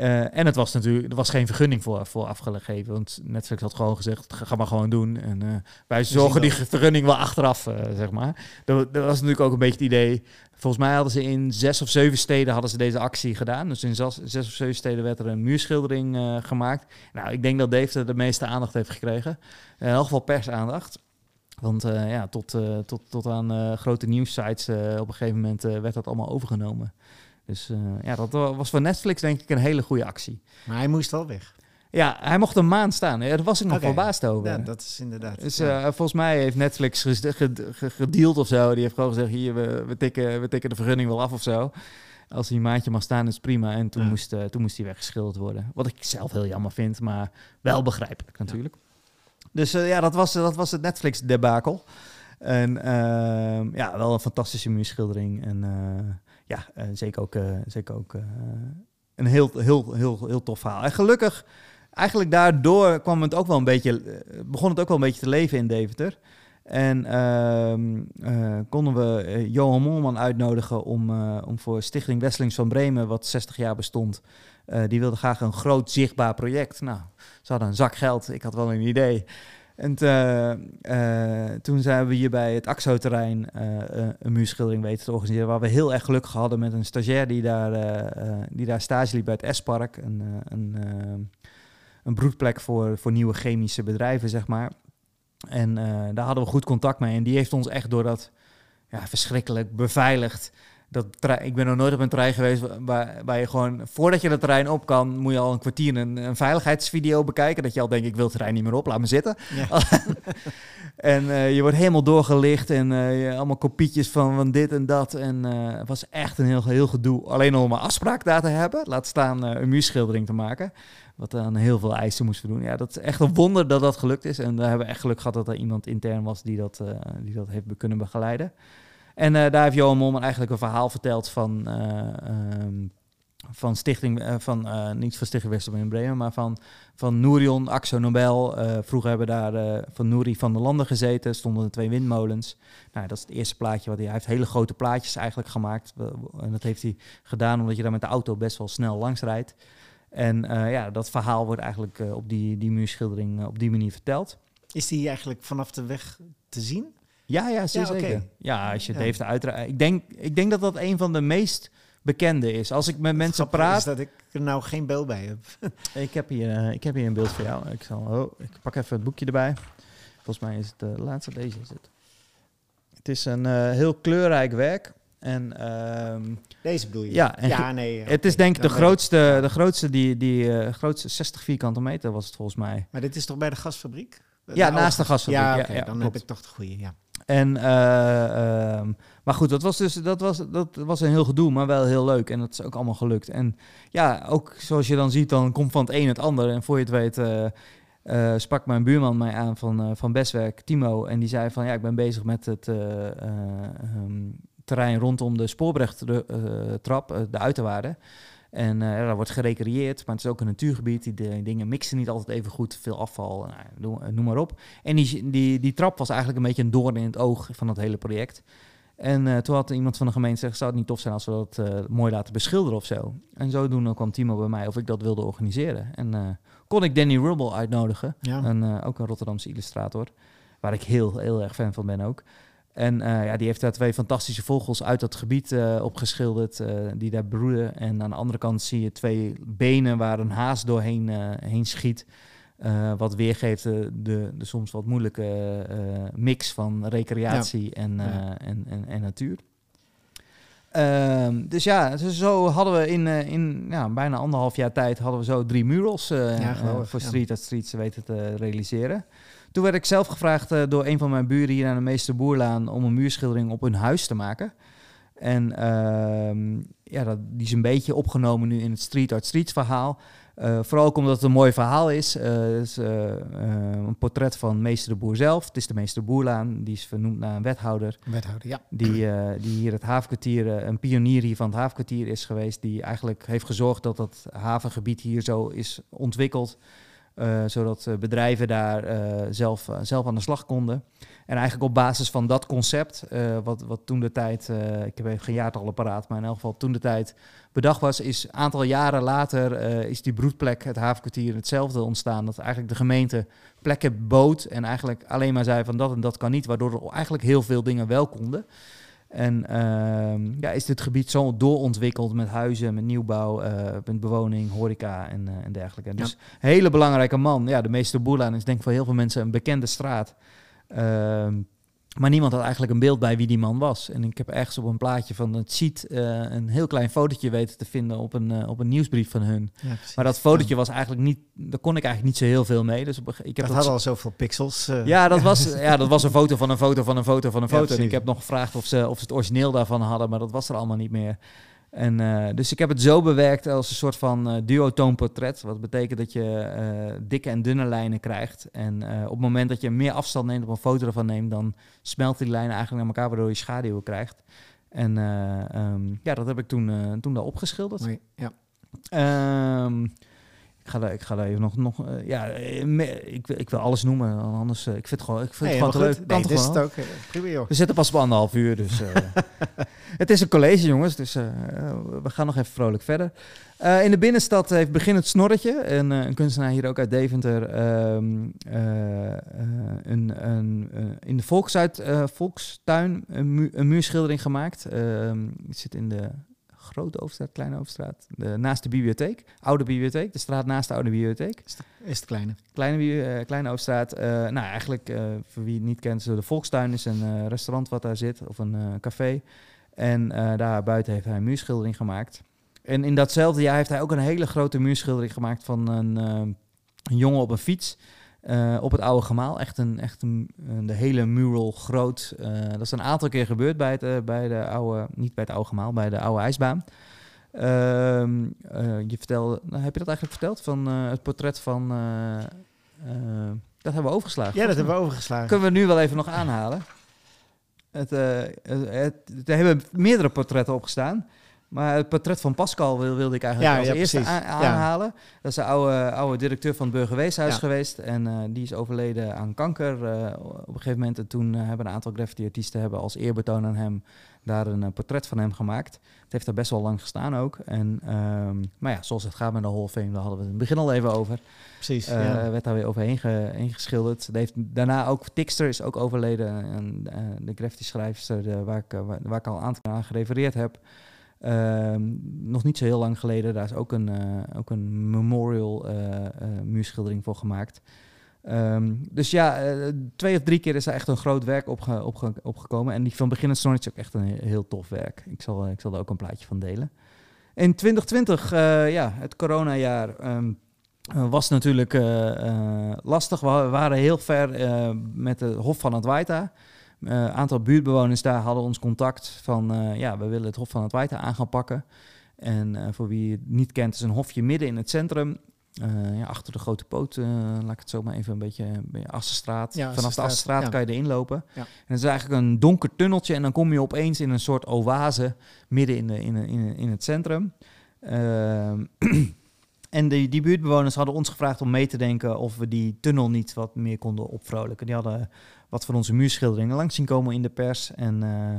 Uh, en het was natuurlijk, er was geen vergunning voor, voor afgegeven. Want Netflix had gewoon gezegd, ga maar gewoon doen. En uh, wij zorgen die vergunning wel achteraf, uh, zeg maar. Dat, dat, was natuurlijk ook een beetje het idee. Volgens mij hadden ze in zes of zeven steden hadden ze deze actie gedaan. Dus in zes, zes of zeven steden werd er een muurschildering gemaakt. Nou, ik denk dat Dave de meeste aandacht heeft gekregen. in elk geval persaandacht. Want ja, tot, tot, tot aan grote nieuwssites op een gegeven moment werd dat allemaal overgenomen. Dus uh, ja, dat was voor Netflix denk ik een hele goede actie. Maar hij moest wel weg. Ja, hij mocht een maand staan. Daar was ik nog okay. verbaasd over. Ja, dat is inderdaad. Dus uh, volgens mij heeft Netflix gedeeld of zo. Die heeft gewoon gezegd, hier, we, we, tikken, we tikken de vergunning wel af of zo. Als hij een maandje mag staan, is prima. En toen, ja. moest, uh, toen moest hij weggeschilderd worden. Wat ik zelf heel jammer vind, maar wel begrijpelijk natuurlijk. Ja. Dus ja, dat was, dat was het Netflix-debakel. En ja, wel een fantastische muurschildering. En ja, zeker ook, uh, zeker ook uh, een heel, heel, heel, heel tof verhaal. En gelukkig, eigenlijk daardoor kwam het ook wel een beetje, begon het ook wel een beetje te leven in Deventer. En ehm, konden we Johan Molman uitnodigen om, om voor Stichting Westelings van Bremen, wat 60 jaar bestond, die wilde graag een groot zichtbaar project. Nou, ze hadden een zak geld, ik had wel een idee. En uh, toen zijn we hier bij het AXO-terrein uh, een muurschildering weten te organiseren. Waar we heel erg gelukkig hadden met een stagiair die daar, die daar stage liep bij het S-park. Een, een, een broedplek voor, voor nieuwe chemische bedrijven, zeg maar. En daar hadden we goed contact mee. En die heeft ons echt door dat ja, verschrikkelijk beveiligd dat ik ben nog nooit op een trein geweest waar, waar je gewoon, voordat je de trein op kan, moet je al een kwartier een, een veiligheidsvideo bekijken. Dat je al denkt, ik wil de trein niet meer op, laat me zitten. Ja. en uh, je wordt helemaal doorgelicht en uh, allemaal kopietjes van, van dit en dat. En uh, het was echt een heel, heel gedoe. Alleen om een afspraak daar te hebben, laat staan een muurschildering te maken. Wat dan heel veel eisen moest doen. Ja, dat is echt een wonder dat dat gelukt is. En daar hebben we echt geluk gehad dat er iemand intern was die dat, die dat heeft kunnen begeleiden. En uh, daar heeft Johan Molman eigenlijk een verhaal verteld van... Uh, um, van Stichting, uh, van, niet van Stichting Westerbork in Bremen, maar van, van Nourion, Axo Nobel. vroeger hebben daar van Nouri van der Landen gezeten, stonden er twee windmolens. Nou, dat is het eerste plaatje wat hij, hij heeft hele grote plaatjes eigenlijk gemaakt. En dat heeft hij gedaan omdat je daar met de auto best wel snel langs rijdt. En ja, dat verhaal wordt eigenlijk op die, die muurschildering op die manier verteld. Is die eigenlijk vanaf de weg te zien? Ja, ja, zeker. Ja, als je het heeft uiteraard. Ik denk, ik denk dat dat een van de meest bekende is. Als ik met mensen praat. Is dat ik er nou geen beeld bij heb. ik, heb hier, uh, ik heb hier een beeld voor jou. Ik, zal, oh, ik pak even het boekje erbij. Volgens mij is het de uh, laatste. Deze is het. Het is een uh, heel kleurrijk werk. En, uh, Deze bedoel je? Ja, ja nee. Het is denk ik de grootste, de grootste, die, die grootste 60 vierkante meter was het volgens mij. Maar dit is toch bij de gasfabriek? ja, naast de gasfabriek. Ja, okay, ja, dan heb ik toch de goede, ja. En, uh, um, maar goed, dat was dus dat was, dat was een heel gedoe, maar wel heel leuk. En dat is ook allemaal gelukt. En ja, ook zoals je dan ziet, dan komt van het een het ander. En voor je het weet, uh, sprak mijn buurman mij aan van, van Bestwerk, Timo. En die zei van ja, ik ben bezig met het um, terrein rondom de spoorbrechtrap, de uiterwaarden. En uh, daar wordt gerecreëerd, maar het is ook een natuurgebied. Die, dingen mixen niet altijd even goed, veel afval, nou, noem, maar op. En die, die, die trap was eigenlijk een beetje een doorn in het oog van het hele project. En uh, toen had iemand van de gemeente gezegd, zou het niet tof zijn als we dat uh, mooi laten beschilderen of zo. En zodoende kwam Timo bij mij of ik dat wilde organiseren. En kon ik Danny Rubble uitnodigen, ja. ook een Rotterdamse illustrator, waar ik heel, heel erg fan van ben ook. En uh, ja, die heeft daar twee fantastische vogels uit dat gebied uh, opgeschilderd, uh, die daar broeden. En aan de andere kant zie je twee benen waar een haas doorheen heen schiet. wat weergeeft de, de, soms wat moeilijke mix van recreatie en, ja. en, en, en, natuur. Ehm, dus ja, dus zo hadden we in, in ja, bijna anderhalf jaar tijd hadden we zo drie murals voor Street at Streets weten te realiseren. Toen werd ik zelf gevraagd uh, door een van mijn buren hier aan de Meester Boerlaan om een muurschildering op hun huis te maken. En uh, ja, dat, die is een beetje opgenomen nu in het Street Art Streets verhaal. Uh, vooral ook omdat het een mooi verhaal is. Uh, het is een portret van Meester de Boer zelf. Het is de Meester Boerlaan. Die is vernoemd naar een wethouder. Wethouder, ja. Die, die hier het havenkwartier, een pionier hier van het havenkwartier is geweest. Die eigenlijk heeft gezorgd dat dat havengebied hier zo is ontwikkeld. Uh, zodat uh, bedrijven daar uh, zelf, zelf aan de slag konden. En eigenlijk op basis van dat concept, wat, wat toen de tijd, ik heb even geen jaartallen paraat, maar in elk geval toen de tijd bedacht was, is een aantal jaren later is die broedplek, het havenkwartier, hetzelfde ontstaan. Dat eigenlijk de gemeente plekken bood en eigenlijk alleen maar zei van dat en dat kan niet, waardoor er eigenlijk heel veel dingen wel konden. En uh, ja, is dit gebied zo doorontwikkeld met huizen, met nieuwbouw, uh, met bewoning, horeca en, uh, en dergelijke. Dus ja. hele belangrijke man. Ja, de meeste Boerlaan is denk ik voor heel veel mensen een bekende straat. Maar niemand had eigenlijk een beeld bij wie die man was. En ik heb ergens op een plaatje van het ziet uh, een heel klein fotootje weten te vinden op een, uh, op een nieuwsbrief van hun. Ja, maar dat fotootje was eigenlijk niet, daar kon ik eigenlijk niet zo heel veel mee. Dus op, ik heb dat, had al zoveel pixels. Uh. Ja, dat was, ja, dat was een foto van een foto van een foto van een foto. Ja, en ik heb nog gevraagd of ze, of ze het origineel daarvan hadden, maar dat was er allemaal niet meer. En, uh, dus ik heb het zo bewerkt als een soort van uh, duotoonportret. Wat betekent dat je uh, dikke en dunne lijnen krijgt. En op het moment dat je meer afstand neemt, op een foto ervan neemt, dan smelten die lijnen eigenlijk naar elkaar, waardoor je schaduwen krijgt. En um, ja, dat heb ik toen, toen daar opgeschilderd. Mooi, ja. Um, ik ga ik ga daar even nog, nog uh, ja, eh, ik, ik wil alles noemen, anders, uh, ik vind het gewoon, ik vind nee, het gewoon leuk. Nee, dit is het ook, prima joh. We zitten pas op anderhalf uur, dus het is een college jongens, dus we gaan nog even vrolijk verder. in de binnenstad heeft Begin het Snorretje, een, een kunstenaar hier ook uit Deventer, um, een, een, in de Volksuit, Volkstuin een, mu een muurschildering gemaakt. Um, het zit in de Grote Hoofdstraat, Kleine Hoofdstraat. De, naast de bibliotheek. Oude bibliotheek. De straat naast de oude bibliotheek. Is het kleine? Kleine, uh, kleine Hoofdstraat. Uh, nou, eigenlijk, uh, voor wie het niet kent, de Volkstuin is een restaurant wat daar zit. Of een café. En daar buiten heeft hij een muurschildering gemaakt. En in datzelfde jaar heeft hij ook een hele grote muurschildering gemaakt van een, een jongen op een fiets. Uh, op het oude gemaal. Echt een, echt een, de hele mural groot. Uh, dat is een aantal keer gebeurd bij, het, uh, bij de oude, niet bij het oude gemaal, bij de oude ijsbaan. Ehm, je vertelde, nou, heb je dat eigenlijk verteld? Van het portret van. dat hebben we overgeslagen. Ja, dat hebben we overgeslagen. Kunnen we nu wel even nog aanhalen? Het, het, het, er hebben meerdere portretten opgestaan. Maar het portret van Pascal wilde ik eigenlijk als eerste aanhalen. Dat is de oude, oude directeur van het Burgerweeshuis geweest. En uh, die is overleden aan kanker uh, op een gegeven moment. En toen uh, hebben een aantal graffiti-artiesten hebben als eerbetoon aan hem daar een portret van hem gemaakt. Het heeft er best wel lang gestaan ook. En, um, maar ja, zoals het gaat met de Hall of Fame, daar hadden we het in het begin al even over. Precies, werd daar weer overheen ge, geschilderd. Heeft, daarna ook Tixter is ook overleden. En, de graffiti-schrijfster waar, ik, waar, waar ik al aan gerefereerd heb. Ehm, nog niet zo heel lang geleden, daar is ook een, uh, ook een memorial uh, uh, muurschildering voor gemaakt. Um, dus ja, twee of drie keer is er echt een groot werk opge opge opgekomen. En die van Beginnend Snorrits is ook echt een heel tof werk. Ik zal, ik zal er ook een plaatje van delen. In 2020, ja, het coronajaar, um, was natuurlijk lastig. We waren heel ver met het Hof van het Waita. Een uh, aantal buurtbewoners daar hadden ons contact van, uh, ja, we willen het Hof van het Wijten aan gaan pakken. En uh, voor wie het niet kent, is een hofje midden in het centrum. ja, achter de grote poot, laat ik het zo maar even een beetje, Assenstraat. Ja, Vanaf de Assenstraat ja. kan je erin lopen. En het is eigenlijk een donker tunneltje en dan kom je opeens in een soort oase midden in, de, in, de, in, in het centrum. En die, buurtbewoners hadden ons gevraagd om mee te denken of we die tunnel niet wat meer konden opvrolijken. Die hadden wat van onze muurschilderingen langs zien komen in de pers. En uh,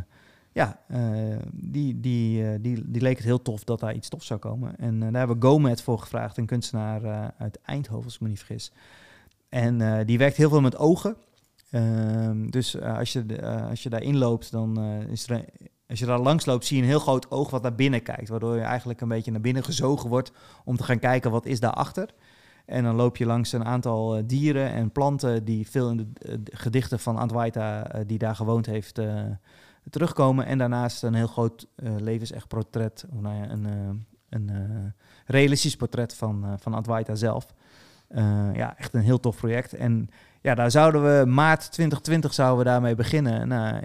ja, uh, die, die, uh, die, die leek het heel tof dat daar iets tof zou komen. En daar hebben we Gomet voor gevraagd, een kunstenaar uit Eindhoven, als ik me niet vergis. En die werkt heel veel met ogen. Ehm, dus als, je, als je daar inloopt, dan is er als je daar langs loopt, zie je een heel groot oog wat naar binnen kijkt. Waardoor je eigenlijk een beetje naar binnen gezogen wordt om te gaan kijken wat is daarachter. En dan loop je langs een aantal uh, dieren en planten die veel in de uh, gedichten van Adwaita, uh, die daar gewoond heeft, terugkomen. En daarnaast een heel groot levensecht portret, of nou ja, een, een realistisch portret van, van Adwaita zelf. ja, echt een heel tof project. En ja, daar zouden we maart 2020 zouden we daarmee beginnen. Nou,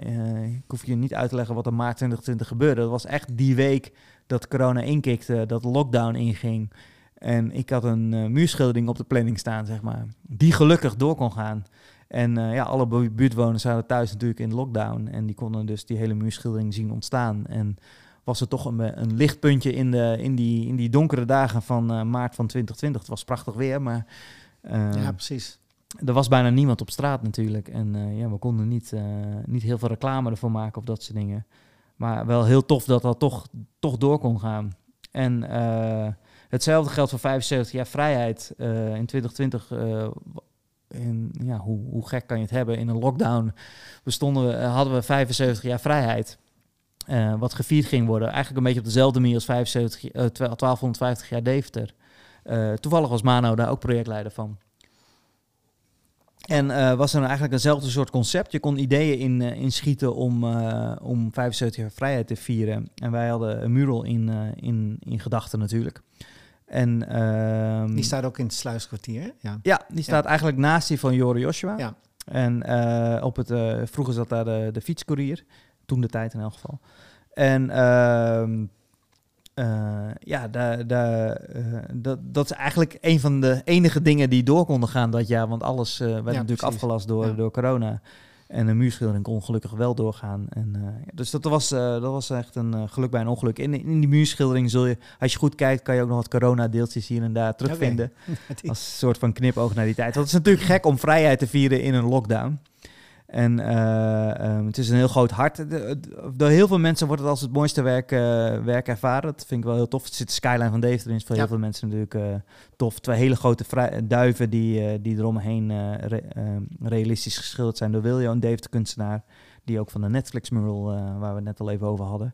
ik hoef je niet uit te leggen wat er maart 2020 gebeurde. Dat was echt die week dat corona inkikte, dat lockdown inging. En ik had een uh, muurschildering op de planning staan, zeg maar, die gelukkig door kon gaan. En uh, ja, alle buurtwoners zaten thuis natuurlijk in lockdown. En die konden dus die hele muurschildering zien ontstaan. En was er toch een, een lichtpuntje in, de, in, die, in die donkere dagen van maart van 2020. Het was prachtig weer, maar... ja, precies. Er was bijna niemand op straat natuurlijk. En ja, we konden niet, niet heel veel reclame ervoor maken of dat soort dingen. Maar wel heel tof dat dat toch, toch door kon gaan. En Hetzelfde geldt voor 75 jaar vrijheid. In 2020, uh, eh, in, ja, hoe, hoe, gek kan je het hebben? In een lockdown bestonden we, hadden we 75 jaar vrijheid. wat gevierd ging worden. Eigenlijk een beetje op dezelfde manier als 75, 1250 jaar Deventer. toevallig was Mano daar ook projectleider van. En uh, was er eigenlijk eenzelfde soort concept. Je kon ideeën in, uh, inschieten om, uh, om 75 jaar vrijheid te vieren. En wij hadden een mural in, in, in gedachten natuurlijk. En, uh, die staat ook in het sluiskwartier, ja. Ja, die staat eigenlijk naast die van Jore Joshua. Ja. En op het, vroeger zat daar de, de fietscourier, toen de tijd in elk geval. En uh, ja, daar, daar, dat, dat is eigenlijk een van de enige dingen die door konden gaan dat jaar. Want alles werd natuurlijk afgelast door, door corona. En de muurschildering kon gelukkig wel doorgaan. En, dus dat was, dat was echt een geluk bij een ongeluk. In, in die muurschildering zul je, als je goed kijkt, kan je ook nog wat corona-deeltjes hier en daar terugvinden. Okay. Als een soort van knipoog naar die tijd. Dat is natuurlijk gek om vrijheid te vieren in een lockdown. En uh, um, het is een heel groot hart. Door heel veel mensen wordt het als het mooiste werk, uh, werk ervaren. Dat vind ik wel heel tof. Het zit de skyline van Deventer in. is voor ja. heel veel mensen natuurlijk uh, tof. Twee hele grote duiven die, die eromheen re ehm, realistisch geschilderd zijn door Wiljo, een Deventer kunstenaar. Die ook van de Netflix mural, waar we het net al even over hadden.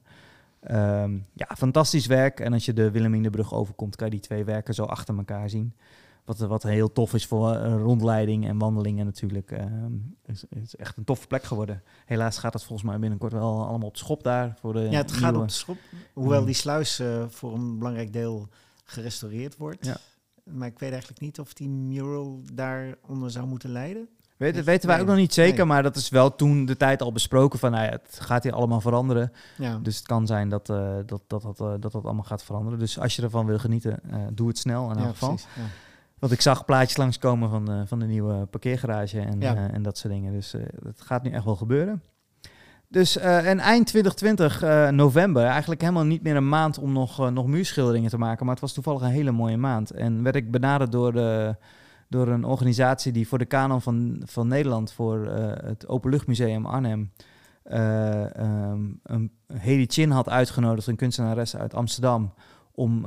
Um, ja, fantastisch werk. En als je de Wilhelminabrug overkomt, kan je die twee werken zo achter elkaar zien. Wat, wat heel tof is voor uh, rondleiding en wandelingen natuurlijk. Uh, is, is echt een toffe plek geworden. Helaas gaat het volgens mij binnenkort wel allemaal op schop daar. Voor de ja, het gaat op schop. Hoewel mm. die sluis uh, voor een belangrijk deel gerestaureerd wordt. Ja. Maar ik weet eigenlijk niet of die mural daaronder zou moeten leiden. Weet, dat weten wij ook nog niet zeker, nee. maar dat is wel toen de tijd al besproken van nou ja, het gaat hier allemaal veranderen. Ja. Dus het kan zijn dat, uh, dat, dat, dat, dat dat allemaal gaat veranderen. Dus als je ervan wil genieten, uh, doe het snel in elk geval. Precies, ja. Want ik zag plaatjes langskomen van, uh, van de nieuwe parkeergarage en, ja. uh, en dat soort dingen. Dus uh, het gaat nu echt wel gebeuren. Dus en eind 2020, uh, november, eigenlijk helemaal niet meer een maand om nog, nog muurschilderingen te maken. Maar het was toevallig een hele mooie maand. En werd ik benaderd door, de, door een organisatie die voor de kanon van, van Nederland, voor het Openluchtmuseum Arnhem, um, een Hedy Chin had uitgenodigd, een kunstenares uit Amsterdam, om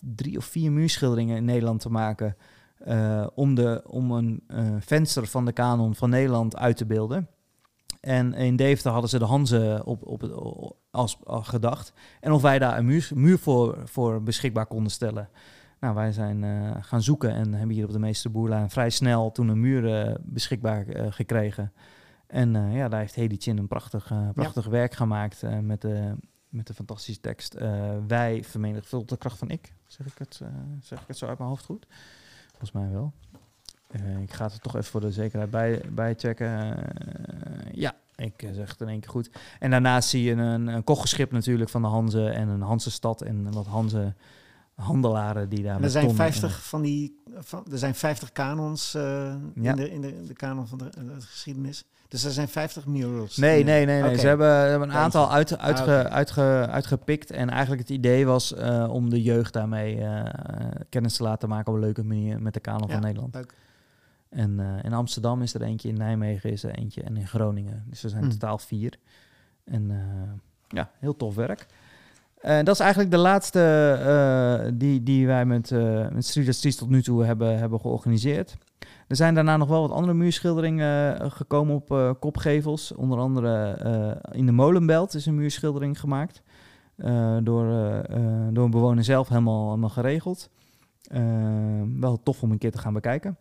drie of vier muurschilderingen in Nederland te maken. om, de, om een venster van de kanon van Nederland uit te beelden. En in Deventer hadden ze de Hanze op, op, als, als gedacht. En of wij daar een muur, muur voor, voor beschikbaar konden stellen. Nou, wij zijn uh, gaan zoeken en hebben hier op de meeste boerlijn vrij snel toen een muur uh, beschikbaar uh, gekregen. En ja, daar heeft Hedy Chin een prachtig, prachtig ja. werk gemaakt met, de, met de fantastische tekst. wij vermenigvuldigen de kracht van ik. Zeg ik, het, zeg ik het zo uit mijn hoofd goed? Volgens mij wel. Uh, ik ga het er toch even voor de zekerheid bij, bij checken. Ja, ik zeg het in één keer goed. En daarnaast zie je een, een natuurlijk van de Hanze en een Hanse-stad en wat Hanze handelaren die daar. Er zijn 50 van die, van, er zijn 50 kanons uh, ja. in, de, in de, de kanon van de, de, geschiedenis. Dus er zijn 50 murals. Nee, nee, nee. nee. Okay. Ze hebben, hebben een aantal uit, uitge, ah, okay. uitge, uitgepikt. En eigenlijk het idee was uh, om de jeugd daarmee uh, kennis te laten maken op een leuke manier met de kanon ja, van Nederland. Leuk. En uh, in Amsterdam is er eentje, in Nijmegen is er eentje en in Groningen. Dus er zijn Hmm. mm. totaal vier. En ja, heel tof werk. En dat is eigenlijk de laatste die, die wij met, met Street tot nu toe hebben, hebben georganiseerd. Er zijn daarna nog wel wat andere muurschilderingen gekomen op kopgevels. Onder andere in de Molenbelt is een muurschildering gemaakt. door, door een bewoner zelf helemaal, helemaal geregeld. wel tof om een keer te gaan bekijken.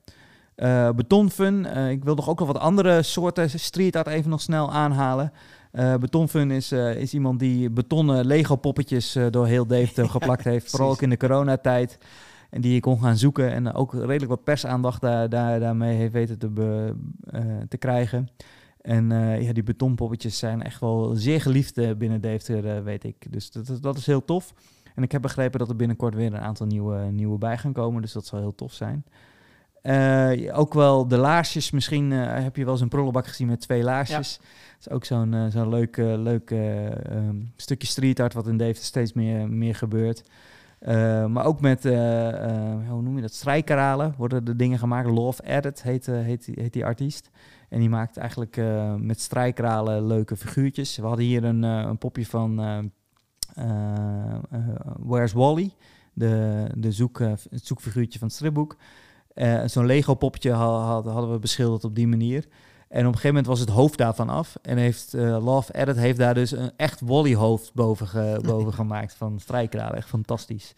Uh, betonfun, uh, ik wil nog ook nog wat andere soorten street art even nog snel aanhalen. Uh, betonfun is, is iemand die betonnen Lego poppetjes door heel Deventer geplakt ja, heeft. Vooral ook in de coronatijd. En die je kon gaan zoeken en ook redelijk wat persaandacht daar, daar, daarmee heeft weten te, be, te krijgen. En ja, die betonpoppetjes zijn echt wel zeer geliefd binnen Deventer, weet ik. Dus dat, dat is heel tof. En ik heb begrepen dat er binnenkort weer een aantal nieuwe, nieuwe bij gaan komen. Dus dat zal heel tof zijn. Uh, ook wel de laarsjes. Misschien uh, heb je wel eens een prullenbak gezien met twee laarsjes. Ja. Dat is ook zo'n uh, zo'n leuk, leuk um, stukje street art wat in Deventer steeds meer, meer gebeurt. Maar ook met, hoe noem je dat, strijkeralen worden de dingen gemaakt. Love Edit heet, heet, die artiest. En die maakt eigenlijk met strijkeralen leuke figuurtjes. We hadden hier een, een popje van Where's Wally? De, de zoek, het zoekfiguurtje van het stripboek. Uh, Zo'n Lego-poppetje had, hadden we beschilderd op die manier. En op een gegeven moment was het hoofd daarvan af. En heeft uh, Love Edit heeft daar dus een echt Wally-hoofd boven, ge, boven gemaakt van strijkraden. Echt fantastisch.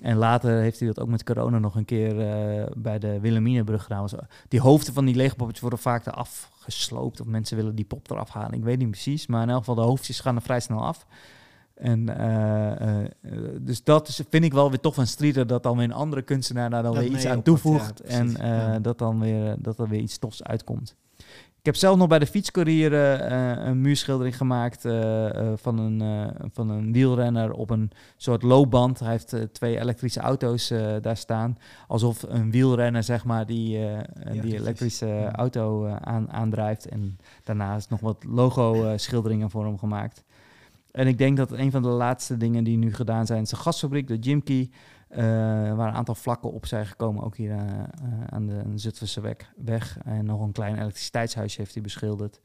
En later heeft hij dat ook met corona nog een keer uh, bij de Wilhelminabrug gedaan. Die hoofden van die Lego-poppetjes worden vaak eraf gesloopt. Of mensen willen die pop eraf halen. Ik weet niet precies. Maar in elk geval, de hoofdjes gaan er vrij snel af. En uh, uh, dus dat is, vind ik wel weer toch van streeter dat dan weer een andere kunstenaar daar dan dat weer iets aan toevoegt ja, en uh, ja. dat dan weer dat er weer iets tofs uitkomt. Ik heb zelf nog bij de fietscourier een muurschildering gemaakt van, een, van een wielrenner op een soort loopband. Hij heeft twee elektrische auto's daar staan. Alsof een wielrenner, zeg maar, die, ja, die elektrische ja. auto aan, aandrijft. En daarnaast nog wat logo-schilderingen voor hem gemaakt. En ik denk dat een van de laatste dingen die nu gedaan zijn, is de gasfabriek, de Jimkey, waar een aantal vlakken op zijn gekomen, ook hier uh, uh, aan de Zutphense weg, weg. En nog een klein elektriciteitshuisje heeft hij beschilderd.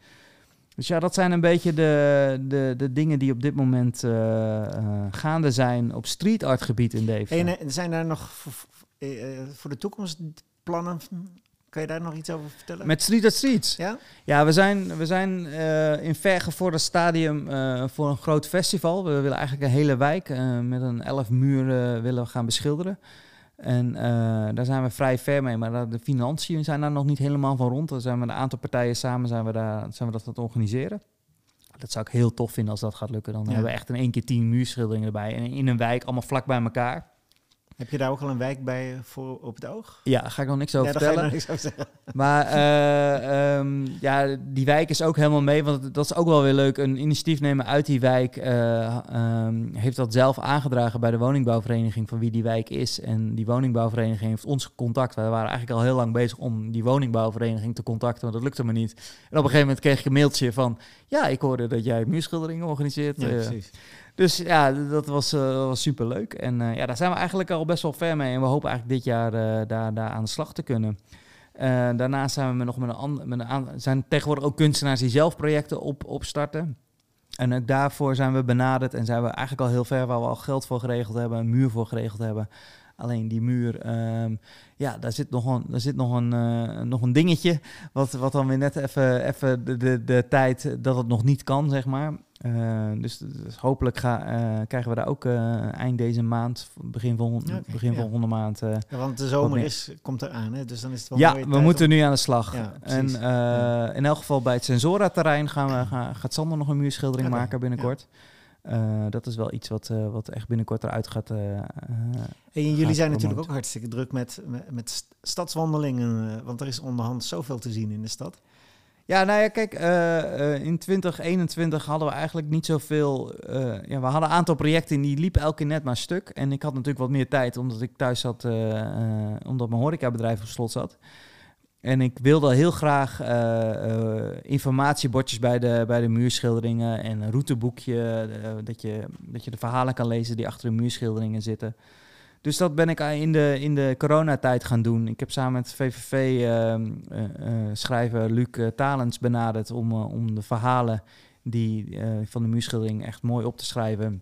Dus ja, dat zijn een beetje de, de, de dingen die op dit moment gaande zijn op street art gebied in Deventer. En zijn daar nog voor, voor de toekomst plannen kan je daar nog iets over vertellen? Met Street at Streets? Ja, ja we zijn, we zijn uh, in vergevorderd stadium uh, voor een groot festival. We willen eigenlijk een hele wijk uh, met een elf muren willen we gaan beschilderen. En daar zijn we vrij ver mee, maar de financiën zijn daar nog niet helemaal van rond. Dan zijn we een aantal partijen samen zijn we, daar, zijn we dat aan het organiseren. Dat zou ik heel tof vinden als dat gaat lukken. Dan ja. hebben we echt in één keer tien muurschilderingen erbij. En in een wijk, allemaal vlak bij elkaar. Heb je daar ook al een wijk bij voor op het oog? Ja, daar ga ik nog niks over ja, vertellen. nog niks over zeggen. Maar eh, ehm, ja, die wijk is ook helemaal mee. Want dat is ook wel weer leuk. Een initiatiefnemer uit die wijk eh, ehm, heeft dat zelf aangedragen bij de woningbouwvereniging van wie die wijk is. En die woningbouwvereniging heeft ons contact. We waren eigenlijk al heel lang bezig om die woningbouwvereniging te contacten. Want dat lukte me niet. En op een gegeven moment kreeg ik een mailtje van... Ja, ik hoorde dat jij muurschilderingen organiseert. Ja, Eh, precies. Dus ja, dat was, eh, was super leuk. En eh, ja, daar zijn we eigenlijk al best wel ver mee. En we hopen eigenlijk dit jaar eh, daar, daar aan de slag te kunnen. Daarnaast zijn we nog met een, ander, met een aan, zijn tegenwoordig ook kunstenaars die zelf projecten op, opstarten. En ook daarvoor zijn we benaderd en zijn we eigenlijk al heel ver waar we al geld voor geregeld hebben, een muur voor geregeld hebben. Alleen die muur, ehm, ja, daar zit nog een, daar zit nog een, eh, nog een dingetje. Wat, wat dan weer net even, even de, de, de tijd dat het nog niet kan, zeg maar. Eh, dus, dus hopelijk ga, eh, krijgen we daar ook eind deze maand, begin, volgende, begin ja. volgende maand. Ja, want de zomer is, komt eraan, hè? dus dan is het wel ja, we moeten om- nu aan de slag. Ja, en in elk geval bij het Sensora-terrein gaan we, gaat Sander nog een muurschildering maken binnenkort. Eh, dat is wel iets wat, eh, wat echt binnenkort eruit gaat. Hey, en jullie gaat zijn natuurlijk ook hartstikke druk met, met, met st- stadswandelingen, want er is onderhand zoveel te zien in de stad. Ja, nou ja, kijk, in 2021 hadden we eigenlijk niet zoveel. ja, we hadden een aantal projecten en die liepen elke keer net maar stuk. En ik had natuurlijk wat meer tijd omdat ik thuis zat, omdat mijn horecabedrijf op slot zat. En ik wilde heel graag eh, eh, informatiebordjes bij de, bij de muurschilderingen en een routeboekje. eh, dat, je, dat je de verhalen kan lezen die achter de muurschilderingen zitten. Dus dat ben ik in de, in de coronatijd gaan doen. Ik heb samen met VVV-schrijver Luc eh, Talens benaderd om, om de verhalen die, van de muurschildering echt mooi op te schrijven.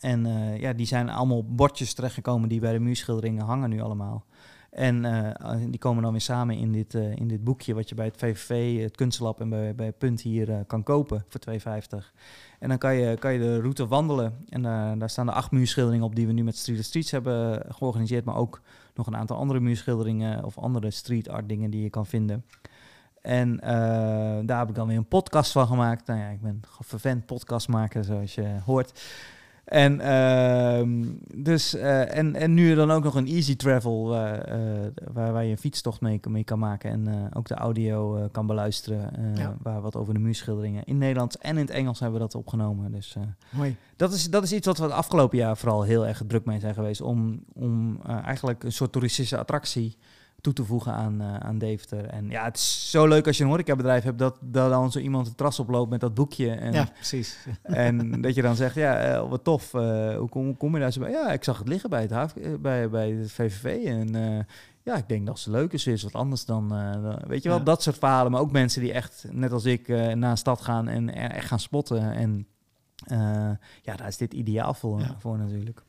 En ja, die zijn allemaal bordjes terechtgekomen die bij de muurschilderingen hangen nu allemaal. En eh, die komen dan weer samen in dit, eh, in dit boekje wat je bij het VVV, het Kunstlab en bij, bij Punt hier eh, kan kopen voor 2,50. En dan kan je, kan je de route wandelen. En daar staan de acht muurschilderingen op die we nu met Street Streets hebben georganiseerd. Maar ook nog een aantal andere muurschilderingen of andere street art dingen die je kan vinden. En daar heb ik dan weer een podcast van gemaakt. Nou ja, ik ben vervent podcast maken, zoals je hoort. En, ehm, dus, eh, en, en nu dan ook nog een easy travel eh, eh, waar, waar je een fietstocht mee, mee kan maken. En ook de audio kan beluisteren. Ja. Waar wat over de muurschilderingen in Nederlands en in het Engels hebben we dat opgenomen. Dus Mooi. dat, is, dat is iets wat we het afgelopen jaar vooral heel erg druk mee zijn geweest. Om, om eigenlijk een soort toeristische attractie toe te voegen aan, eh, aan Deventer. En ja, het is zo leuk als je een horecabedrijf hebt dat, dat dan zo iemand het terras oploopt met dat boekje. En, ja, precies. en dat je dan zegt, ja, eh, wat tof. eh, hoe, kom, hoe kom je daar zo bij? Ja, ik zag het liggen bij het, haaf, bij, bij het VVV. En ja, ik denk dat het leuk is. Is wat anders dan, weet je wel, Ja. dat soort verhalen. Maar ook mensen die echt, net als ik, eh, naar een stad gaan en er echt gaan spotten. En ja, daar is dit ideaal voor, Ja. voor natuurlijk.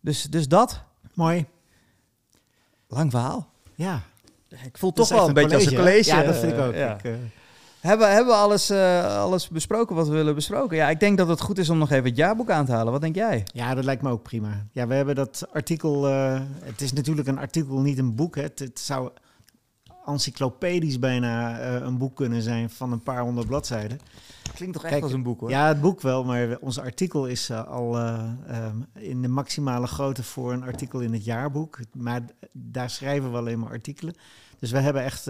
Dus, dus dat, Mooi. Lang verhaal. Ja. Ik voel toch wel een beetje als een college. Ja, dat vind ik eh, ook. ja. Ik, eh, Hebben, hebben we alles, eh, alles besproken wat we willen besproken? Ja, ik denk dat het goed is om nog even het jaarboek aan te halen. Wat denk jij? Ja, dat lijkt me ook prima. Ja, we hebben dat artikel. eh, het is natuurlijk een artikel, niet een boek. Hè. Het, het zou encyclopedisch bijna eh, een boek kunnen zijn van een paar honderd bladzijden. Klinkt toch echt Kijk, als een boek hoor. Ja, het boek wel, maar ons artikel is eh, al eh, ehm, in de maximale grootte voor een artikel in het jaarboek. Maar daar schrijven we alleen maar artikelen. Dus we hebben echt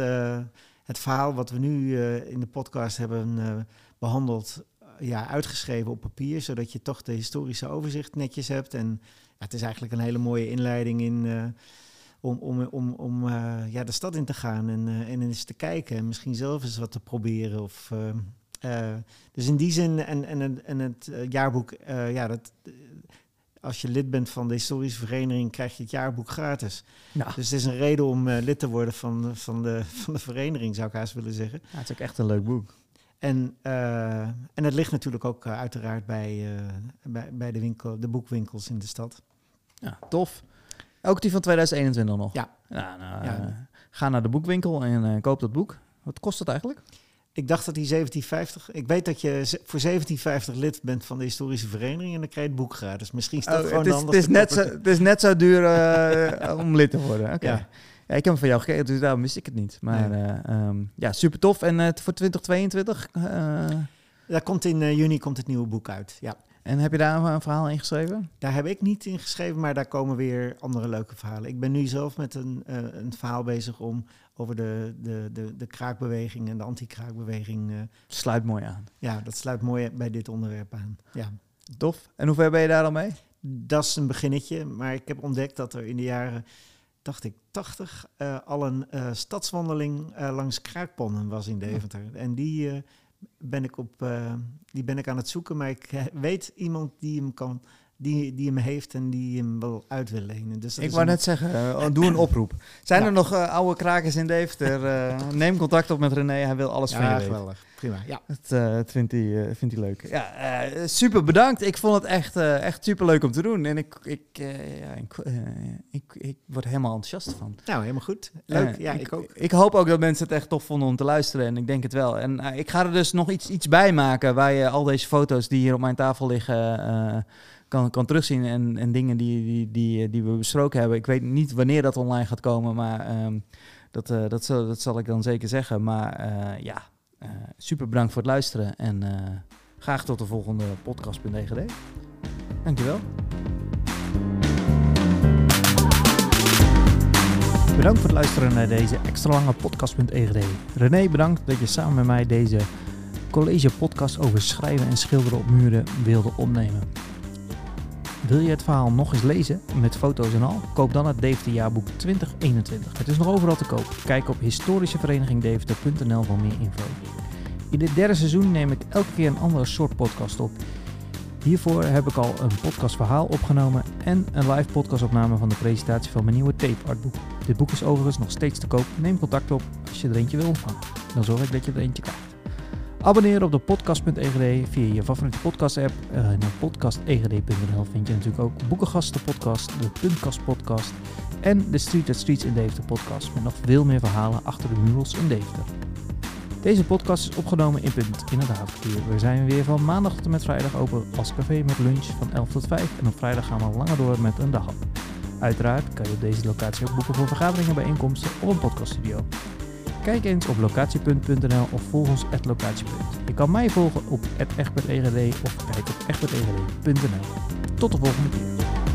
het verhaal wat we nu in de podcast hebben eh, behandeld, eh, ja, uitgeschreven op papier, zodat je toch de historische overzicht netjes hebt. En ja, het is eigenlijk een hele mooie inleiding in. Om, om, om, om eh, ja, de stad in te gaan en, eh, en eens te kijken en misschien zelf eens wat te proberen. Of, ehm, eh, dus in die zin, en, en, en- het jaarboek, ja, dat, als je lid bent van de historische vereniging, krijg je het jaarboek gratis. Dus het is een reden om lid te worden van, van, de, van de vereniging, zou ik haast willen zeggen. Ja, het is ook echt een leuk boek. En, en het ligt natuurlijk ook uiteraard bij, bij, bij de, winkel, de boekwinkels in de stad. Ja, tof. Ook die van 2021 nog? Ja. Ja, nou, Ja. eh, ga naar de boekwinkel en eh, koop dat boek. Wat kost het eigenlijk? Ik dacht dat die 1750. Ik weet dat je voor 1750 lid bent van de historische vereniging en dan krijg je het boek gratis. Misschien is dat Oh, gewoon het, is, de het, is net zo, het is net zo duur eh, om lid te worden. Oké. Ja. Ja. ik heb hem van jou gekregen, dus daarom wist ik het niet. Maar Nee. eh, ehm, ja, super tof. En voor 2022? eh, Daar komt in juni komt het nieuwe boek uit. Ja. En heb je daar een, verhaal in geschreven? Daar heb ik niet in geschreven, maar daar komen weer andere leuke verhalen. Ik ben nu zelf met een, eh, een verhaal bezig om over de, de, de, de kraakbeweging en de anti-kraakbeweging. eh, Sluit mooi aan. ja, dat sluit mooi bij dit onderwerp aan. Ja. Tof. En hoe ver ben je daar al mee? Dat is een beginnetje, maar ik heb ontdekt dat er in de jaren, dacht ik, 80 eh, al een stadswandeling langs kraakponden was in Deventer. En die, ben ik op, eh, die ben ik aan het zoeken, maar ik eh, weet iemand die hem kan, die, die hem heeft en die hem wel uit wil lenen. Dus Ik wou net zeggen, eh, doe een oproep. Zijn Ja. er nog oude krakers in Deventer? Neem contact op met René, hij wil alles van je ja, weten. geweldig. Prima. Ja. Het, eh, het vindt, hij, eh, vindt hij leuk. Ja, eh, super bedankt. Ik vond het echt, eh, echt super leuk om te doen. En ik, ik, eh, ja, ik, eh, ik, ik word helemaal enthousiast van. Nou, helemaal goed. Leuk. Eh, ja, ik, ook. Ik hoop ook dat mensen het echt tof vonden om te luisteren. En ik denk het wel. En eh, ik ga er dus nog iets, iets bij maken. Waar je al deze foto's die hier op mijn tafel liggen. eh, kan, kan terugzien. En, en dingen die, die, die, die we besproken hebben. Ik weet niet wanneer dat online gaat komen. Maar ehm, dat, eh, dat, zal, dat zal ik dan zeker zeggen. Maar eh, ja, eh, super bedankt voor het luisteren. En eh, graag tot de volgende podcast.dgd. Dankjewel. Bedankt voor het luisteren naar deze extra lange podcast.egd. René, bedankt dat je samen met mij deze college podcast over schrijven en schilderen op muren wilde opnemen. Wil je het verhaal nog eens lezen, met foto's en al? Koop dan het Deventer jaarboek 2021. Het is nog overal te koop. Kijk op historischeverenigingdeventer.nl voor meer info. In dit derde seizoen neem ik elke keer een andere soort podcast op. Hiervoor heb ik al een podcastverhaal opgenomen en een live podcastopname van de presentatie van mijn nieuwe tape artboek. Dit boek is overigens nog steeds te koop. Neem contact op als je er eentje wil ontvangen. Dan zorg ik dat je er eentje krijgt. Abonneer op de podcast.egd via je favoriete podcast app. Op podcastegd.nl vind je natuurlijk ook Boekengasten podcast, de Puntkast podcast en de Street at Streets in Deventer podcast. Met nog veel meer verhalen achter de murals in Deventer. Deze podcast is opgenomen in Punt in het. We zijn weer van maandag tot en met vrijdag open als café met lunch van 11 tot 5. En op vrijdag gaan we langer door met een dag. Uiteraard kan je op deze locatie ook boeken voor vergaderingen, bijeenkomsten of een podcaststudio. Kijk eens op locatiepunt.nl of volg ons at locatiepunt. Je kan mij volgen op @egbert.egd of kijk op egbert.egd.nl. Tot de volgende keer.